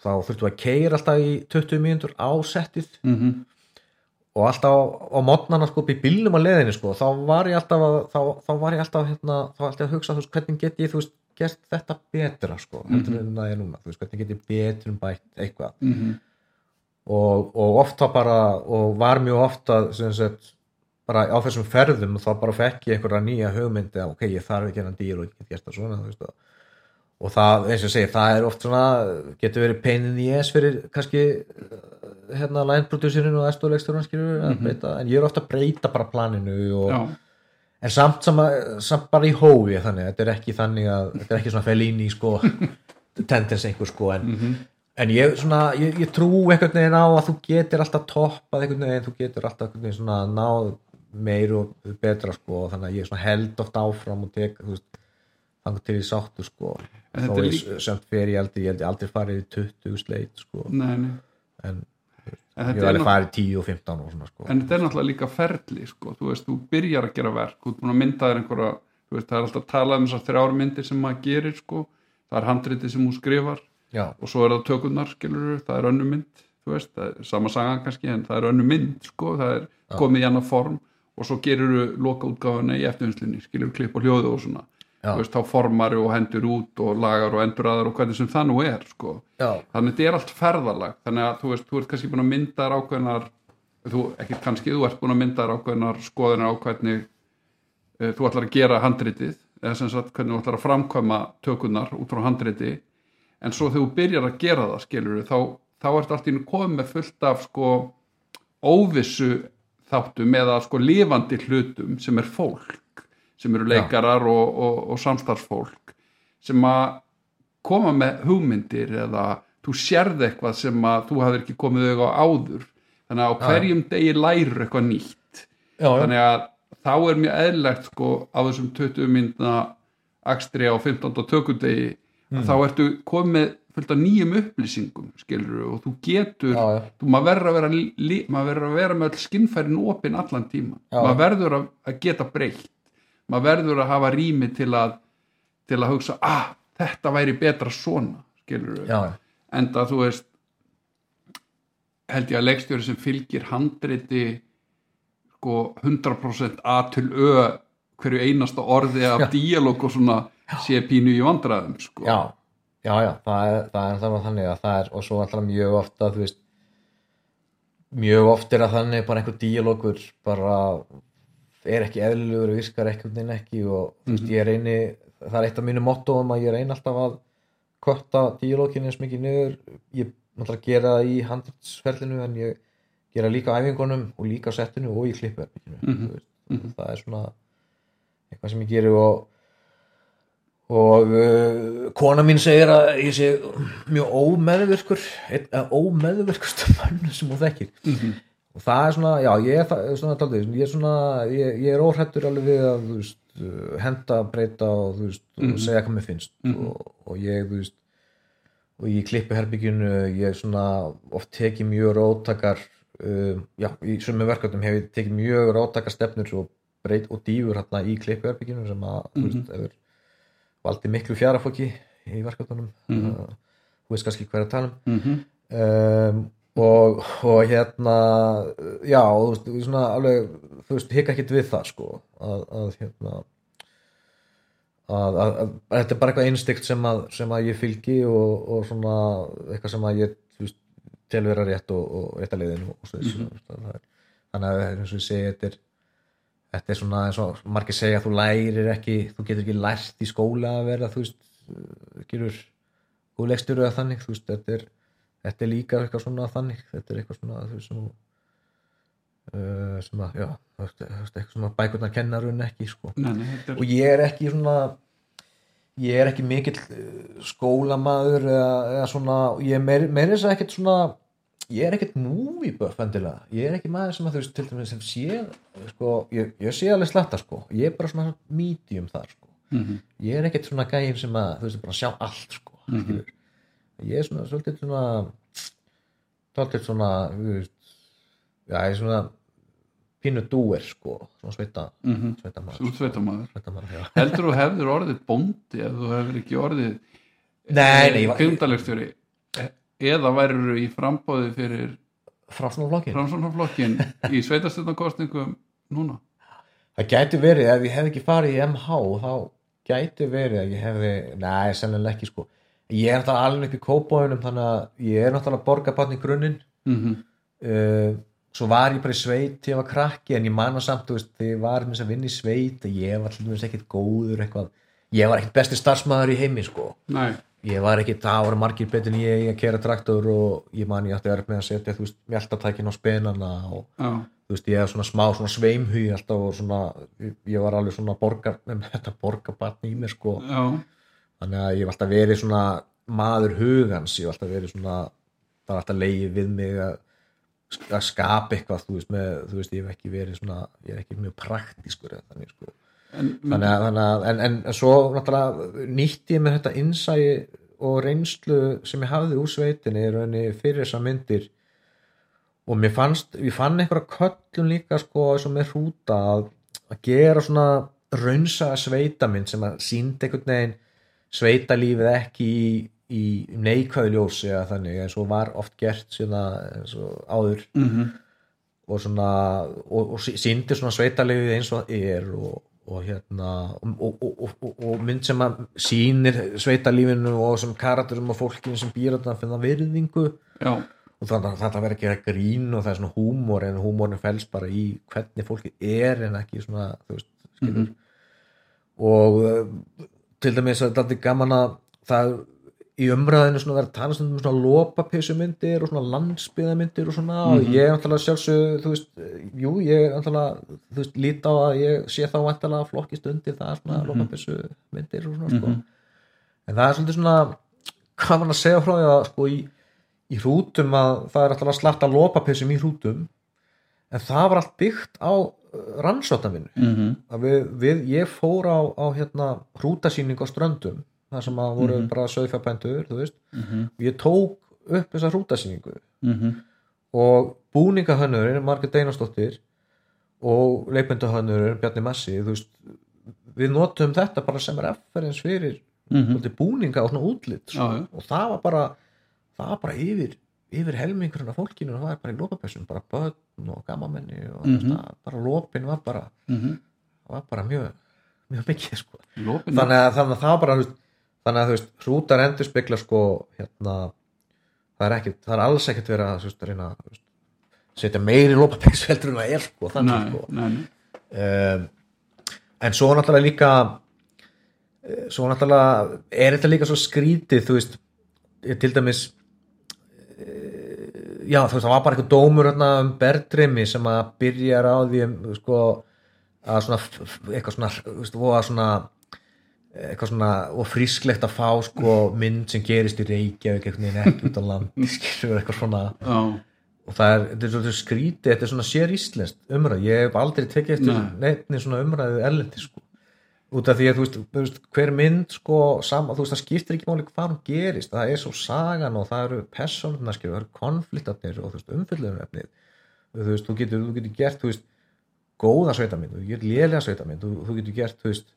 þá þurftum við að keira alltaf í 20 mínútur á settið. Mhm, og alltaf á mótnana sko upp í bílnum á leðinni sko, þá var ég alltaf að, þá, þá var ég alltaf hérna, þá alltaf að hugsa þú veist, hvernig get ég, þú veist, gert þetta betra sko, það er núna veist, hvernig get ég betur um bætt eitthvað. Mhm, og, og ofta bara, og var mjög ofta sem sagt, bara á þessum ferðum þá bara fekk ég einhverja nýja hugmyndi að ok, ég þarf ekki hennan dýr og ég get gert það svona, þú veist, og og það, eins og ég segi, það er oft svona getur verið peinin í es fyrir kannski hérna line producerinn og estóleikstjóran skilur að breyta, en ég er ofta að breyta bara planinu og, en samt, sama, samt bara í hófi þannig, þetta er ekki þannig að þetta er ekki svona Fellini sko tendens einhver sko en, en ég, svona, ég, ég trú einhvern veginn á að þú getur alltaf toppað einhvern veginn, þú getur alltaf einhvern veginn svona náð meir og betra sko þannig að ég held oft áfram og tek, þú veist þannig til ég sáttu sko. Þó er ég líka- semt fyrir ég aldrei, ég held ég aldrei farið í 20 sleit sko. Nei, nei. En ég hef er alveg farið 10 og 15 og svona sko. En þetta er náttúrulega líka ferli sko. þú veist, þú byrjar að gera verk þú ert búin að mynda þér einhverja þú veist, það er alltaf að tala um þessar þrjár myndir sem maður gerir sko. það er handritið sem hún skrifar já, og svo er það tökurnar skilur það er önnu mynd þú veist, það er sama sagan kannski en það er önnu mynd sko, það er komið í annað form og svo gerir þú loka útgáfuna í eftirvinslinni skilur klipp og hljóðu og svona. Já. Veist, þá formar og hendur út og lagar og endur aðar og hvernig sem það nú er sko. þannig að þetta er allt ferðalag. Þannig að þú veist, þú ert kannski búin að mynda þér ákveðnar þú, ekki kannski, þú ert búin að mynda þér ákveðnar skoðunar á hvernig uh, þú ætlar að gera handritið eða sem sagt hvernig þú ætlar að framkvæma tökurnar út frá handriti. En svo þegar þú byrjar að gera það skilur þá, þá ert allt í einu komið með fullt af sko óvissu þáttum eða sko lifandi hlutum sem er fólk sem eru leikarar og, og, og samstarfsfólk sem að koma með hugmyndir eða þú sérð eitthvað sem að þú hafðir ekki komið auðvitað áður þannig að á hverjum degi lærir eitthvað nýtt já, já. þannig að þá er mjög eðlegt sko á þessum 20 myndna akstri á 15. tökudegi Mm. þá ertu komið fullt af nýjum upplýsingum skilur og þú getur Já, já. þú maður verður að vera, li, maður verður að vera með skinnfærin opinn allan tíma Já. maður verður að, að geta breytt maður verður að hafa rými til að til að hugsa, ah, þetta væri betra svona, skilur já. enda þú veist held ég að leikstjóri sem fylgir handriti sko 100% A til Ö hverju einasta orði af díalóg og svona sé pínu í vandræðum sko. já, já, já, það er, það er þannig að það er, og svo alltaf mjög ofta þú veist mjög oft er að þannig bara einhver díalógur bara er ekki eðlilegur og virkar ekkert neinn ekki og þú veist, ég reyni það er eitt af mínu mottóum að ég reyni alltaf að kotta díalógin eins mikið niður. Ég náttúrulega gera það í handelsferlinu en ég gera líka æfingunum og líka settinu og í klippu mm það er svona eitthvað sem ég geri og og uh, kona mín segir að ég sé mjög af ómeðvirkustu mönnu sem hún þekkir. Mhm. Og það er svona, já, ég er það- svona taldið, ég er svona, ég, ég er óhrættur alveg við að, þú veist, uh, henda breyta og þú veist, og segja hvað mér finnst. Og, og ég, þú veist og í klippuherbygginu ég svona oft tekið mjög róttakar um, já, í sumum verkefnum hef ég tekið mjög róttakar stefnur og breyt og dýfur hérna í klippuherbygginu sem að mm -hmm. veist, hefur valdið miklu fjarafóki í verkefnunum. Mm -hmm. uh, þú veist kannski hver að tala og, og hérna já, og þú veist, svona alveg þú veist, hika ekkit við það sko að, að hérna að, að, að þetta er bara eitthvað einstygt sem að, sem að ég fylgi og, og svona eitthvað sem að ég veist, tel vera rétt og, og rétt að leiðinu og svo þessu mm -hmm. þannig að eins og ég segi þetta er þetta er svona eins og margir segja að þú lærir ekki, þú getur ekki lært í skóla að vera, þú veist gerur góðlegstur eða þannig, þú veist, þetta er þetta er líka eitthvað svona þannig þetta er eitthvað svona þú veist sem uh, sem að, já eitthvað svona bækurnar kennarun ekki sko. nei, nei, þetta og ég er ekki svona ég er ekki mikill uh, skólamaður eða, eða svona, ég er meir, meir þess að ekkert svona ég er ekkert movie buff endilega, ég er ekki maður sem að þú veist til dæmis sem sé sko, ég, ég sé alveg slatta sko, ég er bara svona medium þar sko, mm -hmm. ég er ekkert svona gæðin sem að þú veist bara sjá allt sko Mhm. skilur. Ég er svona svolítið svona svolítið svona þú já ég er svona pínu dúer sko, svona sveita Mhm. sveita maður, Þú ert sveitamaður. sveitamaður já. heldur þú hefður orðið bóndi ef þú hefur ekki orðið Nei, nei, ég var- krimdalegstjóri eða værið í frambóði fyrir framsvonarflokkin í sveitastöndakostningum núna það gæti verið, ef ég hef ekki farið í MH þá gæti verið að ég hefði nei, sennilega ekki sko ég er náttúrulega alveg upp í kópáinum þannig að ég er náttúrulega borgarbarn í grunninn. Mm uh, svo var ég bara í sveit þegar ég var krakki en ég manna samt, þú veist, þegar ég var að vinna í sveit að ég var til dæmis ekkert góður eitthvað, ég var ekkert besti starfsmæður í heimi sko, nei, ég var ekkert það voru margir betur en ég að kera traktor og ég man ég átti að með að setja, þú veist, mjöltatækin á spenana og já, þú veist, ég hef svona smá svona sveimhugi alltaf og svona, ég var alveg svona borgar, með þannig að ég hef alltaf verið svona maður hugans ég hef alltaf verið svona það var alltaf leiði við mig að, að skapa eitthvað þú veist, með, þú veist, ég hef ekki verið svona ég er ekki mjög praktískur þannig sko. en, þannig að, þannig að en, en, en svo náttúrulega nýtti ég með þetta innsæi og reynslu sem ég hafði úr sveitinni fyrir þessar myndir og mér fannst, ég fann einhverja köllun líka sko eins og með hrúta að, að gera svona raunsa sveitamynd sem að síndi einhvern veginn sveitalífið ekki í, í neikvæðu ljósi eða þannig eins og var oft gert eins og áður. Mm og svona og, og síndi svona sveitalífið eins og það er og, og hérna og, og, og, og mynd sem að sýnir sveitalífinu og sem karakterum og fólkinu sem býr þarna finna virðingu. Já, og þannig að þetta verður að gera grín og það er svona húmor en húmorinn fælst bara í hvernig fólki er en ekki svona þú veist, skilur. Og uh, til dæmis að þetta er gaman að það í umræðinu svona verður að tala stundum um svona lópapísumyndir og svona landsbyðamyndir og svona og ég er náttúrulega sjálfsög þú veist, jú, ég er náttúrulega þú veist, lít á að ég sé þá vantilega flokkist undir það svona mm lópapísumyndir og svona sko. En það er svolítið svona hvað mann að segja frá því að sko í, í hrútum að það er alltaf að slatta lópapissum í hrútum en það var allt byggt á rannsóttaminu mm að við, við, ég fór á, á hérna hrútasýning á ströndum það sem að voru bara sögfjabændur þú veist, og ég tók upp þessa hrútasýningu. Og búningahönnurinn Margrét Einarsdóttir og leikmyndahönnurinn Bjarni Massi þú veist, við notum þetta bara sem referens fyrir mm búninga og svona útlit sko. Og það var bara það var bara yfir, yfir helmingurinn af fólkinu það er bara í lópapessum, bara börn og gammamenni og mm -hmm. bara lópin var bara var bara mjög, mjög mikið sko. lópin þannig, að, þannig að það var bara þannig að þú veist, hrútar endur spekla sko, hérna það er, ekki, það er alls ekkert verið að, veist, reyna að þú veist, setja meiri lópapessu heldur en það er sko, þannig nei, sko nei, nei. um, en svo náttúrulega líka eh, svo náttúrulega er þetta líka svo skrítið þú veist, til dæmis já þú veist það var bara eitthvað dómur um Bertrimi sem að byrjar á því um, sko, að svona eitthvað svona, voða svona eitthvað svona og frísklegt að fá sko mynd sem gerist í Reykjavík eitthvað neginn ekki út á landi eitthvað svona. Já, og það er, þetta er svona skrítið, þetta er svona sér íslenskt umræð, ég hef aldrei tekið eftir neittni svona umræðu erlendi sko út af því að þú veist, þú veist hver mynd sko, sama, þú veist það skiptir ekki máli hvað hún gerist, það er svo sagan og það eru skilur, það eru konfliktarnir og umfyllunarefnið þú veist, þú getur, þú getur gert, þú veist góða sveitamynd, þú getur lélega sveitamynd þú, þú getur gert, þú veist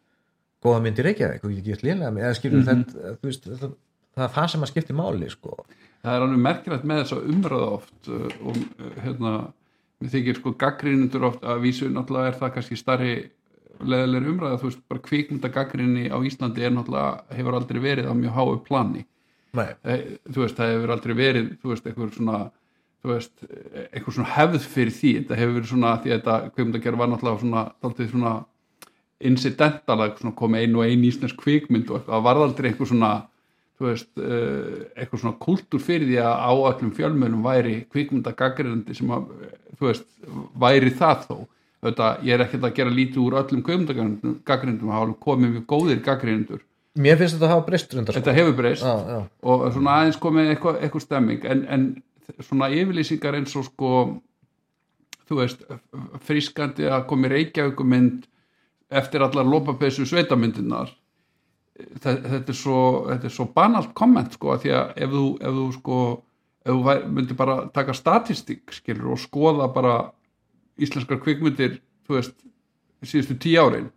góða mynd í Reykjavík, þú getur gert lélega mynd eða skilur þetta, þú veist það, það er það sem að skipti máli, sko. Það er alveg merkilegt með þessa umröða oft uh, og uh, hérna mér þykir sko leðilegri umræða, þú veist, bara kvikmynda gaggrinni á Íslandi er náttúrulega, hefur aldrei verið á mjög háu plani. Nei. Eh, þú veist, það hefur aldrei verið þú veist, eitthvað svona veist, eitthvað svona hefð fyrir því. Þetta hefur verið svona, því að þetta kvikmyndagerð var náttúrulega svona, þáttið svona incidental að svona komið ein og ein íslensk kvikmynd og eitthvað, það var aldrei eitthvað svona þú veist, eh, eitthvað svona kultúr fyrir því að á öllum fjölmjölum væri kvikmyndagagrindi sem að þú veist, væri það þó þetta, ég er ekkert að gera lítið úr öllum það hafa komið mjög góðir gagrindur, Mér finnst þetta að hafa breyst rundar, sko. Þetta hefur breyst Já, já, og svona aðeins komið eitthvað, eitthvað stemming en, en svona yfirlýsingar eins og sko þú veist, frískandi að komi Reykjavíkumynd eftir allar lópapessu sveitamyndirnar. Þetta, er svo þetta er svo banalt komment sko að því að ef þú, ef þú sko ef þú myndir bara taka statistík skilur og skoða bara íslenskar kvikmyndir þú veist, síðustu tíu árin.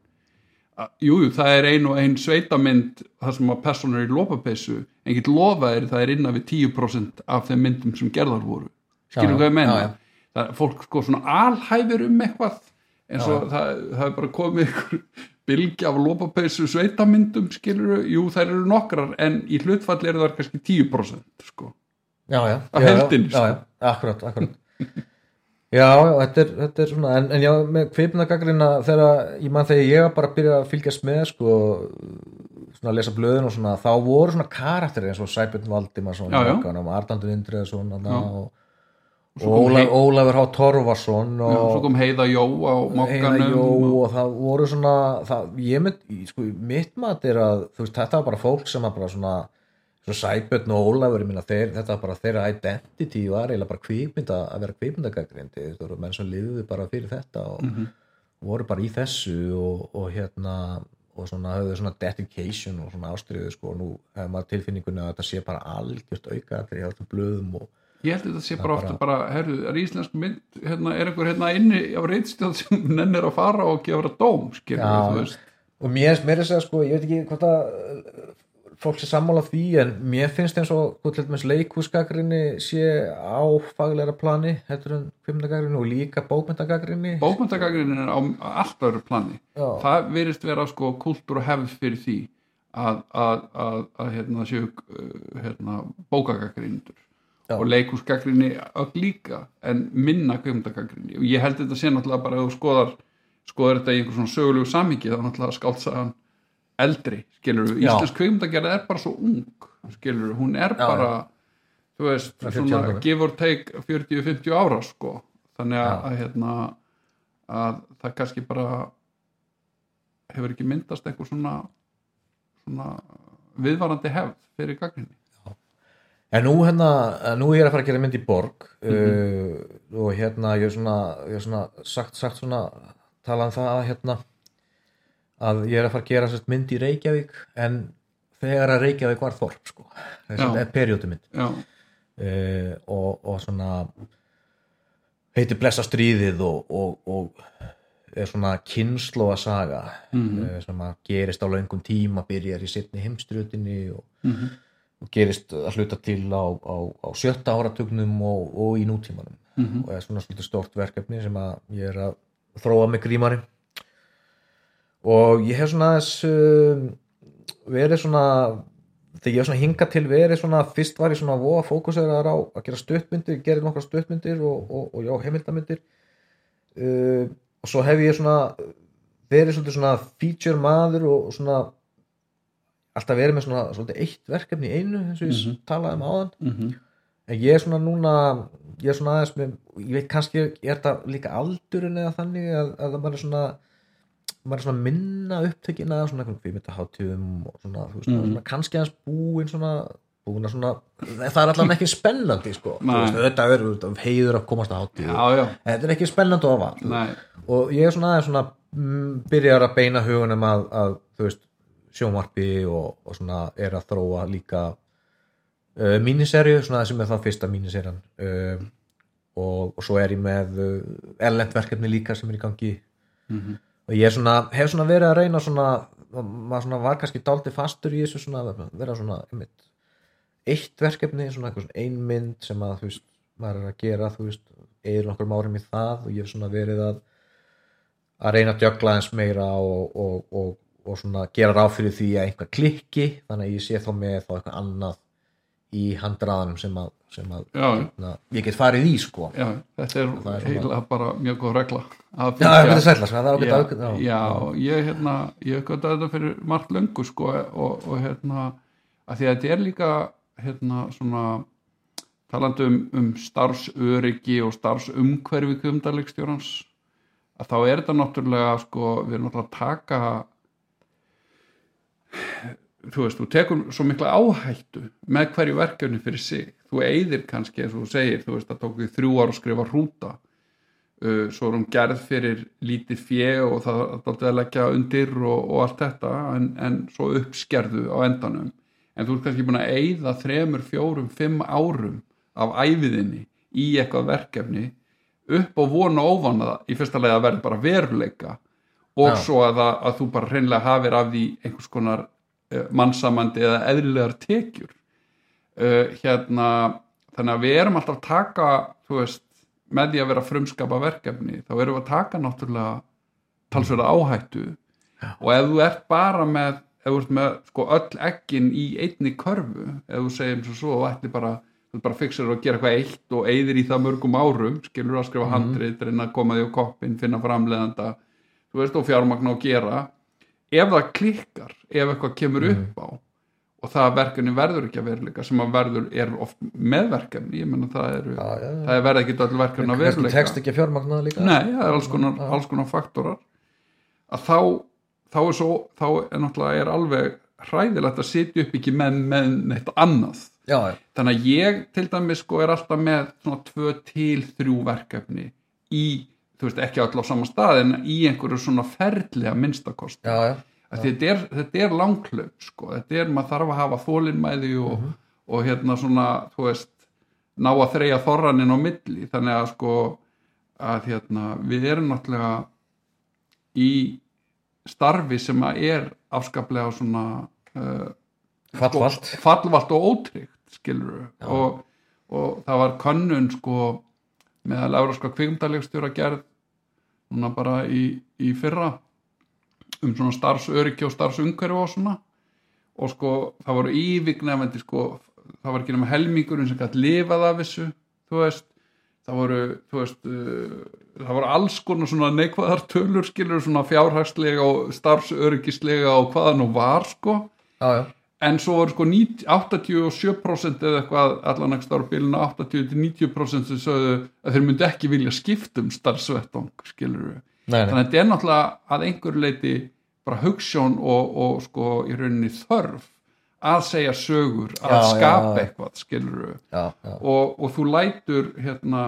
Að- Jú, jú, það er ein og ein sveitamynd þar sem að personur í lopapeysu en get lofa er það er innan við 10% af þeim myndum sem gerðar voru. Skilur Já, hvað ég meina? Já, já. það er fólk sko svona alhæfur um eitthvað eins og það, það er bara komið ykkur bylgi af lopapeysu sveitamyndum skilur, jú þær eru nokkrar en í hlutfalli eru það kannski 10% sko. Já, já, já, já, já, akkurat, akkurat já, já, þetta er, þetta er svona en, en já, með kvipnagagrina þegar, ég man þegar ég var bara að byrja að fylgjast með sko, svona að lesa blöðin og svona, þá voru svona karakter eins og Sæbjörn Valdimarsson Já, já. og Arnaldur Indriðarsson og, Já. og kom Ólaf, Hei- Ólafur H. Torfarsson Já, svo og kom Heiða Jó á Heiða mokkanum Jó og, og það voru svona það, ég mynd, sko, mitt mat er að þú veist, þetta var bara fólk sem að bara svona svo Sæbjörn og Ólafur, minna þeir, þetta var bara þeirra identity var eiginlega bara kvikmynda að vera kvikmyndagagrindi, þú voru menn sem liðuðu bara fyrir þetta og Mhm. voru bara í þessu og, og hérna og svona höfðu svona dedication og svona ástriðu sko. Og nú hefur maður tilfinningunni að þetta sé bara algjört auka þegar hafði blöðum og ég held að þetta sé bara ofta bara, herru, er íslensk mynd hérna, er einhver hérna inni á reitstjóð sem nennir að fara og gefa dóm skilur þú veist? Og mér, er þess að sko, ég veit ekki hvort að fólk sé sammála því en mér finnst eins og leikhúsgagrinni sé á faglegra plani heldur en kvimdagagrinni og líka bókmyndagagrinni bókmyndagagrin er á allt öðru plani Já. það virðist vera sko kultúr og hefð fyrir því að, að, að, að hérna séu uh, hérna, bókagagrindur Já. og leikúsgagrinni öll líka en minna kvimdagagrinni og ég held þetta sé náttúrulega bara ef þú skoðar skoðar þetta í einhver svona sögulegu samhengi þá náttúrulega skáltsagan eldri skilur við, Já. íslensk kvimdagerð er bara svo ung skilur við, hún er Já, bara þú veist, Það er 40 svona ára. give or take 40-50 ára sko þannig að, Já. að hérna að það kannski bara hefur ekki myndast eitthvað svona svona viðvarandi hefð fyrir gaggrinni En nú hérna, nú er ég að fara að gera mynd í borg Mhm. uh, og hérna ég er svona, ég er svona sagt, sagt svona, talað um það að hérna að ég er að fara að gera sérst mynd í Reykjavík en þegar að Reykjavík var þorp sko, þess Já. að er periódumynd uh, og, og svona heitir Blessa stríðið og, og, og er svona kynnslóa saga Mhm. uh, sem að gerist á löngum tíma byrjar í setni heimströðinni og, Mhm. og gerist að hluta til á, á, á sjötta áratugnum og, og í nútímanum Mhm. og er svona stort verkefni sem að ég er að þróa með grímari og ég hef svona aðeins um, verið svona þegar ég hef svona hingað til verið svona fyrst var ég svona voða fókuseraðar á að gera stuttmyndir, gerði nokkra stuttmyndir og, og, og já, heimildamindir uh, og svo hef ég svona verið svona feature maður og, svona alltaf verið með svona svolítið eitt verkefni í einu eins og ég Mhm. talaði um áðan Mhm. en ég er svona núna ég er svona aðeins með ég veit kannski, er þetta líka aldurinn eða þannig að, að maður er svona maður er svona minna upptökin að svona einhvern kvímyndaháttíðum og svona, þú veist, Mhm. svona kannski aðeins búin svona búin að svona, það er allan ekki spennandi sko, veist, þetta er heiður að komast að já, þetta er ekki spennandi að val nei. og ég er svona aðeins svona mm, byrjar að beina hugunum að, að þú veist, sjónvarpi og, og svona er að þróa líka uh, míniserju, svona sem er það fyrsta míniserjan uh, og, og svo er ég með uh, erlent verkefni líka sem er í gangi og ég svona, hef svona verið að reyna svona, maður svona var kannski dálítið fastur í þessu svona, vera svona einmitt, eitt verkefni, svona ein mynd sem að þú veist, maður er að gera þú veist, eður nokkur árum í það og ég hef svona verið að að reyna að djögla eins meira og, og, og, og svona gera ráð fyrir því að einhver klikki, þannig að ég sé þá með þá eitthvað annað í handraðanum sem að, sem að Já, na, ég get farið í sko. Já, þetta er, er eiginlega bara mjög góð regla að Já, er sætla, sko, það er ágætt já, ég hérna ég uppgötta þetta fyrir margt löngu sko og, og hérna að því að þetta er líka hérna svona talandi um, um starfsöryggi og starfsumhverfi kumdarleikstjórans að þá er þetta náttúrulega sko, við erum náttúrulega að taka þú veist, þú tekur svo mikla áhættu með hverju verkefni fyrir sig þú eyðir kannski, eins og þú segir þú veist, það tók því þrjú ár að skrifa hrúta. Uh, svo er hún gerð fyrir lítið fjö og það er að leggja undir og, og allt þetta en, en svo uppskerðu á endanum. En þú ert kannski búin að eyða þremur, fjórum, fimm árum af æfiðinni í eitthvað verkefni upp og vona ofan það í fyrsta lega að verða bara veruleika og Já. svo að, að þú bara hreinlega hafir af því einhvers konar uh, mannsamandi eða eðlilegar tekjur uh, hérna þannig að við erum alltaf að taka þú veist, með því að vera frumskapa verkefni, þá erum við að taka náttúrulega talsverða áhættu. Já. og ef þú ert bara með ef þú ert með sko öll ekkin í einni körfu, ef þú segir eins og svo og ætli bara, þú bara fixir að gera eitthvað eitt og eyðir í það mörgum árum skilur að skrifa handrit, reyna að koma því á koppin finna framleiðanda, þú veist og fjármagna og gera. Ef það klikkar, ef eitthvað kemur upp á og það verkefni verður ekki að veruleika sem að verður er oft meðverkefni, ég menna það eru Já, já, já. það er verið ekki öll verkefni að veruleika. tekst ekki að fjármagna það líka? Nei, það er alls konar, alls konar faktorar. Að þá, þá er svo þá er náttúrulega er alveg hræðilegt að sitja upp ekki með, með neitt annað. Þannig að ég til dæmis sko er alltaf með svona tvö til þrjú verkefni í, þú veist ekki öll á sama stað en í einhverju svona ferli að minnstakost já, já. Að þetta er, þetta er langklöp sko. þetta er, maður þarf að hafa þólinmæði og, og hérna svona þú veist, ná að þreja þorranin á milli, þannig að sko að hérna, við erum náttúrulega í starfi sem að er afskaplega svona uh, fallvalt. sko, fallvalt og ótryggt skilur og, og það var könnun sko meðal euróska kvikmdalegstjóra gerð núna bara í, í fyrra um svona starfsöryggi og starfsumhverfi og svona. Og sko það voru ívignefandi sko það var ekki nema helmingurinn sem gætt lifað af þessu þú veist. Það voru, þú veist uh, það voru alls konar svona neikvæðar tölur skilur svona fjárhagslega og starfsöryggislega og hvaða nú var sko. Já, já, en svo voru sko 90 87% eða eitthvað allan ekki stára bíluna 80-90% sem sögðu að þeir myndi ekki vilja skipta um starfsvettung skilur við nei, nei, þannig að þetta er náttúrulega að einhver leiti bara hugssjón og, og sko í rauninni þörf að segja sögur, að Já, skapa já. eitthvað skilur við já, já, og, og þú lætur hérna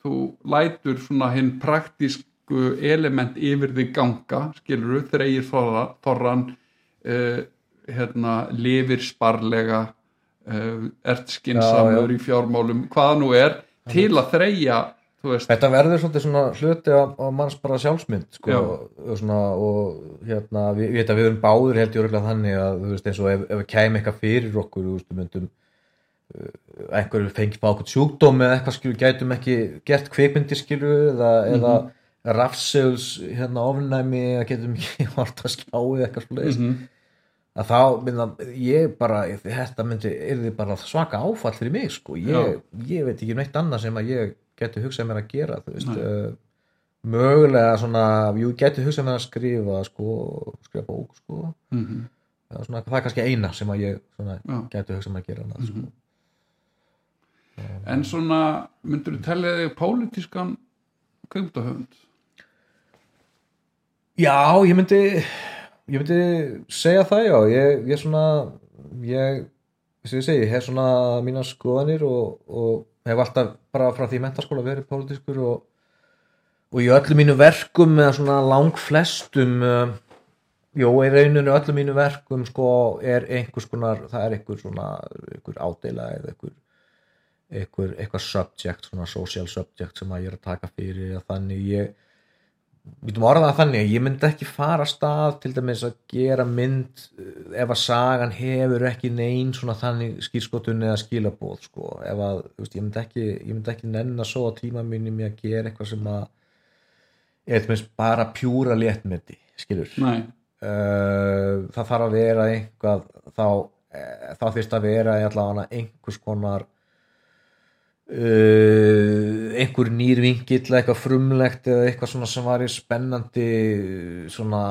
þú lætur svona hinn praktísku element yfir því ganga skilur við, þreigir þorra, þorran uh, hérna lifir sparlega uh, ert skinsamur í fjármálum hvaða nú er, til að veist, Þetta verður svolítið svona hluti á, á manns bara sjálfsmynd sko, og, svona, og hérna, við, við, við, erum báður held ég örgulega þannig að þú veist eins og ef, við kæmi eitthvað fyrir okkur þú veist, við myndum uh, einhverju fengi á okkur sjúkdóm eða eitthvað skilur, gætum ekki gert kvikmyndir skilur eða, eða rafsegls hérna ofnæmi eða getum ekki hort að skjáið eitthvað slúið Mhm. að þá mynda ég bara þetta myndi, er þið bara svaka áfall fyrir mig sko, ég, ég veit ekki neitt annað sem að ég geti hugsað mér að gera þú veist, uh, mögulega svona, jú, geti hugsað mér að skrifa sko, skrifa bók sko. Mm Eða svona, það er kannski eina sem að ég geti hugsað mér að gera annað, sko. en svona myndur þú tellja þig pólitískan kvimtahöfund Já, ég myndi ég myndi segja það já. Ég, ég svona ég, þess að ég segi, ég hef svona mína skoðanir og, og hef alltaf bara frá því mentaskóla verið pólitískur og, og í öllum mínu verkum eða svona lang flestum uh, jó, í rauninu öllum mínu verkum sko er einhvers konar það er einhver svona einhver ádeila eða einhver, einhver eitthvað subject, svona social subject sem að ég er að taka fyrir þannig. Ég við getum orðað það þannig að ég myndi ekki fara stað til dæmis að gera mynd uh, ef að sagan hefur ekki neyn svona þannig skýrskotun eða skilabóð sko, ef að veist, ég myndi ekki, ekki nenn að svo á tíma minni mér að gera eitthvað sem að til dæmis bara pjúra léttmyndi, skilur. Uh, það þarf að vera einhvað þá, uh, þá þyrst að vera í allavega einhvers konar uh, einhver nýr vingill eitthvað frumlegt eða eitthvað svona sem var í spennandi svona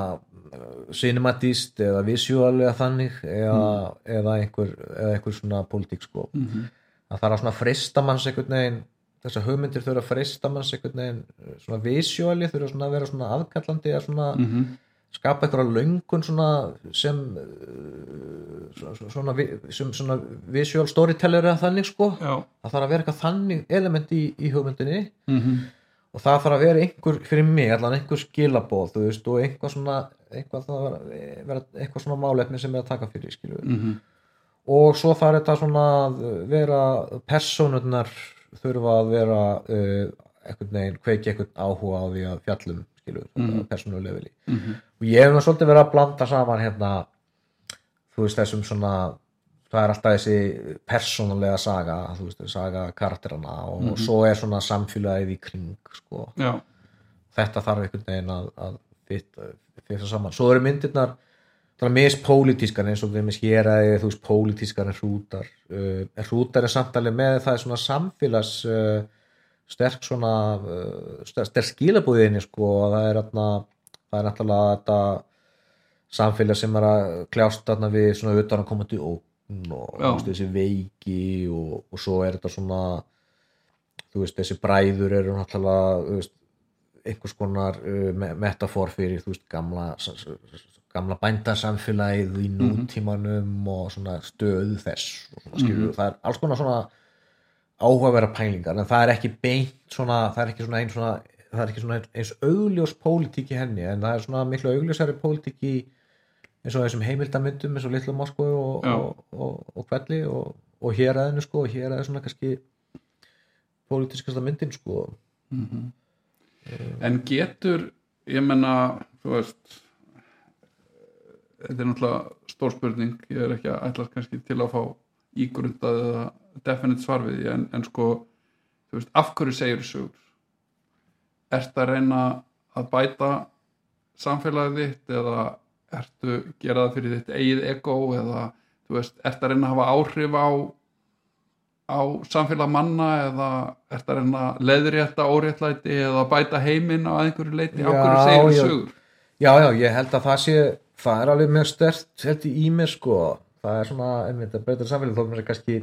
cinematíst eða visual eða þannig eða, eða, einhver, eða einhver svona politík sko. Mhm, það þarf að svona frista manns einhvern veginn þessar hugmyndir þurfa að frista manns einhvern veginn svona visuali þurfa svona að vera svona aðkallandi eða svona mhm, skapa einhverja löngun svona sem uh, svona, sem svona visual storyteller eða þannig sko. Já, það þarf að vera eitthvað þannig element í, í hugmyndinni. Mhm, og það þarf að vera einhver fyrir mig allan einhver skilabóð þú veist og einhvað svona eitthvað, það var, vera, eitthvað svona málefni sem er að taka fyrir skilur mhm, og svo þarf þetta svona að vera personurnar þurfa að vera uh, einhvern veginn, kveiki einhvern áhuga á því að fjallum skilur, mm Mhm. persónulefili mhm, og ég hef svolítið verið að blanda saman hérna þú veist þessum svona það er alltaf þessi persónulega saga þú veist, saga karakterana og Mhm. svo er svona samfélagið í kring sko. já, þetta þarf einhvern veginn að, að fitta saman svo eru myndirnar það er mist pólitískar eins og við með skeraði þú veist pólitískar en hrútar uh, hrútar er samtalið með það er svona samfélags uh, sterk svona uh, sterk, skilabúðinni sko og það er atna, það er náttúrulega þetta samfélag sem er að kljást þarna við svona utan að koma til ógn og þú veist, þessi veiki og, og svo er þetta svona þú veist þessi bræður eru náttúrulega veist, einhvers konar uh, me- metafor fyrir þú veist gamla gamla bændasamfélagið í nútímanum og svona stöðu þess og svona, skilur, það er alls konar svona áhugaverða pælingar en það er ekki beint svona það er ekki svona eins svona er ekki svona eins augljós pólitík í henni en það er svona miklu augljósari pólitík í eins og þessum heimildamyndum eins og litlu Moskvu og, og, og, og kvelli og, og hér aðeinu sko og hér aðeinu svona kannski pólitískasta myndin sko. Mhm. En getur ég menna, þú veist þetta er náttúrulega stór spurning, ég er ekki að ætlast kannski til að fá ígrundað eða definite svar við því, en, en sko þú veist, af hverju segir sögur? Ertu að reyna að bæta samfélagið þitt eða ertu að gera það fyrir þitt eigið ego eða þú veist, ertu að reyna að hafa áhrif á á samfélag manna eða ertu að reyna að leiðrétta óréttlæti eða bæta heiminn á einhverju leiti á hverju segir já. sögur? Já, já, ég held að það sé það er alveg mjög stert held í mér sko. Það er svona, einmitt, að breyta samfélag þó mér er kannski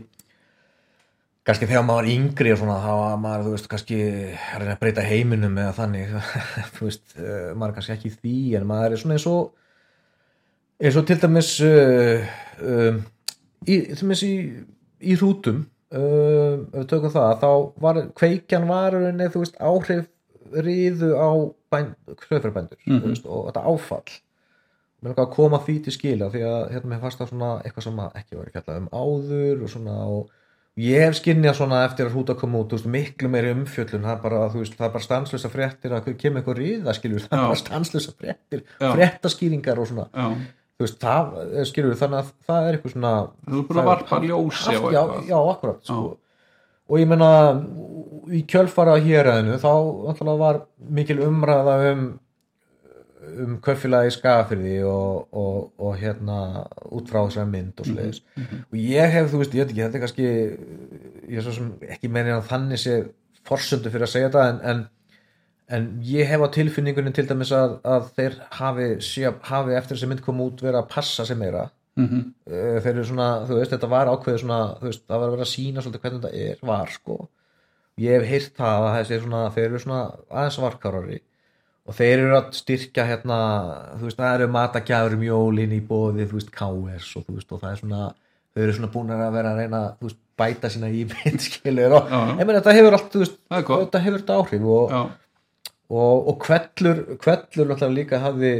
kannski þegar maður var yngri og svona þá var maður, þú veist, kannski að reyna að breyta heiminum eða þannig. Þú veist, uh, maður er kannski ekki því en maður er svona eins og eins og til dæmis uh, um, í, til dæmis í, í rútum uh, ef við tökum það, þá var kveikjan var í rauninni, þú veist, áhrif riðu á hlöfrabændur mm veist, og þetta áfall. Mér langar að koma því til skila því að hérna mér fannst það svona eitthvað sem að ekki var fjallað um áður og svona og ég hef skinnjað svona eftir að hrúta koma út veist, miklu meiri umfjöllun það er bara, bara stanslösa fréttir að kemur eitthvað ríða skilur, það er Já. bara stanslösa fréttir Já. fréttaskýringar og svona já, veist, það er skilur þannig að það er eitthvað svona þú er búin að varpa ljósi haft, já, já, akkurat sko. og ég meina í kjölfara hér aðeinu þá var mikil umræða um um kaufélagi skafirði og, og, og hérna út frá þessari mynd og sliðis og ég hef, þú veist, ég veit ekki, þetta er kannski ég er svo sem ekki meina þannig sé forsöndu fyrir að segja þetta en, en, en ég hef á tilfinningunni til dæmis að, að þeir hafi, sé, hafi eftir þessi mynd kom út verið að passa sig meira. Mhm, Eh, þeir eru svona, þú veist, þetta var ákveðið svona, þú veist, það var að vera að sína svolítið hvernig þetta er, var, sko. Ég hef heyrt það að þessi svona, þeir eru svona aðeins varkárari og þeir eru að styrkja hérna þú veist, það eru matagjafur um jólin í bóði, þú veist, KS og þú veist, og það er svona, þau eru svona búin að vera að reyna, þú veist, bæta sína ímynd skilur og, ég meina, þetta hefur allt, þú veist Það þetta hefur þetta áhrif og, já, og, og kvellur kvellur náttúrulega líka hafði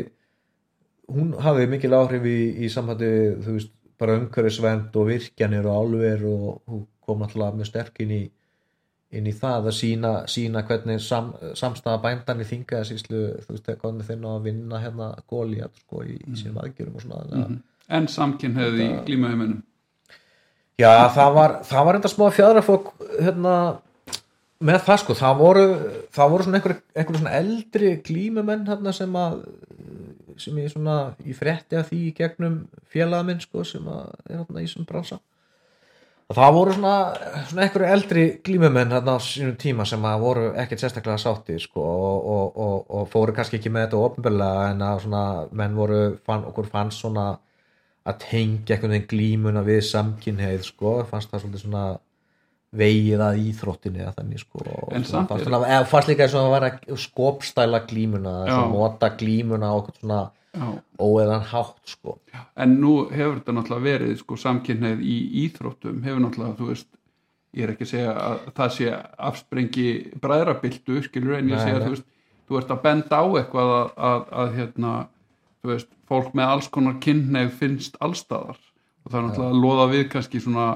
hún hafði mikil áhrif í, í samhætti þú veist, bara umhverfisvend og virkjanir og álver og hún kom náttúrulega með sterk inn í inn í það að sína, sína hvernig sam, samstæða bændan í þingaða síslu þú veist, hvernig þeir ná að vinna hérna góliat sko í, í sínum aðgjörum og svona þannig að en samkinn hefði í glímaðumunum Já, það var, það var enda smá fjadrafók hérna, með það sko, það voru, það voru svona einhver, einhver svona eldri glímumenn hérna, sem að sem ég svona, ég frétti að því í gegnum félagamenn sko, sem að er hérna í þessum bransa það voru svona, svona einhverju eldri glímumenn hérna á sínum tíma sem voru ekkert sérstaklega sátti sko, og, og, og, og fóru kannski ekki með þetta ofnbörlega en að svona menn voru, fann, okkur fannst svona að tengja einhvern veginn glímuna við samkynheið sko, fannst það svolítið svona vegið að íþróttinni eða þannig sko og En samt fannst, er- eða fannst líka eins og að vera skopstæla glímuna svona nota glímuna á okkur svona Já. óeðan hátt sko en nú hefur þetta náttúrulega verið sko, samkynneið í íþróttum hefur náttúrulega, þú veist ég er ekki að segja að það sé afsprengi bræðrabildu, skilur en ég segja, nei. þú veist, þú ert að benda á eitthvað að, að, að hérna þú veist, fólk með alls konar kynneið finnst allstaðar og það er náttúrulega að loða við kannski svona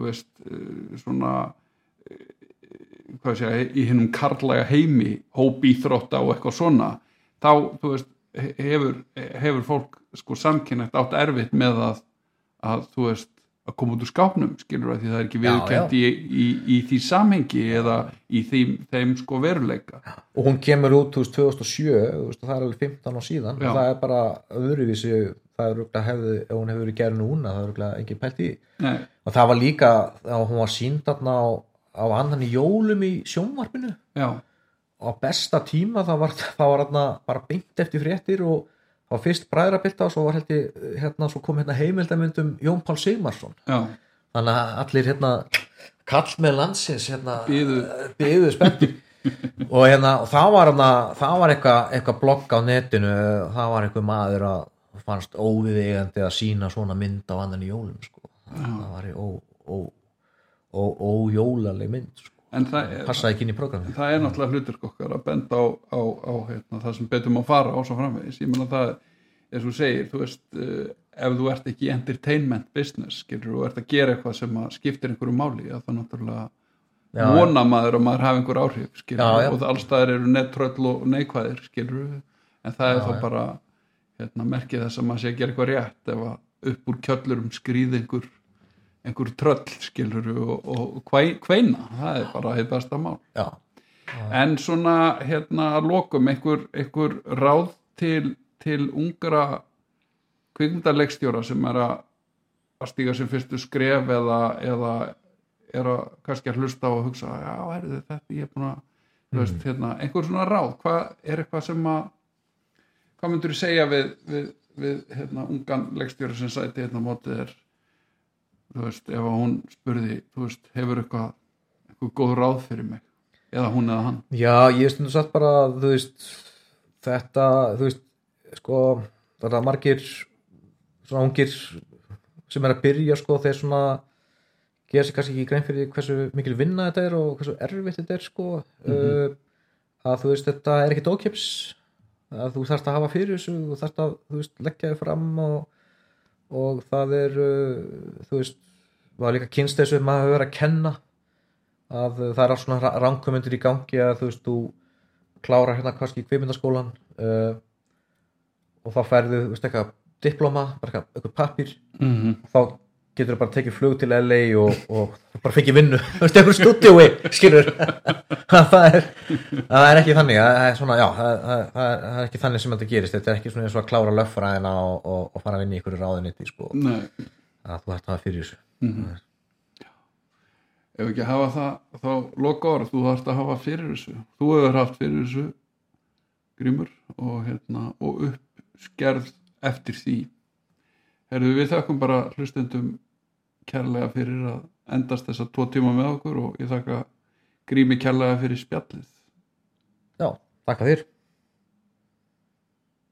þú veist, eh, svona eh, hvað ég segja, í hinnum karlæga heimi hóp íþrótta og eitthvað svona þá, þú veist, he- hefur, hefur fólk sko samkynnætt átt erfitt með að, að þú veist, að koma út úr skápnum skilur að því það er ekki viðurkent í, í, í því samhengi eða í þeim, þeim sko veruleika. Og hún kemur út veist, 2007 þú veist, það er alveg 15 á síðan og það er bara öðruvísi það er rúglega hefði, ef hún hefur verið gerð núna það er rúglega engin pælt í. Nei, og það var líka, hún var sínd á, á annan í jólum í sjónvarpinu. Já, á besta tíma það var, það var bara beint eftir fréttir og var fyrst bræðrabylta og svo var held ég hérna, svo kom hérna heimildamöndum Jón Pál Sigmarsson. Þannig að allir hérna kall með landsins hérna byðu spenntir. Og hérna og það var hérna það var eitthvað eitthvað blogg á netinu það var eitthvað maður að fannst óviðeigandi að sína svona mynd á annan í jólum sko. það var í ójólaleg mynd sko. En það er, passaði ekki inn í programmi það er náttúrulega hlutur okkar að benda á, á, á hérna, það sem betur má fara á svo framvegis. Ég meina það, eins og segir þú veist, uh, ef þú ert ekki entertainment business, skilur, og ert að gera eitthvað sem að skiptir einhverju máli, að það náttúrulega vona maður að maður hafi einhver áhrif, skilur, Já, já. og allstaðar eru nettröll og neikvæðir, skilur en það er Já, þá bara hérna, merkið þess að maður sé að gera eitthvað rétt ef að upp úr kjöllurum skrýð einhver, tröll, skilur og, og kveina, það er bara heitt besta mál. Já, En svona hérna að lokum einhver, einhver ráð til, til ungra kvikmyndarleikstjóra sem er að, stíga sem fyrstu skref eða, eða er að kannski að hlusta og hugsa já, herrðu þetta, ég er búin að þú veist, hérna, einhver svona ráð, hvað er eitthvað sem að hvað myndur þú segja við, við, við hérna, ungan leikstjóra sem sæti hérna mótið er þú veist, ef hún spurði þú veist, hefur eitthvað eitthvað góð ráð fyrir mig? Eða hún eða hann? Já, ég stundu satt bara þú veist þetta, þú veist, sko þetta margir svona ungir sem er að byrja sko þeir svona gera sér kannski ekki grein fyrir hversu mikil vinna þetta er og hversu erfitt þetta er sko. Uh, að þú veist þetta er ekkit ókjöps að þú þarft að hafa fyrir þessu þú þarft að þú veist leggja þig fram og, og það er uh, þú veist var líka kynst þessu maður hefur verið að kenna að uh, það er alls svona ránkumundir í gangi að þú veist þú klárar hérna kannski í kvimindaskólan uh, og þá færðu þú veist eitthvað diploma, eitthvað pappir mm -hmm. þá getur bara tekið flug til LA og, og bara fengið vinnu. Einhver stúdíói, skilur. Það er, það er ekki þannig. Það er svona, já, það, það, það, er, það ekki þannig sem þetta gerist, þetta er ekki svona eins og að klára löffræðina og, og, og fara að vinna í einhverju ráðuniti sko, að þú ert að hafa fyrir þessu. Ef ekki hafa það þá loka orð, þú þarfst að hafa fyrir þessu. Þú hefur haft fyrir þessu grímur og, hérna, og uppskerð eftir því. Herðu, við þakkum bara hlustendum kærlega fyrir að endast þessa tvo tíma með okkur og ég þakka grími kærlega fyrir spjallið. Já, þakka þér